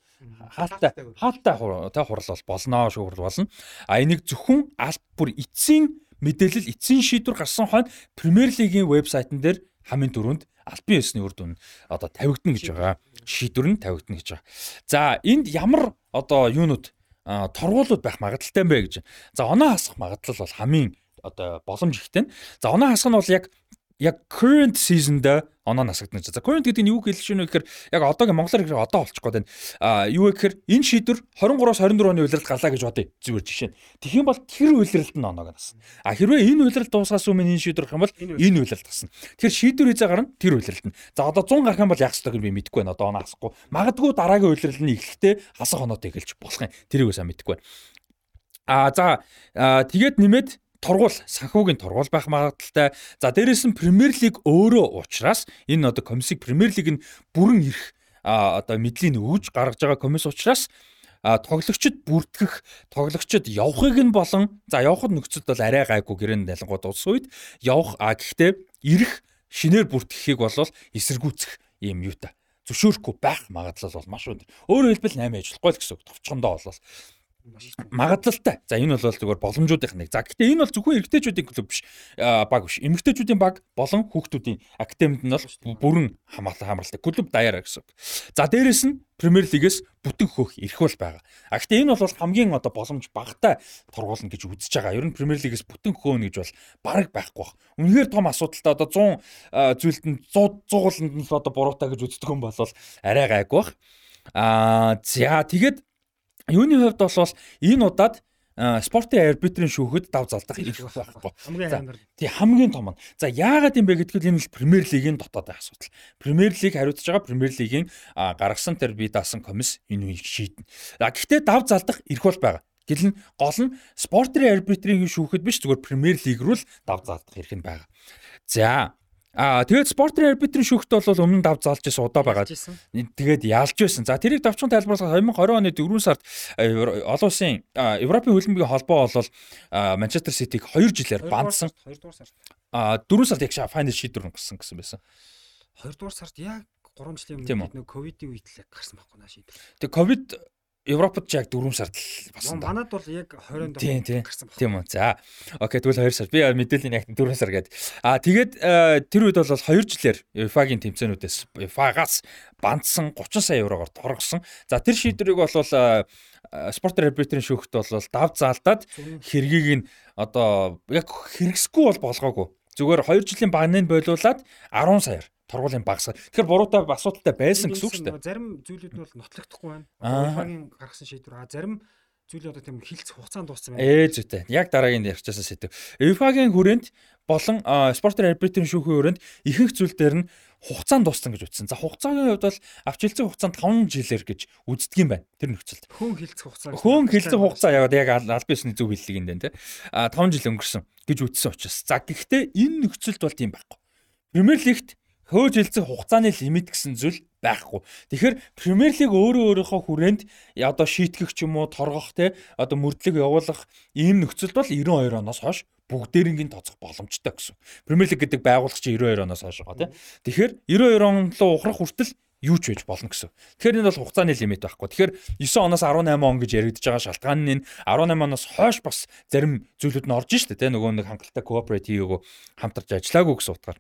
хаалттай хаалттай та хурал бол болно шүүх хурал болно. А энийг зөвхөн аль бүр эцсийн мэдээлэл эцсийн шийдвэр гарсан хойно Премьер лигийн вебсайтн дээр хамгийн түрүүнд албан ёсны үр дүн одоо тавигдана гэж байгаа. Шийдвэр нь тавигдана гэж байгаа. За энд ямар одоо юунууд торгуулууд байх магадлалтай юм бэ гэж. За оноо хасах магадлал бол хамгийн одоо боломж ихтэй. За оноо хасах нь бол яг яг current season-д оноо насагдана. За current гэдэг нь юу хэлж шинэ гэхээр яг одоогийн монголоор гэхээр одоо болчих гээд байна. А юу гэхээр энэ шийдвэр 23-аас 24 оны үйлрэлд гарлаа гэж бодъё. Зүгээр жишээ нь. Юм бол тэр үйлрэлд нь оноог насна. А хэрвээ энэ үйлрэлд дуусгаас өмнө энэ шийдвэр гарах юм бол энэ үйлрэлд гасна. Тэгэхээр шийдвэр хийж гарна тэр үйлрэлд нь. За одоо 100 гарах юм бол яг ёстойг би мэдэхгүй байна. Одоо оноо хасахгүй. Магадгүй дараагийн үйлрэл нь эхлэхдээ хасах оноод эхэлж болох юм. Тэрийг сайн мэдэхгүй байна. А за тэгээд нэмээд тургуул санхүүгийн тургуул байх магадaltaй. За дээрэс нь Премьер лиг өөрөө уучраас энэ одоо комиссийг Премьер лиг нь бүрэн ирэх одоо мэдлийг өгж гаргаж байгаа комисс уучраас тоглогчд бүртгэх, тоглогчд явахыг нь болон за явхад нөхцөлд бол арай гайгүй гэрэн далангууд улс үед явах а гэхдээ ирэх шинээр бүртгэхийг бол эсэргүүцэх юм юу та зөвшөөрөхгүй байх магадлал бол маш өндөр. Өөрөөр хэлбэл 8 ажиллахгүй л гэсэн үг. Товчхондоо бол магадлалтай. За энэ бол зүгээр боломжуудын нэг. За гэхдээ энэ бол зөвхөн эрэгтэйчүүдийн клуб биш. Баг биш. Эмэгтэйчүүдийн баг болон хүүхдүүдийн академид нь бол бүрэн хамгаалал хамралтай клуб даяараа гэсэн. За дээрэс нь Премьер лигээс бүтэн хөөх ирэх бол байгаа. А гэхдээ энэ бол хамгийн одоо боломж багтай тургуулна гэж үзэж байгаа. Ер нь Премьер лигээс бүтэн хөөнө гэж бол бараг байхгүй бах. Үнэхээр том асуудалтай одоо 100 зүйлд нь 100 100 нь л одоо буруутай гэж үздэг юм бол арай гайгүй бах. Аа за тэгээд Юуны хувьд бол энэ удаад спортын арбитрийн шүүхэд дав залдах ирэх байхгүй. Хамгийн За, амар. Тий хамгийн том нь. За яагаад юм бэ гэдгээр энэ л Премьер лигийн дотоод асуудал. Премьер лиг хариуцж байгаа Премьер лигийн гаргасан тэр бие даасан комисс энэ үеийг шийднэ. А гэхдээ дав залдах ирэх бол байгаа. Гэл нь гол нь спортын арбитрийн шүүхэд биш зүгээр Премьер лиг рүү л дав залдах хэрэг нь байгаа. За А тэгээд спортын арбитрийн шүүхт бол өмнө дав залж байсан удаа байгаа. Тэгээд ялж байсан. За тэрийг давчхан тайлбарлахад 2020 оны 4 сард олон улсын Европын хөлбөмбөгийн холбоо бол Манчестер Ситиг 2 жилээр бандсан. 2 дугаар сард. А 4 сард яг файнал шийдвэр гарсан гэсэн байсан. 2 дугаар сард яг 3 жилийн өмнө нэг ковидын үед л гарсан байхгүй наа шийдвэр. Тэгээ ковид Европод ч яг 4 сард л басан. Манад бол яг 20-нд Тийм, тийм. гарсан байна. Тийм үү. За. Окей, тэгвэл 2 сар. Би мэдээллийн яг 4 сар гээд. А тэгээд тэр үед бол 2 жилээр UEFA-гийн тэмцээнүүдээс UEFA-гаас бандсан 30 сая еврогоор торгосон. За тэр шийдвэрийг бол спорт арбитрийн шүүхт бол дав заалдаад хэргийг нь одоо яг хэрэгсэхгүй бол болгоогүй. Зүгээр 2 жилийн багныг бойлуулад 10 саяар торгуулийн багсаа. Тэгэхээр буруутай асуудалтай байсан гэсэн үг шүү дээ. Зарим зүйлүүд нь бол нотлогдохгүй байна. Аа. UEFA-гийн гаргасан шийдвэр. А зарим зүйл одоо тийм хилцэх хугацаанд дууссан байна. Ээж үтэй. Яг дараагийн ярьчихсан сэдв. UEFA-гийн хүрээнд болон а, спортын арбитрийн шүүхийн хүрээнд ихэнх зүйл дээр нь хугацаанд дууссан гэж үтсэн. За хугацаагийн хувьд бол авч хэлцэх хугацаанд 5 жилээр гэж үздэг юм байна. Тэр нөхцөлд. Хөөн хилцэх хугацаа. Хөөн хэлцэх хугацаа яваад яг ал- аль биесний зөв хэллэг юм дээ. А 5 жил өнгөрсөн гэж үтсэн учраас. За гэхдээ энэ нөхцөлд бол тийм байхгүй. Премьер лигт хөөж хэлцэх хугацааны лимит гэсэн зүйл байхгүй. Тэгэхээр Премьер лиг өөрөө өөрийнхөө хүрээнд одоо шийтгэх ч юм уу торгох те одоо мөрдлөг явуулах ийм нөхцөлд бол 92 оноос хойш бүгдээрингийн тооцох боломжтой гэсэн. Премьер лиг гэдэг байгууллага чи 92 оноос хойш байгаа те. Тэгэхээр 92 он руу ухрах хүртэл юу ч байж болно гэсэн. Тэгэхээр энэ бол хугацааны лимит байхгүй. Тэгэхээр 9 оноос 18 он гэж яригдж байгаа шалтгаан нь энэ 18 оноос хойш бас зарим зүйлүүд нь орж штэ те нөгөө нэг хангалттай cooperate хийгээгүй хамтарч ажиллаагүй гэсэн утгаар.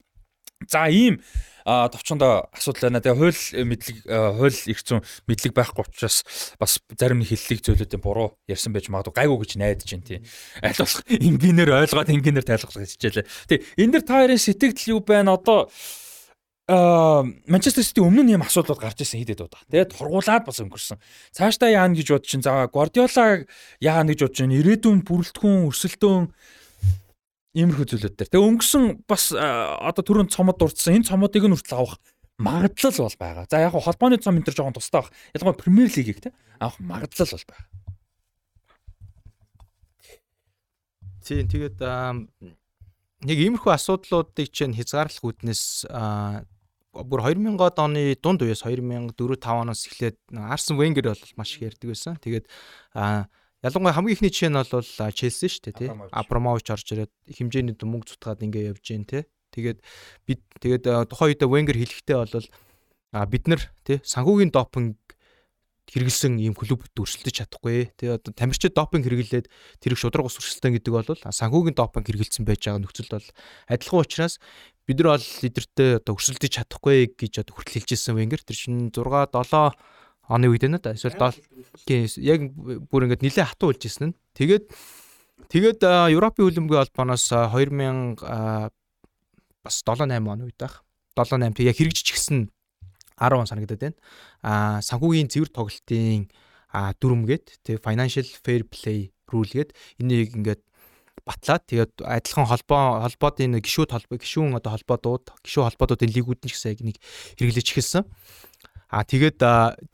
За ийм а товчондоо асуудал байна. Тэгээ хууль мэдлэг а, хууль их зүүн мэдлэг байхгүй учраас бас зарим нэг хиллэг зүйлүүдийн буруу ярьсан байж магадгүй гайгүй гэж найдаж байна тий. Аль болох энгийнээр ойлгоод энгийнээр тайлбарлах хичээлээ. Тий энэ дэр та хоёрын сэтгэл юу байна одоо а Манчестер Сити өмнө нь ийм асуудлууд гарч ирсэн хидэд удаа. Тэгээд тургуулад бас өнгөрсөн. Цаашдаа яана гэж чинь за Гвардиола яана гэж чинь ирээдүйн бүрэлдэхүүн өрсөлдөөн иймэрхүү зүйлүүд дээр. Тэгээ өнгөрсөн бас одоо түрүүн цомод дурдсан энэ цомодыг нь хүртэл авах магадлал бол байгаа. За яг холбооны цом энэ төр жоохон тустай баг. Ялангуяа Премьер лигийг те авах магадлал бол байгаа. Тийм тэгээд нэг иймэрхүү асуудлуудыг чинь хязгаарлах үүднээс бүр 2000-ад оны дунд үеэс 2004 5 оноос эхлээд Арсен Венгер бол маш их ярьдаг байсан. Тэгээд ялангуяа хамгийн ихний жишээ нь бол Челси шүү дээ тий. Абрамович. Орж ирээд их хэмжээний мөнгө зутгаад ингээ явж гин тий. Тэгээд бид тэгээд тухайн үедээ Венгер хэлэхдээ бол бид нар тий санхүүгийн допинг хэрэгэлсэн ийм клубд өрсөлдөж чадахгүй тий одоо тамирчид допинг хэрэглээд тэрийг шудраг ус өрсөлдөөн гэдэг бол санхүүгийн допинг хэрэгэлсэн байж байгаа нөхцөл бол адилхан учраас бид нар бол лидертэй одоо өрсөлдөж чадахгүй гэж одоо хүртэл хэлжсэн Венгер тэр чинь 6 7 оны үед байна да эсвэл дол тийм яг бүр ингээд нэлээд хатуу болж ирсэн нь тэгээд тэгээд Европын хөлбөмбөгийн холбооноос а, 2000 а, бас 7 8 оны үед байх 7 8 тэг яг хэрэгжиж гисэн 10 он санагдаад байна. Аа санхүүгийн цэвэр тоглолтын дүрмгээд тэг financial fair play rule гээд энийг ингээд батлаад тэгээд адилхан холбоо холбоодын гişүүд холбоо гişүүн одоо холбоодууд гişүү холбоодуудын лигүүд нь ч гэсэн яг нэг хэрэглэж эхэлсэн. А тэгээд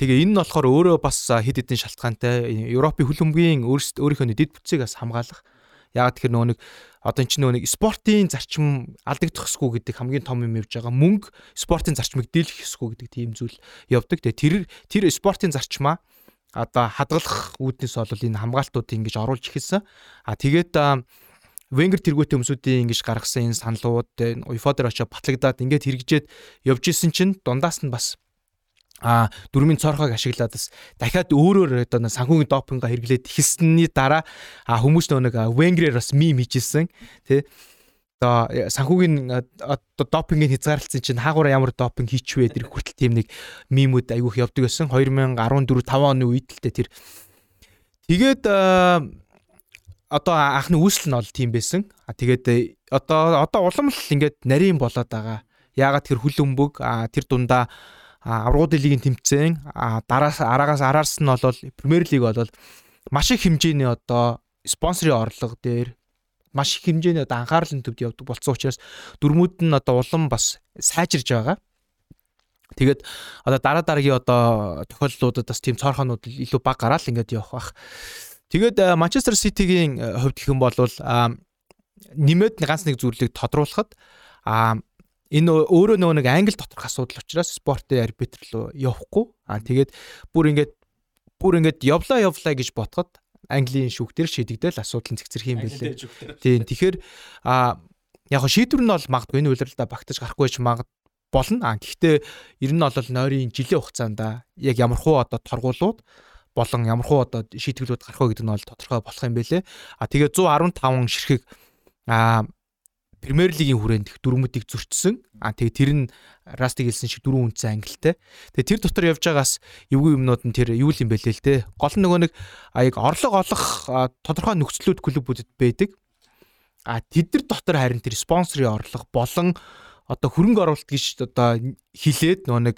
тэгээ энэ нь болохоор өөрөө бас хэд хэдэн шалтгаантай Европын хөлбөмбөгийн өөрийнхөө дэд бүтцийг бас хамгаалах. Яг тэр нөгөө нэг одоо энэ чинь нөгөө нэг спортын зарчим алдагдахгүй гэдэг хамгийн том юм явж байгаа. Мөнгө спортын зарчмыг дийлэх ёсгүй гэдэг тийм зүйл явдаг. Тэгээ тэр тэр спортын зарчмаа одоо хадгалах үүднээс бол энэ хамгаалтууд ингэж оруулж эхэлсэн. А тэгээд Венгер тэргүүтээ өмсүүдийн ингэж гаргасан энэ саналууд UEFA дээр очиж батлагдаад ингээд хэрэгжээд явж исэн чинь дундаас нь бас а дөрмийн цорхойг ашиглаад бас дахиад өөрөөр одоо санхүүгийн допинга хэрэглээд эхэлсэний дараа хүмүүс нэг Венгрээр бас мим хийжсэн тий одоо э, санхүүгийн а, одоо допингийг хязгаарлалцсан чинь хаагуура ямар допинг хийчвэ тэр хүртэл тийм нэг мимүүд айгүйх явдаг байсан. 2014 5 оны үед л дээ тэр. Тэгээд а, одоо анхны үүсэл нь бол тийм байсан. Тэгээд э, одоо одоо улам л ингээд нарийн болоод байгаа. Яагаад тэр хүл өмбөг а тэр дундаа аврагуудын лигийн тэмцээн дараас араагаас араарс нь бол Премьер лиг бол маш их хэмжээний одоо спонсорын орлого дээр маш их хэмжээний одоо анхаарлын төвд явдаг болсон учраас дүрмүүд нь одоо улам бас сайжирж байгаа. Тэгээд одоо дараа дараагийн одоо тохиолдлуудад бас тийм цоорхонууд илүү баг гараал ингээд явах бах. Тэгээд Манчестер Ситигийн хувьд гэх юм бол нэмээд ганц нэг зүйлийг тодруулахад а энэ өөрөө нөгөө нэг англи доторх асуудал учраас спортын арбитр руу явахгүй. А тэгээд бүр ингээд бүр ингээд явлаа явлаа гэж ботход Английн шүүхтэр шийдэгдэл асуудал нь цэгцэрх юм билээ. Тийм. Тэгэхээр а яг го шийдвэр нь бол магадгүй энэ үйлрэлдэ багтаж гарахгүй ч магад болно. А гэхдээ ер нь бол нойрын жилийн хугацаанд яг ямархуу одоо торгуулууд болон ямархуу одоо шийтгэлүүд гарах вэ гэдэг нь бол тодорхой болох юм байлээ. А тэгээ 115 ширхэг а Премьер лигийн хүрээнд их дүрмүүдийг зөрчсөн. А тэгээ тэр нь Расти хэлсэн шиг дөрвөн үнцэн ангилтай. Тэгээ тэр дотор явж байгаас эвгүй юмнууд нь тэр юу юм бэ лээ л те. Гол нөгөө нэг а яг орлого олох тодорхой нөхцлүүд клубүүдэд байдаг. А тэд нар дотор харин тэр спонсорын орлого болон одоо хөрөнгө оруулалт гэж одоо хилээд нөгөө нэг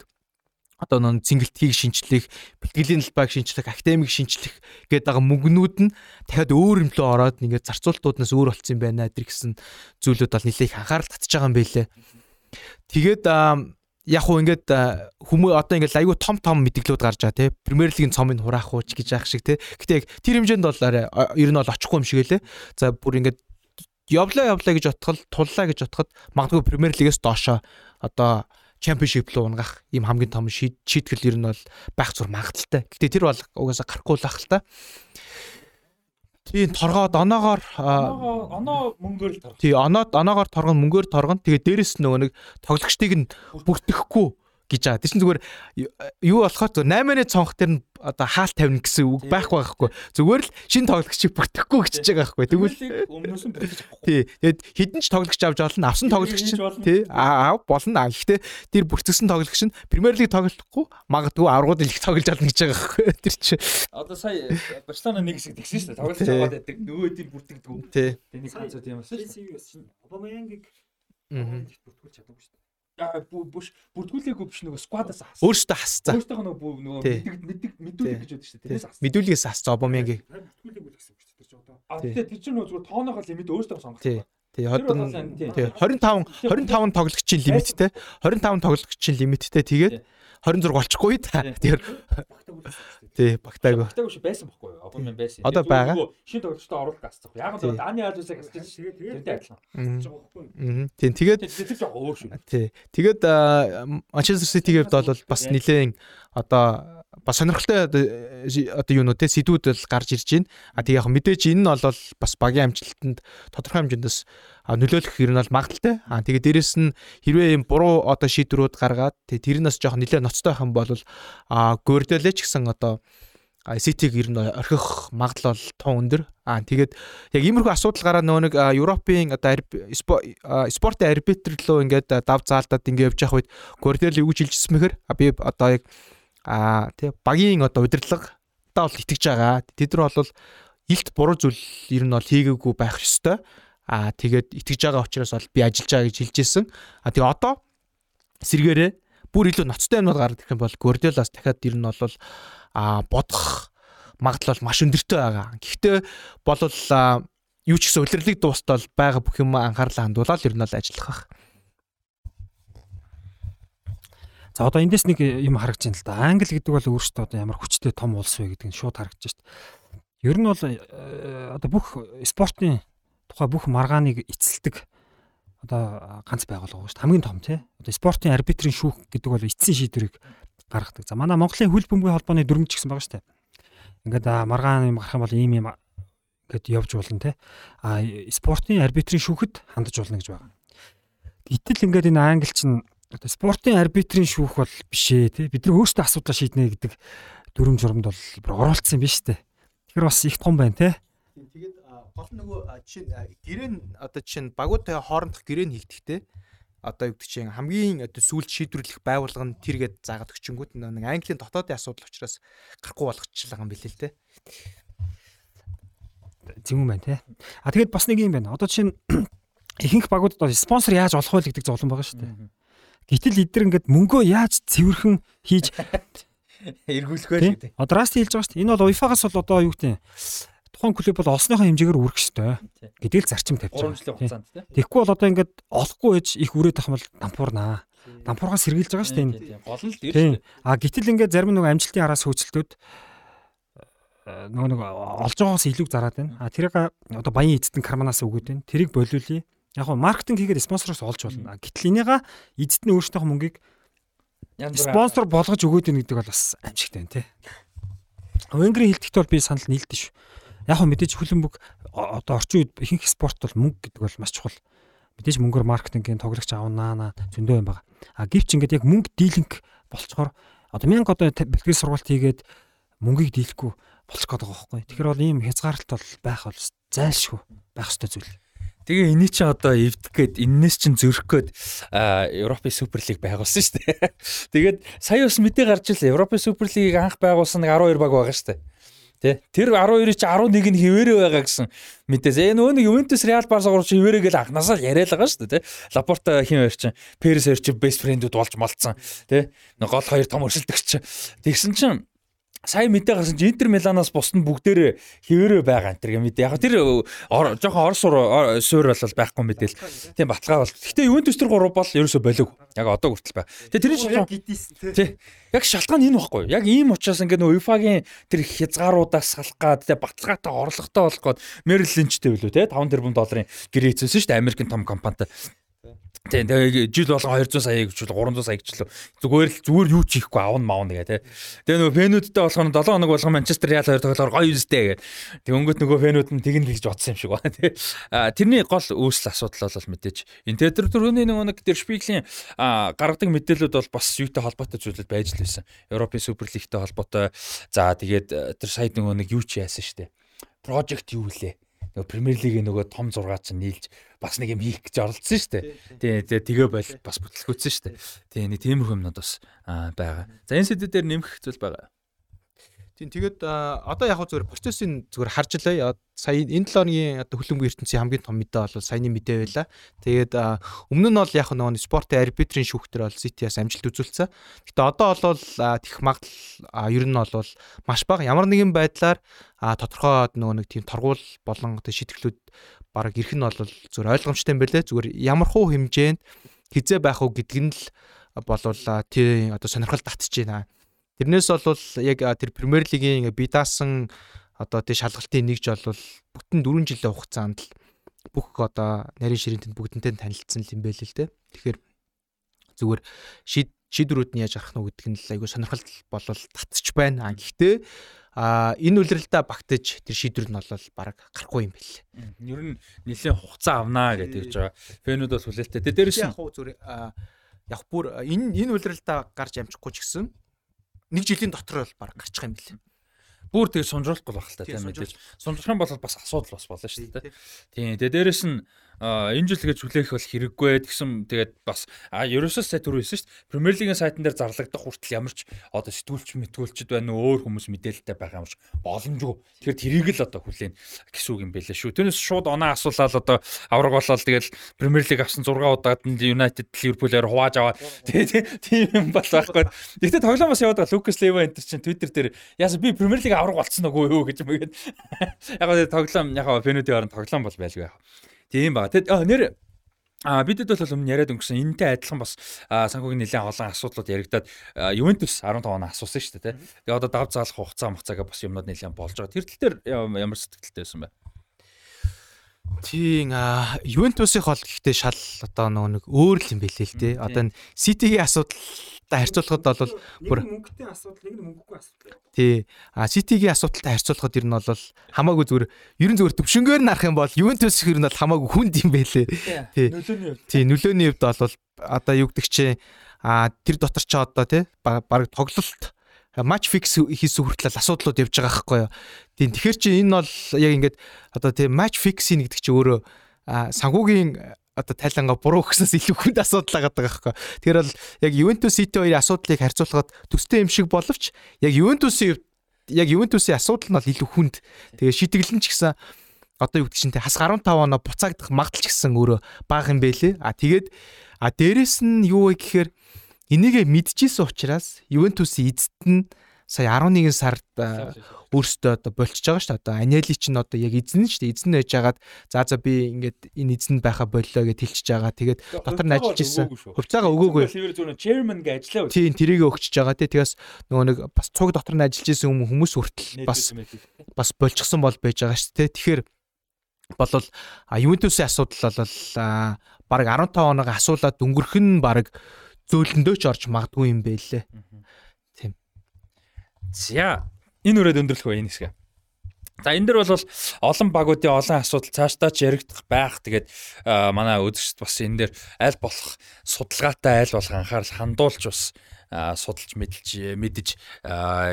одоо нөө цэнгэлтгийг шинчлэх, бэлтгэлийн талбайг шинчлэх, академик шинчлэх гэдэг байгаа мөнгнүүд нь дахиад өөр юмлөө ороод ингээд зарцуултууднаас өөр болцсон юм байна гэдэг гэсэн зүйлүүд бол нэлээх анхаарал татж байгаа юм байлээ. Тэгээд яг хуу ингээд хүмүүс одоо ингээд аюу том том мэдээлэлүүд гарч байгаа тий. Премьер лигийн цомыг хураах уу гэж яах шиг тий. Гэтэ яг тэр хэмжээнд бол арай ер нь бол очихгүй юм шиг лээ. За бүр ингээд явлаа явлаа гэж бодход туллаа гэж бодход магадгүй премьер лигээс доошоо одоо чемпионшип руу унгах ийм хамгийн том шийтгэл ер нь бол байх зур магадaltaй. Гэтэ тэр бол угаасаа гарахгүй л ах л та. Тийм торгоод оноогоор оноо мөнгөөр л торгох. Тий оноод оноогоор торгон мөнгөөр торгон. Тэгээ дээрэс нөгөө нэг тоглогчдыг нь бүртгэхгүй гэж байгаа. Тэр чинь зүгээр юу болохоор зөв 8-ны цонх төр нь одоо хаалт тавина гэсэн үг байхгүй байхгүй. Зүгээр л шин тоглогчийг бүртгэхгүй гэж байгаа байхгүй. Тэгвэл өмнөөс нь бүртгэж авахгүй. Тий. Тэгэд хідэн ч тоглогч авч олно. Авсан тоглогч тий аа болно. Гэхдээ тэр бүртгэсэн тоглогч нь Премьер лиг тоглохгүй магадгүй аврагууд их тоглож олно гэж байгаа байхгүй. Тэр чинь одоо сая Барселона нэг хэсэг тэгсэн шүү дээ. Тоглож аваад байдаг. Нөгөө дил бүртгэдэг. Тий. Тэнийг ганц шүү дээ. Обамянгийг Аа. бүртгүүлж чадаагүй шүү дээ. Бүш бүртгүүлээгүй биш нөгөө сквадаас хас. Өөртөө хасцаа. Өөртөө нөгөө нөгөө мэддэг мэддэг мэдүүлэг гэж байдаг шүү дээ. Тэрээс хас. Мэдүүлгээс хасцаа Обамянгийн. Бүртгүүлээгүй л гэсэн үг шүү дээ. Тэр чинь одоо А тэгээ тэр чинь нөгөө зүгээр тооноохоо лимит өөртөө сонгох. Тий. Тий сайн, тий. тий 25 25 тоглогчийн лимиттэй 25 тоглогчийн лимиттэй тэгээд 26 болчихгүй та. Тэр шүү тий багтаагүй. Багтаагүй шүү байсан бохгүй юу? Обамян байсан. Одоо байгаа. Шинэ тоглогчтой оруулах гацчих. Яг л Дани Алвесаг гэж Тэгээд тэгээд тэрнтэй адилхан. Байхгүй? Мгм. Тийм тэгээд тэр жоо өөр шүү. тий тэгээд Ситигийн хувьд бол бас нэлээд одоо бас сонирхолтой одоо юунууд те сэдвүүд л гарч ирж байна. А тэг яг мэдээж энэ нь бол бас багийн амжилтанд тодорхой хэмжээндээс нөлөөлөх ер нь бол магадaltaй. А тэгээ дээрэс нь хэрвээ юм буруу одоо шийдвэрүүд гаргаад тэг тэрнээс жоох нэлээд ноцтой юм бол а Гордоле ч гэсэн одоо Ситиг ер нь орхих магадлал бол тун өндөр. Аа тэгээд яг иймэрхүү асуудал гараад нөгөө нэг Европын одоо спортын арбитр руу ингээд дав заалдаад ингээд явж явах үед Гордол юу гэж хэлжсэн мэхэр би одоо яг аа тий багийн одоо удирдлага та бол итгэж байгаа. Тэд нар бол илт буруу зүйл ер нь бол хийгээгүй байх ёстой. Аа тэгээд итгэж байгаа учраас бол би ажиллаж байгаа гэж хэлжсэн. Аа тэгээ одоо сэргээрээ бүр илүү ноцтой юмнууд гардаг юм бол Гордолоос дахиад ер нь бол аа бодох магадлал маш өндөртэй байгаа. Гэхдээ бол юу ч гэсэн удирдлыг дуустал байгаа бүх юм анхаарлаа хандуулаад ер нь бол ажиллах байх. За одоо эндээс нэг юм харагдаж байна л да. Англи гэдэг бол өөрөөсөө одоо ямар хүчтэй том улс вэ гэдэг нь шууд харагдаж байна. Ер нь бол э, одоо бүх спортын тухай бүх маргааныг эцэлдэг одоо ганц байгууллага шүү дээ. Хамгийн том тий. Одоо спортын арбитрийн шүүх гэдэг бол эцсийн шийдвэрийг гаргадаг. За манай Монголын хөл бөмбөгийн холбооны дүрмж гэсэн байгаа шүү дээ. Ингээд маргаан юм гарах юм бол ийм юм гэд явж болно тий. А спортын арбитрийн шүүхэд хандаж болно гэж байгаа. Гэтэл ингээд энэ англи чинь одоо спортын арбитрийн шүүх бол биш ээ тий. Бид нар өөрсдөө асуудал шийднэ гэдэг дүрм журамд бол оролцсон юм биш үү? Тэгэхээр бас их том байна тий. Тэгээд гол нөгөө жишээ гэрэн одоо жишээ нь багуудтай хоорондох гэрэн хийгдэхтэй одоо юу гэдэг чинь хамгийн одоо сүүлд шийдвэрлэх байгууллага нь тэргээд заагаад өгчөнгүүт нэг Английн дотоодын асуудал учраас гарахгүй болгочихлаа юм билээ л те. Зөв юм байна тий. А тэгээд бас нэг юм байна. Одоо жишээ нь ихэнх багуудад спонсор яаж олох вэ гэдэг зовлон байгаа шүү дээ. Гэтэл эдгээр ингээд мөнгөө яаж цэвэрхэн хийж эргүүлэх вэ тий. гэдэг. Расти хэлж байгаа шүү дээ. Энэ бол UEFA-гаас бол одоо юу гэдэг тухайн клуб бол олсныхоо хэмжээгээр үрэх ёстой гэдгийг л зарчим тавьж 3 байгаа. Тэгэхгүй бол одоо ингээд олохгүй ээж их үрээд ах юм бол дампуурнаа. Дампуургаас сэргийлж байгаа шүү дээ энэ. Гол нь л дээ. А гítэл ингээд зарим нэг амжилтын араас хөөцөлтөд э, нөгөө нэг олж байгаагаас илүү зараад байна. А тэрийг одоо баян эзэдэн карманаас өгөөд байна. Тэрийг болиулъя. Яг нь маркетинг хийгээд спонсороос олж болно. Гэтэл энийга эзэд нь өөрсдийнх мөнгийг спонсор болгож өгөөд байна гэдэг бол бас амжигтай байна тий. Венгрийн хэлтгт бол би санал нийлдэж шүү. Яг нь мэдээж хөлбөмбөг одоо орчин үед ихэнх спорт бол мөнгө гэдэг бол маш чухал. Мэдээж мөнгөөр маркетингийн тоглогч авнаа зөндөө юм байна. А гівч ингээд яг мөнгө дийлэнх болцохоор одоо мянга одоо бэлтгэл сургалт хийгээд мөнгийг дийлэхгүй болчих гээд байгаа байхгүй. Тэгэхээр бол ийм хязгаарлалт бол байх бол зайлшгүй байх ёстой зүйл. Тэгээ эний чи одоо эвдэх гээд энэс чин зөрөх гээд Европын суперлиг байгуулсан шүү дээ. Тэгээд сая бас мэдээ гарч ирсэн. Европын суперлигийг анх байгуулсан нэг 12 баг байгаа шүү дээ. Тэ тэр 12-ийн чи 11 нь хിവэрэ байгаа гэсэн мэдээс. Э нөгөө нэг Ювентус Реал Барса гурч хിവэрэ гэл анханасаа л яриад байгаа шүү дээ. Тэ Лапорта хин хоёр чинь Перес хоёр чинь бест фрэндүүд болж малцсан. Тэ гол хоёр том өрсөлдөгч. Тэгсэн чинь сая мэдээ гарсан чи Интер Миланаас бусд нь бүгдээрээ хിവэрэ байгаа энэ төр мэдээ. Яг тэр ор- жоохон орс сур суур бол байхгүй мэдээл. Тийм баталгаа бол. Гэхдээ Ювентус тэр гурав бол ерөөсө болоог. Яг одоо хүртэл байгаа. Тэгээ тэр чинь Тий. Яг шалтгаан энэ баггүй. Яг ийм учраас ингээд нөө UEFA-гийн тэр хязгааруудаас салах гад тэ баталгаатай орлоготой болох гээд Lynch-тэй билүү те 5 тэрбум долларын гэрээ эзэлсэн шүү дээ Америкийн том компанитай. Тий, тэгээ жил болгон 200 сая гэвчл 300 сая гэвчл зүгээр л зүгээр юу ч хийхгүй авна маавна гэ тэ. Тэгээ нөгөө фэнүүдтэй болохоор 7 хоног болгон Манчестер Реал хоёр тоглоор гоё юустэй гэ. Тэг өнгөт нөгөө фэнүүд нь тэгнэ гэж бодсон юм шиг байна тий. А тэрний гол үүсэл асуудал бол мэдээж энэ тэр түрүүний нөгөө нэг тэр шпиглийн гаргадаг мэдээлэлүүд бол бас юутай холбоотой зүйлүүд байж л байсан. Европын суперлигтэй холбоотой. За тэгээд э, тэр сая нөгөө нэг юу ч яасан штэ. Project юу лээ? Нөгөө Премьер лигийн нөгөө том зургаа чинь нийлж бас нэг юм хийх гэж оролцсон шүү дээ. Тий, тэгээ бол бас бүтлгүүцсэн шүү дээ. Тий, нэг тиймэрхүү юмнууд бас аа, байгаа. За энэ сэдвээр нэмэх зүйл байгаа. Тийм тэгээд одоо яг зүгээр процессын зүгээр харж лээ. Сая энэ 7 хоногийн одоо хөлбөмбөгийн ертөнцийн хамгийн том мэдээ бол саяны мэдээ байла. Тэгээд өмнө нь бол яг нөгөө спортын арбитрийн шүүхтэр бол CT-аас амжилт үзүүлсэн. Гэтэ одоо бол тэгэх магадлал ер нь бол маш бага. Ямар нэгэн байдлаар тодорхой нөгөө нэг тийм торгуул болон шийтгэлүүд баг ирэх нь бол зүгээр ойлгомжтой юм байлээ. Зүгээр ямар хуу хэмжээнд хизээ байх уу гэдг нь л болвол тий одоо сонирхол татж байна. Тэрнээс бол яг тэр Премьер лигийн бие даасан одоо тий шалгалтын нэгж бол бүтэн 4 жилийн хугацаанд л бүх одоо нарийн ширээнд бүгдэнтэй танилцсан юм байл л дээ. Тэгэхээр зүгээр шид шийдвэрүүд нь яаж гарах нь гэдэг нь айгүй сонирхол болол татчих байна. А гэхдээ а энэ үлрэлтэд багтаж тэр шийдвэр нь бол баг гарахгүй юм байл. Ер нь нэлээд хугацаа авнаа гэдэг гэж байгаа. Фэнүүд бас хүлээлттэй. Тэгээ дээрэс нь яг хуу зүгээр яг бүр энэ энэ үлрэлтэд гарч амжихгүй ч гэсэн нэг жилийн дотор бол баг гарчих юм бэл. бүр тэгээ сунжруулахгүй байх л та Тийм, мэдээж. Сунжрах юм бол бас асуудал бас болно шүү дээ. Тийм. Тэгээ дээрэс нь энэ жил гэж хүлээх бол хэрэггүй гэсэн тэгээд бас а ерөөсөө сая түрүү хэлсэн шүү дээ. Премьер лигийн сайтан дээр зарлагдах хүртэл ямар ч одоо сэтгүүлч мэтгүүлчд байна өөр хүмүүс мэдээлэлтэй байх юмш боломжгүй. Тэгэхээр тэрийг л одоо хүлээн гэсэн үг юм байлээ шүү. Тэрнээс шууд оноо асуулаад одоо авраг болоод тэгэл Премьер лиг авсан 6 удаад нь United Liverpool-аар хувааж аваад тийм юм бол байхгүй. Гэхдээ тоглоом бас яваад байгаа Lucas Leiva энэ чинь Twitter дээр яасан би Премьер лиг авраг болцсон уу гэж мэгээд яг гоо тоглоом яг гоо Фенүүдийн орон тоглоом бол байлгүй яг. Тийм ба. Тэгэд нэр А бидэд бол өмнө яриад өнгөрсөн энэтэй адилхан бас санхүүгийн нэлээд олон асуудлууд яригадаад а, Ювентус 15 оноо асуусан шүү дээ. тэ. Тэгээ одоо дав заалах хугацаа махцаага бас юмнууд нэлээд болж байгаа. Тэр тал дээр ямар сэтгэлтэй байсан бэ? Тийм а Ювентусийн хол гэхдээ шал одоо нөгөө нэг өөр л юм байлээ л дээ. Одоо энэ Ситигийн асуудалтай харьцуулахад бол бүр мөнгөтэй асуудал, нэг нь мөнгөгүй асуудал. тий а Ситигийн асуудалтай харьцуулахад ер нь бол хамаагүй зүгээр ер нь зүгээр төвшнгөөр нарах юм бол Ювентус ер нь бол хамаагүй хүнд юм байлээ. Тий. Нөлөөний хувьд Тий нөлөөний хувьд бол одоо юу гэдэг чи а тэр дотор ч одоо тий баг тоглолт матч фикс хийсэн хүртэл асуудлууд явж байгаа байхгүй юу. Тийм тэгэхээр чи энэ бол яг ингээд одоо тийм матч фиксing гэдэг чи өөрөө санхүүгийн одоо тайлангаа буруу өгснөөс илүү хүнд асуудал байгаа байхгүй. Тэгэхээр бол яг Juventus City хоёрын асуудлыг харьцуулахад төстэй юм шиг боловч яг Juventus-ийн яг Juventus-ийн асуудал нь бол илүү хүнд. Тэгээ шийтгэлэн ч гэсэн одоо юу гэдэг чинь те хас 15 оноо буцаагдах магадлал ч гэсэн өөрөө бага юм байлээ. А тэгээд а дээрэс нь юу вэ гэхээр энийгээ мэдчихсэн учраас Ювентусын эзэд нь сая 11 сард өөрсдөө одоо болчихж байгаа шүү дээ. Одоо Анели чинь одоо яг эзэн нь шүү дээ. Эзэн байж байгаад за за би ингээд энэ эзэн байха боллоо гэж хэлчихэж байгаа. Тэгээд дотор нь ажиллаж исэн. Хувьцаагаа өгөөгүй. Ливер зүгээр chairman гэж ажиллаа. Тийм тэрийг өгчөж байгаа тий. Тэгээс нөгөө нэг бас цуг дотор нь ажиллаж исэн хүмүүс хүртэл бас бас болчихсон бол байж байгаа шүү дээ. Тэгэхээр болвол Ювентусын асуудал бол баг 15 оноог асуулаад өнгөрөх нь баг зөөлөндөө ч орж магадгүй юм байлээ. Тийм. За энэ үрээд өндөрлөх бай энэ хэсгээ. За энэ дэр бол олон багуудын олон асуудал цаашдаа ч яригдах байх. Тэгээд манай үзэгчд бас энэ дэр аль болох судалгаатай аль болох анхаарал хандуулж бас судалж мэдэлж мэдэж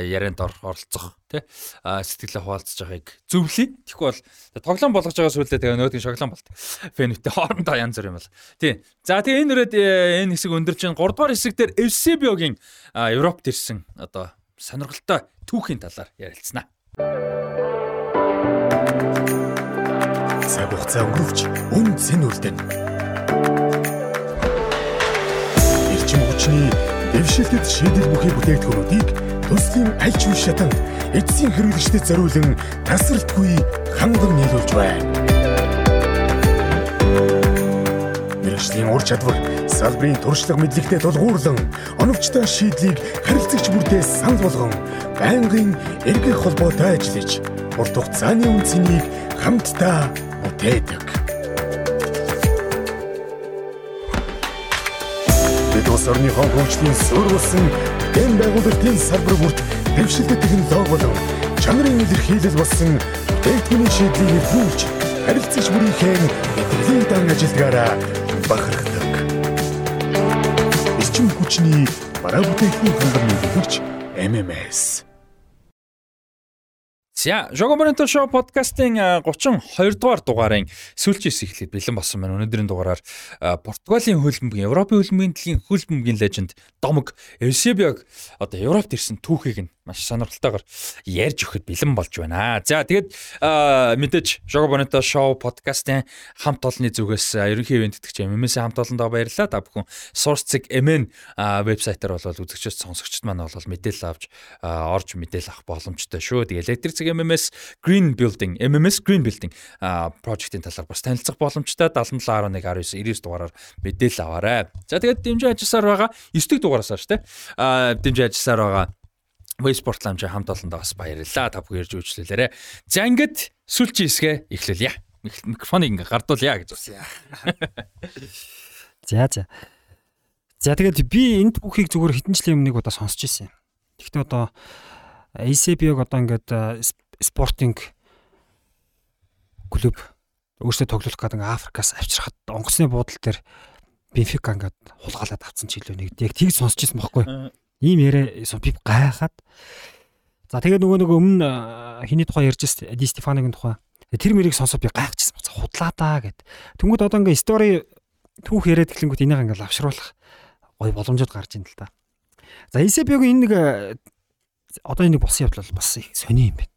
ярианд оролцох тий сэтгэлээ хуваалцаж байгааг зөвлөе. Тэгэхгүй бол тоглоом болгож байгаа сүлдээ тэгээ нөөдгийн шоглоом болт. Фэнүүтэй хоорондоо янз бүр юм бол. Тий. За тэгээ энэ үрээд э, энэ хэсэг өндөрч чинь 3 дугаар хэсэг дээр Eusebio-гийн Европт ирсэн одоо сонирхолтой түүхийн талаар ярилцсанаа. Цаг хугацаа өнгөрөвч үн цэн үлдэн. Ирчим хүчний дэвшилтэд шийдэл бүхий бүтээгдэхүүнүүдийг төслийн аль ч үе шатанд эцсийн хэрэглэгчдэд зориулан тасралтгүй ханган нийлүүлж байна. Мэргэжлийн ур чадвар салбарын туршлага мэдлэгтэй тулгуурлан оновчтой шийдлийг харилцагч бүртээ санал болгон байнгын эргэх холбоотой ажиллаж урт хугацааны үнцнийг хамтдаа бүтээдэг. Бид улс орныхон хөгжлийн суурь болсон дэм байгуулалтын салбар бүрт дэвшилтэт технологи болон чанарын илэрхийлэл болсон бүтээгдэхүүний шийдлийг нэвтрүүлж харилцагч бүрийнхээ мэдрэлийн дан ажилдгаараа бахархдаг. Эрчим хүчний бараа бүтээгдэхүүн хангамж нөлөөлөгч MMS За, Жогомонто шоу подкастын 32 дугаар дугаарын сүүлчээс эхлээд бэлэн болсон байна. Өнөөдрийн дугаараар Португалийн хөлбөмбөгийн, Европын хөлбөмбөгийн дэлхийн хөлбөмбөгийн леженд Домог Эвсебиог одоо Европт ирсэн түүхийг нь маш сонирхолтойгоор ярьж өгөхөд бэлэн болж байна. За тэгээд мэдээж Bonito Show подкастын хамт олонны зүгээс ерөнхий ивент тэтгэж MMS хамт олондоо баярлалаа. Та бүхэн SourceZig MN вебсайтаар бол үзэгчд сонсогчд маань бол мэдээлэл авч орж мэдээлэл авах боломжтой шүү. Тэгээд Electric MMS Green Building MMS Green Building project-ийн талаар бас танилцах боломжтой 7711 19 99 дугаараар мэдээлэл аваарай. За тэгээд дэмжиж ажилласаар байгаа 9 дэх дугаараас хойш те дэмжиж ажилласаар байгаа Вейспорт ламжаа хамт олондоо бас баярлалаа. Та бүхэн ирж үйлчлүүлээрэ. За ингээд сүлжээ хэсгээ эхлүүлье. Микрофоныг ингээ гардуулъя гэж байна. За за. За тэгээд би энэ түүхийг зүгээр хэдэн жилийн өмнө нэг удаа сонсч ирсэн. Гэхдээ одоо ACB-г одоо ингээд спортинг клуб өөрсдөө тоглох гэдэг Африкаас авчирхад онгоцны буудал дээр Бенфика ингээд хулгаалаад авцсан ч илүү нэг яг тийг сонсч ирсэн байхгүй. Ийм яриа би гайхаад. За тэгээд нөгөө нөгөө өмнө хиний тухай ярьж Ди Стефаногийн тухай. Тэр мэрийг сонсоод би гайхчихсан байна. Худлаа даа гэд. Тэнгүүд одоо ингээ стори түүх яриад эхлэнгүүт энийг ингээ лавшруулах гой боломжууд гарч ийн л та. За Исебиогийн энэ нэг одоо энэ болсон явдал бас их сони юм байна.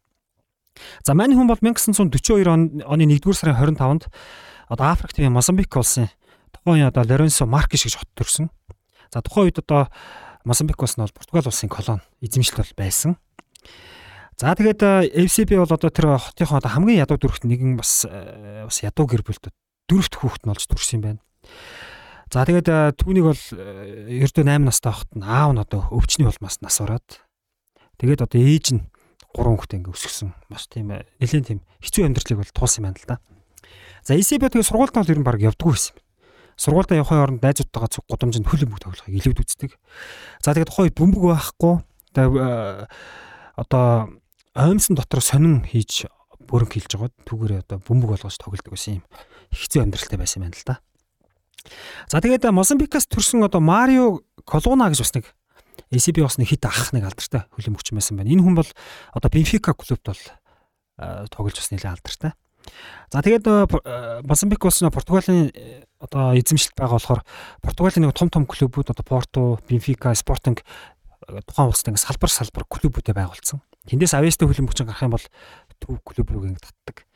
За мань хүн бол 1942 оны 1-р сарын 25-нд одоо Африкт тийм Мозамбик улсын тухайн одоо Лоренсо Маркеш гэж хот төрсөн. За тухайн үед одоо Мозамбик бас нь бол Португал улсын колони эзэмшил бол байсан. За тэгээд FCB бол одоо тэр хотынхоо одоо хамгийн ядуу дөрөвт нэгэн бас э, бас ядуу гэр бүлд дөрөвт хүүхэд нь олж төрсөн юм байна. За тэгээд түүнийг бол э, ердөө 8 настай хот нь аав нь одоо өвчний улмаас нас ороод тэгээд одоо ээж нь гурван хүүхдээ ингээ өсгсөн. Маш тийм нэлээд тийм хэцүү амьдралыг бол туулсан юм байна л да. За ECB тэгээд сургуультаа бол ер нь баг явдггүй байсан юм сургуультай явахын оронд найзуудтайгаа цуг гудамжинд хөл бөмбөг тоглохыг илүүд үздэг. За тэгээд тухайд бөмбөг байхгүй. Э, одоо оймсон дотор сонин хийж бөрөнг хилж байгаа. Түүгээрээ одоо бөмбөг болгож тоглодог байсан юм. Хэцүү амьдралтай байсан юм байна л да. За тэгээд Мозамбикаас төрсэн одоо Марио Колуна гэж бас нэг ACB бас нэг хит ах нэг алдартай хөлбөмбөгч байсан байна. Энэ хүн бол одоо Бенфика клубт бол э, тоглож бас нэлээд алдартай. За тэгээд Мозамбик улс нь Португалийн одоо эзэмшилт байгаа болохоор Португалийн нэг том том клубүүд одоо Порту, Бенфика, Спортинг тухайн улсад ингэ салбар салбар клубүүдээ байгуулсан. Тэндээс авьяастай хөлбөмбөгч гарах юм бол төв клуб рүү ингэ татдаг.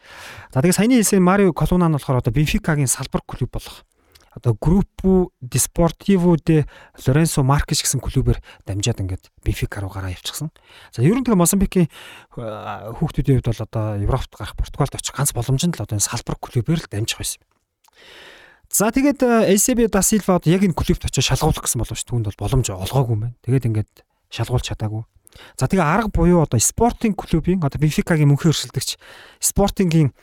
За тэгээд саяны хэлсэн Марио Колуна нь болохоор одоо Бенфикагийн салбар клуб болох одоо Группу Desportivo de Lorenzo Marques гэсэн клубээр дамжаад ингээд Бенфика руу гараа явчихсан. За ер нь тэгээ Мозамбикийн хүүхдүүдийн хувьд бол одоо Европт гарах, Португалд очих ганц боломж нь л одоо энэ салбар клубээр л дамжих байсан. За тэгээд ACB да Силва одоо яг энэ клубт очиж шалгуулах гэсэн боловч түүнд бол боломж олгоогүй юм байна. Тэгээд ингээд шалгуулж чадаагүй. За тэгээ арга буюу одоо спортинг клубын одоо Бенфикагийн мөнхийн өрсөлдөгч спортингийн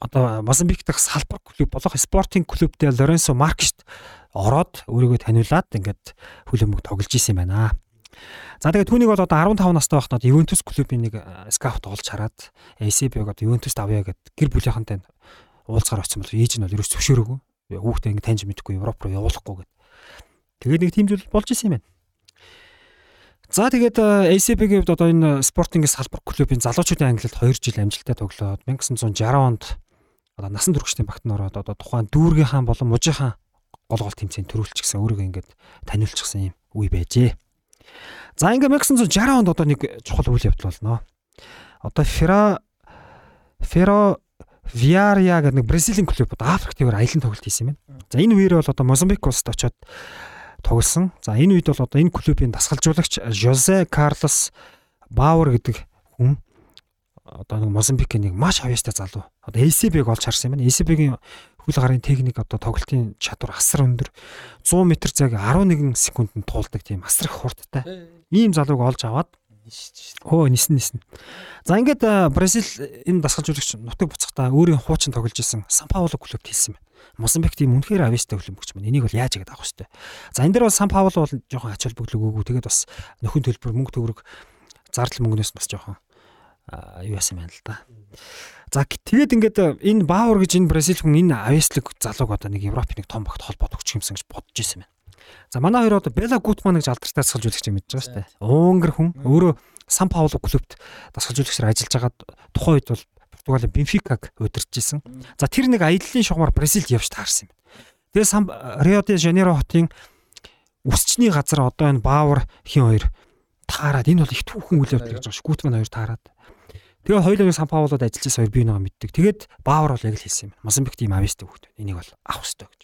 одоо Мозамбик дахь салбар клуб болох спортинг клубтэй Лоренсо Маркшт ороод өөрийгөө таниулаад ингээд хөлөмөг тоглож исэн байна. За тэгээд түүнийг бол одоо 15 настай байхад Ювентус клубын нэг скаут олж хараад ACB-г одоо Ювентуст авъя гэд гэр бүлийнхэнтэй уулзгаар очсон бол ээж нь бол ерөөс зөвшөөрөөгүй. Хүүхдээ ингэ таньж мэдхгүй Европ руу явуулахгүй гэд. Тэгээд нэг тийм зүйл болж исэн юм байна. За тэгээд ACB-гийн хувьд одоо энэ спортингийн салбар клубын залуучуудын ангилалд 2 жил амжилттай тоглоод 1960 онд одоо насан туршидын багт нь ороод одоо тухайн дүүргийн хаан болон мужийн хаан гол гол тэмцээнд төрүүлчихсэн өөрийгөө ингээд таниулчихсан юм үе байжээ. За ингээд 1960 онд одоо нэг чухал үйл явдал болно. Одоо Фера Феро Виария гэдэг нэг Бразилийн клуб одоо Африк төвөр аялын тоглолт хийсэн юм байна. За энэ үеэр бол одоо Мозамбик улсад очоод тоглосон. За энэ үед бол одоо энэ клубын дасгалжуулагч Жозе Карлос Бауэр гэдэг хүн одоо нэг Мозамбикийн нэг маш авьяастай залуу. Одоо ACB-г олж харсан юм байна. ACB-гийн хөл гарын техник одоо тоглолтын чадвар асар өндөр. 100 м цаг 11 секундэд туулдаг тийм асар их хурдтай. Ийм залууг олж аваад Оо нисэн нисэн. За ингээд Бразил энэ дасгалжуулагч нутаг буцахтаа өөрийн хуучин тоглож исэн Сан Пауло клубт хэлсэн байна. Мозамбик тийм үнэхээр авьяастай хөлбөмбөгч байна. Энийг бол яаж игээд авах вэ? За энэ дээр бол Сан Пауло бол жоохон ач холбогдлоггүй. Тэгээд бас нөхөн төлбөр мөнгө төгрөг зардал мөнгнөөс бас жоохон юу яасан байна л да. За тэгээд ингээд энэ Баавар гэж энэ Бразил хүн энэ авьяаслаг залууг одоо нэг Европын нэг том багт холбоод өгчих юмсан гэж бодож исэн байна. За манай хоёр одоо Бела Гутман гэж алдартай дасгалжуулагч юм мэдж байгаа шүү дээ. Уунгар хүн өөрөө Сан Пауло клубт дасгалжуулагчаар ажиллаж хагаад тухайн үед бол Португалийн Бенфикаг удирдах исэн. За тэр нэг аяллаа шугамар Бразилд явж таарсан юм. Тэгээ Сан Рио де Жанейро хотын үсчний газар одоо энэ Баавар хин хоёр таарад энэ бол их түүхэн үйл явдал гэж байгаа ш. Гүтман хоёр таарад. Тэгээ хоёулаа Сан Паулод ажиллаж байсан хоёр бие нэгэ мэддэг. Тэгээд Баавар бол яг л хэлсэн юм. Мозамбик тийм авьяастай хүүхэд. Энийг бол авах хэрэгтэй гэж.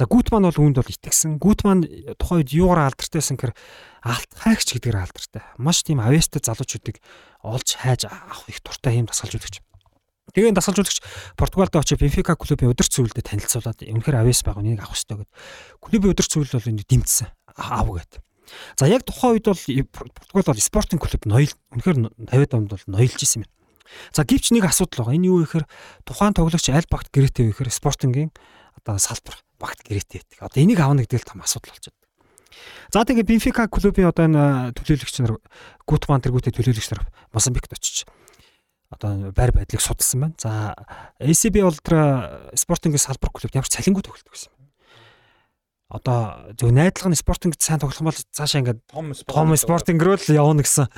За Гүтман бол үүнд бол итгэсэн. Гүтман тухайн үед юугаар алдартай байсан гэхээр алт хайгч гэдгээр алдартай. Маш тийм авьяастай залуучуудыг олж хайж авах их дуртай юм дасгалжуулагч. Тэгээ дасгалжуулагч Португалд очиж Бенфика клубын удирч зөвлөлдөд танилцуулаад үнэхээр авьяас байгаа нэг авах хэрэгтэй гэд. Клубын удирч зөвлөл бол энийг дэмжсэн. Аав гэд. За яг тухайн үед бол Португал бол спортинг клуб ноёл үнэхээр 50-аад онд бол ноёлж исэн юм. За гівч нэг асуудал байгаа. Энэ юу гэхээр тухайн тоглогч аль багт гэрээтэй вэ гэхээр спортингийн одоо салбар багт гэрээтэй байдаг. Одоо энийг авна гэдэг л том асуудал болчиход. За тэгээ Бенфика клубын одоо энэ төлөөлөгч нар Гутман тэргүүтэй төлөөлөгч нар Мозамбикт очиж одоо байр байдлыг судалсан байна. За ACB Ultra спортингийн салбар клубт ямар ч цалингүй тоглолдог гэсэн юм. Одоо зөв найдлагын спортинг сайн тоглох бол цаашаа ингээд том спортинг руу л явна гэсэн.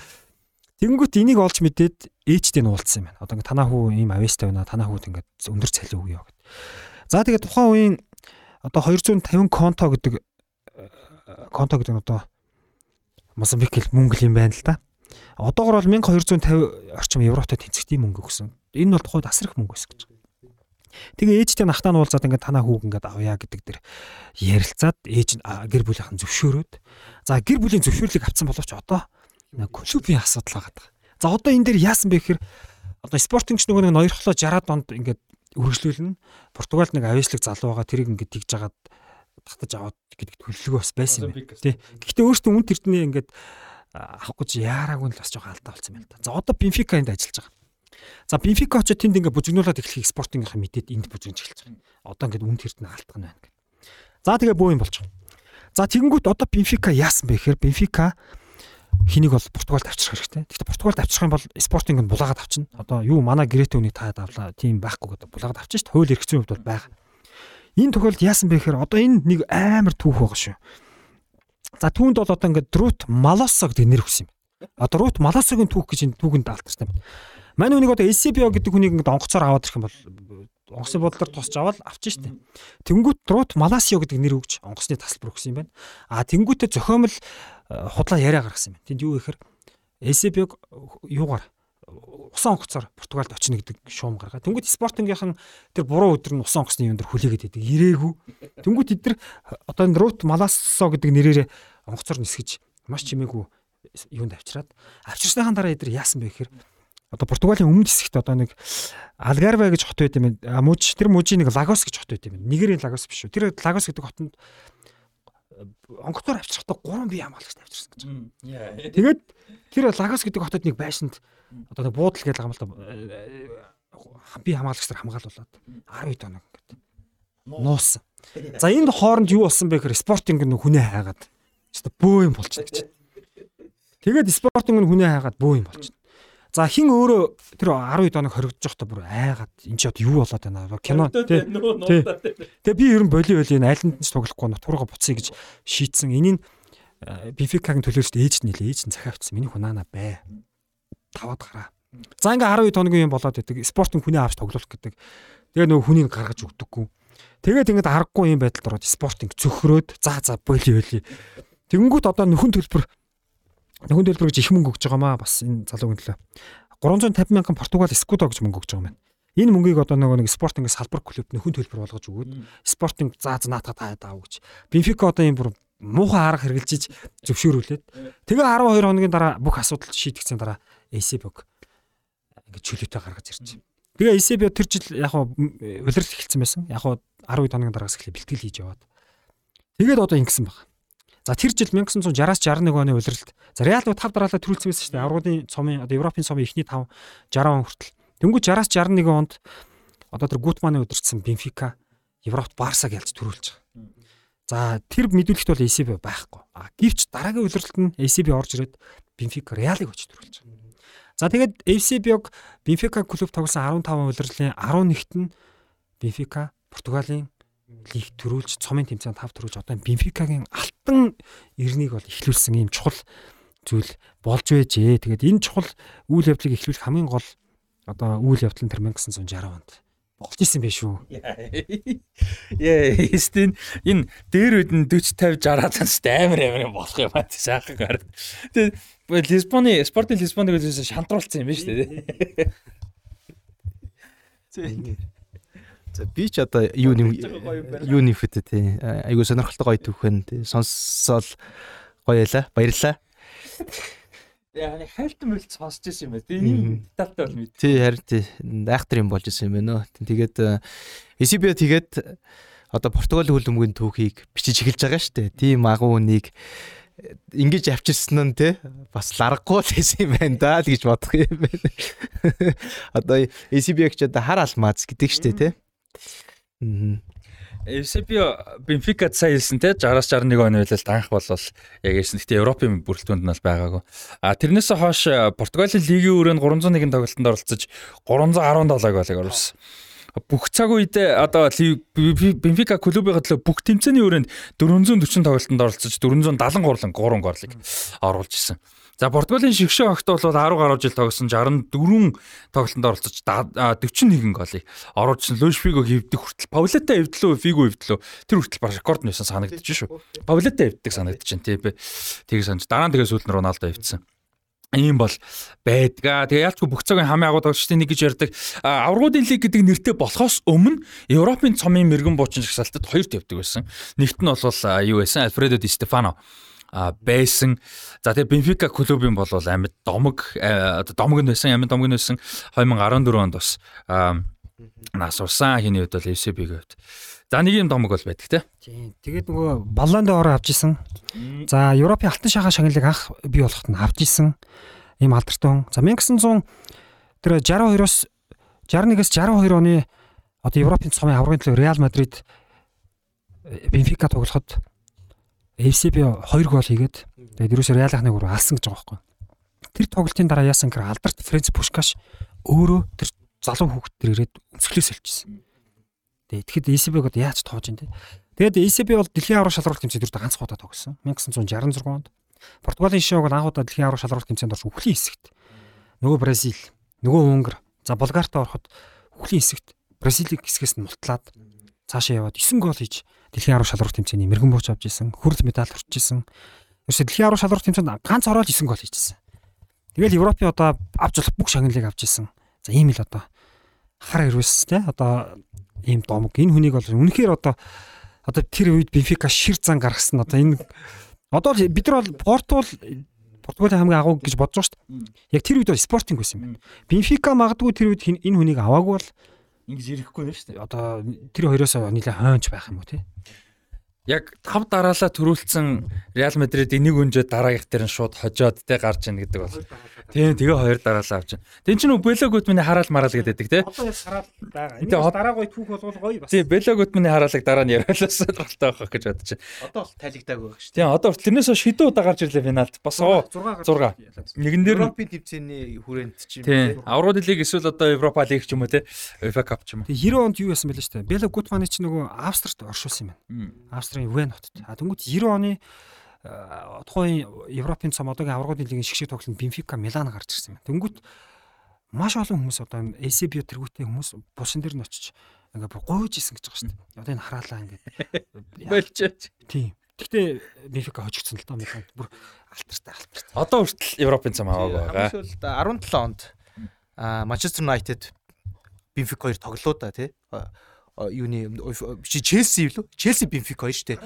Тэнгүүт энийг олж мэдээд ээжтэй нь уулзсан юм байна. Одоо ингээд танаа хүү ийм авьяастай байна. Танаа хүүд ингээд өндөр цалин өгье гэд. За тэгээ тухайн үеийн одоо 250 конто гэдэг конто гэдэг нь одоо Мозамбик хэл мөнгө юм байна л да. Одоогор бол 1250 орчим евротой тэнцэгт юм мөнгө өгсөн. Энэ бол тухайд асар их мөнгө байсан гэж. Тэгээ ээжтэй нахтаа нуулзаад ингээд танаа хүүг ингээд авъя гэдэг дэр ярилцаад ээж гэр бүлийнхэн зөвшөөрөөд за гэр бүлийн зөвшөөрлийг авсан боловч одоо клубын асуудал байгаа. За одоо энэ дээр яасан бэ гэхээр одоо спортингч нөгөө нэг ноёрхлоо 60-аад онд ингээд үргэлжлүүлнэ. Португалд нэг авьяаслаг залуу байгаа тэрийг ингээд тэгж жагаад татаж аваад гэдэг төлөвлөгөө бас байсан юм байна. Тий. Гэхдээ өөртөө үн тэртний ингээд авах гэж яараагүй л бас жоохон алдаа болсон юм л да. За одоо Бенфика энд ажиллаж байгаа. За Бенфика очоод тэнд ингээд бүжигнүүлээд эхлэхийг спортингийнхаа мэдээд энд бүжигнж эхэлж байгаа. Одоо ингээд үн тэртний алдах нь байна. За тэгээ бөө юм байгаа. За тэгэнгүүт одоо Бенфика яасан бэ гэхээр Бенфика хэнийг бол Португалд авчрах хэрэгтэй. Гэхдээ Португалд авчрах юм бол спортинг нь булаагаад авчна. Одоо юу манай гэрээтэй үнийг таад авлаа. Тийм байхгүй гэдэг булаагаад авчих шүү дээ. Хууль эрх зүйн хувьд бол байгаа. Энэ тохиолдолд яасан бэ гэхээр одоо энэ нэг амар түүх байгаа шүү. За түүнд бол одоо ингээд Друт Малосо гэдэг нэр өгсөн юм. Одоо Друт Малосогийн түүх гэж энэ түүхэнд алдартай байна. Манай үнийг одоо SCPO гэдэг хүнийг ингээд онгоцоор аваад ирэх юм бол онгоцны бодлоор тусч аваад авчих штеп. Тэнгүүт Друт Маласио гэдэг нэр өгч онгоцны тасалбар өгсөн юм байна. А тэнгүүтээ зохиомл худлаа яриа гаргасан юм. Тэнд юу гэхээр SCPO юугаар усан онгоцоор Португалд очино гэдэг шуум гаргаад. Тэнгүүд спортингийнхан тэр буруу өдөр нь усан онгоцны юм дээр хүлээгээд байдаг. Ирээгүй. Тэнгүүд тэд нар одоо энэ Рут Малассо гэдэг нэрээр онгоцоор нисгэж маш чимээгүй юунд авчираад авчирсныхаа дараа эдгээр яасан бэ гэхээр одоо Португалийн өмнөд хэсэгт одоо нэг Алгарве гэж хот байт юм. Мужи тэр мужийн нэг Лагос гэж хот байт юм. Нигерийн Лагос биш үү. Тэр Лагос гэдэг хотод онгоцоор авчирхдаа 3 бие хамгаалагчтай авчирсан гэж. Тэгээд тэр Лагос гэдэг хотод нэг байшинд одоо нэг буудал гэж байгаа юм л да. Би хамгаалагчдаар хамгаалуулад 12 доног ингээд нуусан. За энд хооронд юу болсон бэ гэхээр спортинг нэг хүнээ хайгаад. Өөртөө бөө юм болчихно гэж. Тэгээд спортинг нь хүнээ хайгаад бөө юм болчихно. За хин өөрөө тэр 12 доног хоригдож явахдаа бүр айгаад эн чи одоо юу болоод байна кино тий. Тэгээ би ер нь боли боли энэ айланд нь тоглохгүй нутгараа буцъя гэж шийдсэн. Энийг Бификагийн төлөөлөлт ээж нэлээ ээж нь захиавчсан. Миний хунаана бай таваад гараа. За ингээ 12 тоногийн юм болоод байдаг. Спортын хүний авч тоглох гэдэг. Тэгээ нөгөө хүнийг гаргаж өгдөггүй. Тэгээд ингээд аргагүй юм байдалд ороод спортын цөхрөөд за за боли боли. Тэгэнгүүт одоо нөхөн төлбөр нөхөн төлбөр гэж их мөнгө өгж байгаамаа бас энэ залуугийн төлөө. 350 мянган Португал Скудо гэж мөнгө өгж байгаа юм байна. Энэ мөнгийг одоо нөгөө нэг спортын салбар клуб нөхөн төлбөр болгож өгөөд спортын заа наатаа аав гэж. Бенфика одоо юм бүр муухай арга хэрглэж зөвшөөрүүлээд тэгээ 12 хоногийн дараа бүх асуудал шийдэгцэн дараа ACB-г ингээд чөлөөтэй гаргаж ирж байна. Тэгээ ACB тэр жил яг улирал эхэлсэн байсан. Яг 12 хоногийн дараагаас эхлээ бэлтгэл хийж яваад. Тэгээд одоо ингэсэн баг. За тэр жил 1960-аас 61 оны улиралд за Реал 5 дараалал төрүүлсэн байсан шүү дээ. Аврагын цомын одоо Европын цомын эхний 5 60 он хүртэл. Дөнгөж 60-аас 61 онд одоо тэр Гутманы удирдсан Бенфика Европт Барсаг ялж төрүүлж байгаа. За тэр мэдүүлэгт бол ACB байхгүй. А гівч дараагийн улиралд нь ACB орж ирээд Бенфика Реалыг өч төрүүлж байгаа. За тэгээд FCB-г Бенфика клуб тоглосон 15 улирлын 11-т нь Бенфика Португалийн лиг төрүүлж цомын тэмцээнд тав төрүүлж одоо Бенфикагийн алтан эрнийг бол эхлүүлсэн ийм чухал зүйл болж байжээ. Тэгээд энэ чухал үйл явдлыг эхлүүлэх хамгийн гол одоо үйл явдал нь тэр 1960 онд болж исэн байх шүү. Яа, Стин энэ дээр үед нь 40 50 60 цаас амар амар болох юм аа шахахаар. Тэгээд Лисбоны спортын Лисбоныг үзээс шантруулсан юм байна шүү дээ. Би ч одоо юу юм юу нэфэт тий. Айгуу сонирхолтой гоё түүхэн тий. Сонссоол гоё яла. Баярлаа. Яа, хайлтан мэлт сонсч ирсэн юм байна. Тэгээ ийм детальтай бол мэд. Тий, харин тий. Айхтар юм болж исэн юм байна. Тэгээд ECB тэгээд одоо Португалийн хөлбөмбөгийн түүхийг бичиж эхэлж байгаа шүү дээ. Тийм агуу үнийг ингэж авчирсан нь те бас ларгагүй л байсан юм байна да л гэж бодох юм байна. Одоо ECB-г ч одоо хар алмаз гэдэг штэ те. ECB Бенфика сая хэлсэн те 60-аас 61 оны үеэлд анх бол яг ярьсан. Гэхдээ Европын бүрэлдэхүүнд нь бол байгаагүй. А тэрнээс хойш Португалийн лигийн өрөөнд 301 тоглолтод оролцож 317 голыг оруулсан бүх цаг үед одоо Бенфика клубын төлөө бүх тэмцээний өрөөнд 440 тоглолтод оролцож 473 3 горлыг оруулж исэн. За Португалийн шигшээ огт бол 10 гаруй жил тогсон 64 тоглолтод оролцож 41 голыг оруулжсэн. Луиш Фиго хөвдөх хүртэл Паулета хөвдлөө Фиго хөвдлөө тэр хүртэл баг рекорд нээсэн санагдаж шүү. Паулета хөвддөг санагдаж байна тий. Тэгээ санаж дараа нь тэгээ сүүлд нь Роналдо хөвдсөн ийм бол байдгаа. Тэгээ яалчгүй бүх цагийн хамгийн агуу тоглогчдын нэг гэж ярьдаг. Аврагуудын лиг гэдэг нэртэй болохоос өмнө Европын цомын мэрэгэн буучин жагсаалтад хоёрт явдаг байсан. Нэгт нь бол юу байсан? Альфредо Ди Стефано байсан. За тэгээ Бенфика клубын бол амьд домог одоо домог нь байсан, амьд домог нь байсан 2014 онд бас нас урсан хиний үед бол FCB-г хувьд За нэг юм домог бол байдаг. Тийм. Тэгээд нөгөө Баллонд ороо авч исэн. За Европын алтан шахаа шагналыг анх бий болоход нь авч исэн. Ийм алдартай хүн. За 1900 тэр 62-оос 61-ээс 62 оны одоо Европын цомын аврагын төлөө Реал Мадрид Бенфика тоглоход FCB 2 гол хийгээд тэгээд ерөөсөө Реал ахныг өөр алсан гэж байгаа байхгүй. Тэр тоглолтын дараа яасан гэхээр алдарт Френц Пушкаш өөрөө тэр залуу хүүхэд тэр ирээд өмсгөлөөс олчихсон. Тэгээд тэгэхэд ECB-г одоо яаж тоож ин тэ. Тэгээд ECB бол дэлхийн аврал шалралт тэмцээнд дөрөв ганц удаа тогсон. 1966 онд. Португалийн шоуг бол анх удаа дэлхийн аврал шалралт тэмцээнд орж үхлийн хэсэгт. Нөгөө Бразил, нөгөө Унгар, за Булгартаа ороход үхлийн хэсэгт Бразилийг хэсгээс нь мултлаад цаашаа яваад 9 гол хийж дэлхийн аврал шалралт тэмцээний мэрэгэн бууч авч исэн, хүрэл медаль хүрч исэн. Ерөөсө дэлхийн аврал шалралт тэмцээнд ганц ороод 9 гол хийжсэн. Тэгэл Европын одоо авч болох бүх шагналыг авч исэн. За ийм л одоо хар ирвэс те одоо ийм домог энэ хүнийг бол үнэхээр одоо одоо тэр үед Бенфика шир зан гаргасан одоо энэ одоо бид нар бол Португал Португалийн хамгийн агуу гэж бодож байгаа шүү дээ. Яг тэр үед бол спортинг байсан юм байна. Бенфика магадгүй тэр үед энэ хүнийг аваагүй бол Ингэж ирэхгүй нэ шүү дээ. одоо тэр хоёроос нэлээд хойнч байх юм уу те. Яг тав дараалал төрүүлсэн Реал Мадрид энийг өнжөө дараагийнх дээр нь шууд хожоод те гарч ийн гэдэг бол. Тийм тэгээ хоёр дараалал авч. Тэн чинь Бело Гутманы хараал мараал гэдэг те. Одоо яг сараад байгаа. Энийг бас дараагүй түүх болгол гоё бас. Тийм Бело Гутманы хараалыг дараа нь яриулаас сонирхолтой байх гэж бодож байна. Одоо бол тайлэгдаагүй байх шүү. Тийм одоо тэрнээс хойш хэдэн удаа гарч ирлээ финалд. Бас оо 6. Нэгэн дээр Европын төвцөөний хүрээнд ч юм. Тийм. Аврал лиг эсвэл одоо Европа лиг ч юм уу те. UEFA Cup ч юм уу. Тэгээ 90 онд юу яасан бэлээ шүү дээ. Бела Гутманы чи нөгөө Австрт оршуулсан юм байна. Австрийн Вен хотод. А тэнгууд 90 оны э, тухайн Европын цом одоогийн аврагын лигийн шгшиг тоглолтод Бенфика Милан гарч ирсэн юм. Тэнгууд маш олон хүмүүс одоо ACB тэргүүтэй хүмүүс булшин дээр нь очиж ингээ бүр гуйж исэн гэж байгаа шүү дээ. Одоо энэ хараалаа ингээ. Болчооч. Тийм. Гэхдээ Бенфика хожигдсон л доо Милан. Бүр алтартай алтартай. Одоо хүртэл Европын цам аваагүй байгаа. Хамгийн сүүлд 17 онд Манчестер Юнайтед Бенфик хоёр тоглоо да тий. Юуны чи Челси лөө? Челси Бенфик хоёр штэ.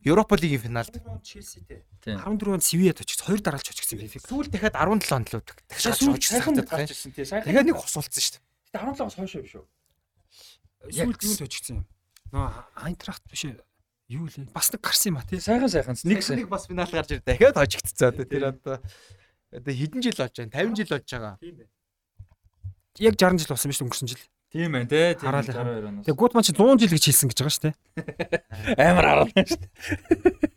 Европа лигийн финалд Челситэй. Тийм. 14 онд Сивиад очиж хоёр дараалж очигдсан Бенфика. сүүл дахиад 17 онд л дахиад Сүүл очсон сайхан гэдэг гарч тий. ирсэн тий. Сайхан. Тэгээд нэг хос болцсон штэ. Гэтэ 17-оос хойш юм шүү. Сүүлд юунд очигдсан юм? Нөө Айнтрахт биш ээ. Юу лээ? Бас нэг гарсан юм а тий. Сайхан сайхан. Нэг нэг бас финал гарч ир дахиад очигдцсан одоо тэр одоо одоо хэдэн жил болж байна? 50 жил болж байгаа. Яг 60 жил болсон биш өнгөрсөн жил. Тийм байна те. Хараалаа. 62 оноос. Тэгээ Гутман чи 100 жил гэж хэлсэн гэж байгаа шүү дээ. Амар хараалаа шүү дээ.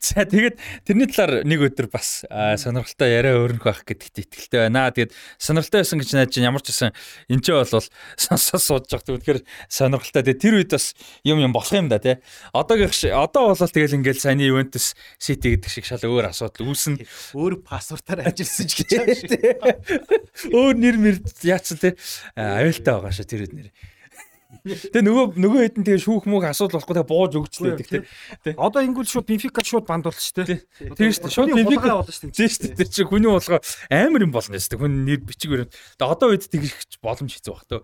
За тэгээд тэрний талаар нэг өдөр бас сонирхолтой яриа өөрнөх байх гэдэгт итгэлтэй байна. Тэгээд сонирхолтой байсан гэж найдаж ямар ч гэсэн энэ ч бол сонсож сууж байгаа. Тэгэхээр сонирхолтой. Тэгээд тэр үед бас юм юм болох юм да тий. Одоогийн ш- одоо бол тэгэл ингээл саяны Juventus City гэдэг шиг шал өөр асуудал үүснэ. Өөр пассвортаар ажилласан ч гэж байгаа шүү. Өөр нэр мэр яатсан тий. Аюултай байгаа шүү тэр үед нэр. Тэгээ нөгөө нөгөө хэдэн тэгээ шүүх мүх асуудал болохгүй тэгээ бууж өгчлээ гэдэг тий. Одоо ингүүл шууд Бенфика шууд банд болчих тий. Тэр шүү дээ. Шууд Бенфика болно шүү Тийм шүү дээ. Тэр чинь хүний болгоо амар юм болно шүү дээ. Хүн нэр бичиг өрөө. Тэгээ одоо үед тэгэх боломж хэцүү баг төө.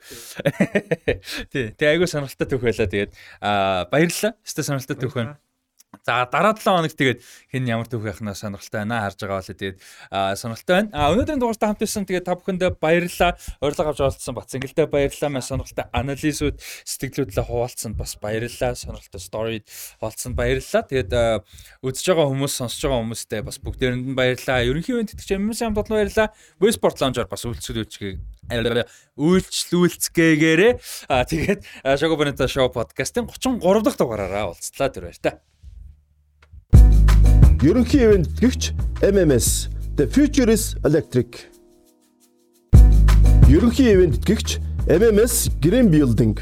Тий. Тэгээ айгүй сонирхолтой төх байлаа. Тэгээд аа баярлалаа. Өстой сонирхолтой төх байна. За дараа 7 хоног тэгээд хэн ямар төвх яхнаа сонирхолтой байна харж байгаа бол тэгээд сонирхолтой байна. Аа өнөөдрийн дугаартай хамт ирсэн тэгээд та бүхэндээ баярлалаа. Урилга авч оролцсон Бацангилдээ баярлалаа. Маш сонирхолтой анализууд сэтгэлдлүүдлээ хуваалцсанд бас баярлалаа. Сонирхолтой сторид хуваалцсанд баярлалаа. Тэгээд үзэж байгаа хүмүүс сонсож байгаа хүмүүстээ бас бүгдээрэнд нь баярлалаа. Ерөнхий үеийн тэтгэж юмс хамт олон баярлалаа. Westport Lounge-аар бас үйлчлүүлж үйлчлүүлцгээгээрээ аа тэгээд Шого Бонета шоу подкастын 33 дахь дугаараараа уулзлаа тэр баяр та. Ерөнхий ивент гэгч MMS The Future is Electric. Ерөнхий ивент гэгч MMS Green Building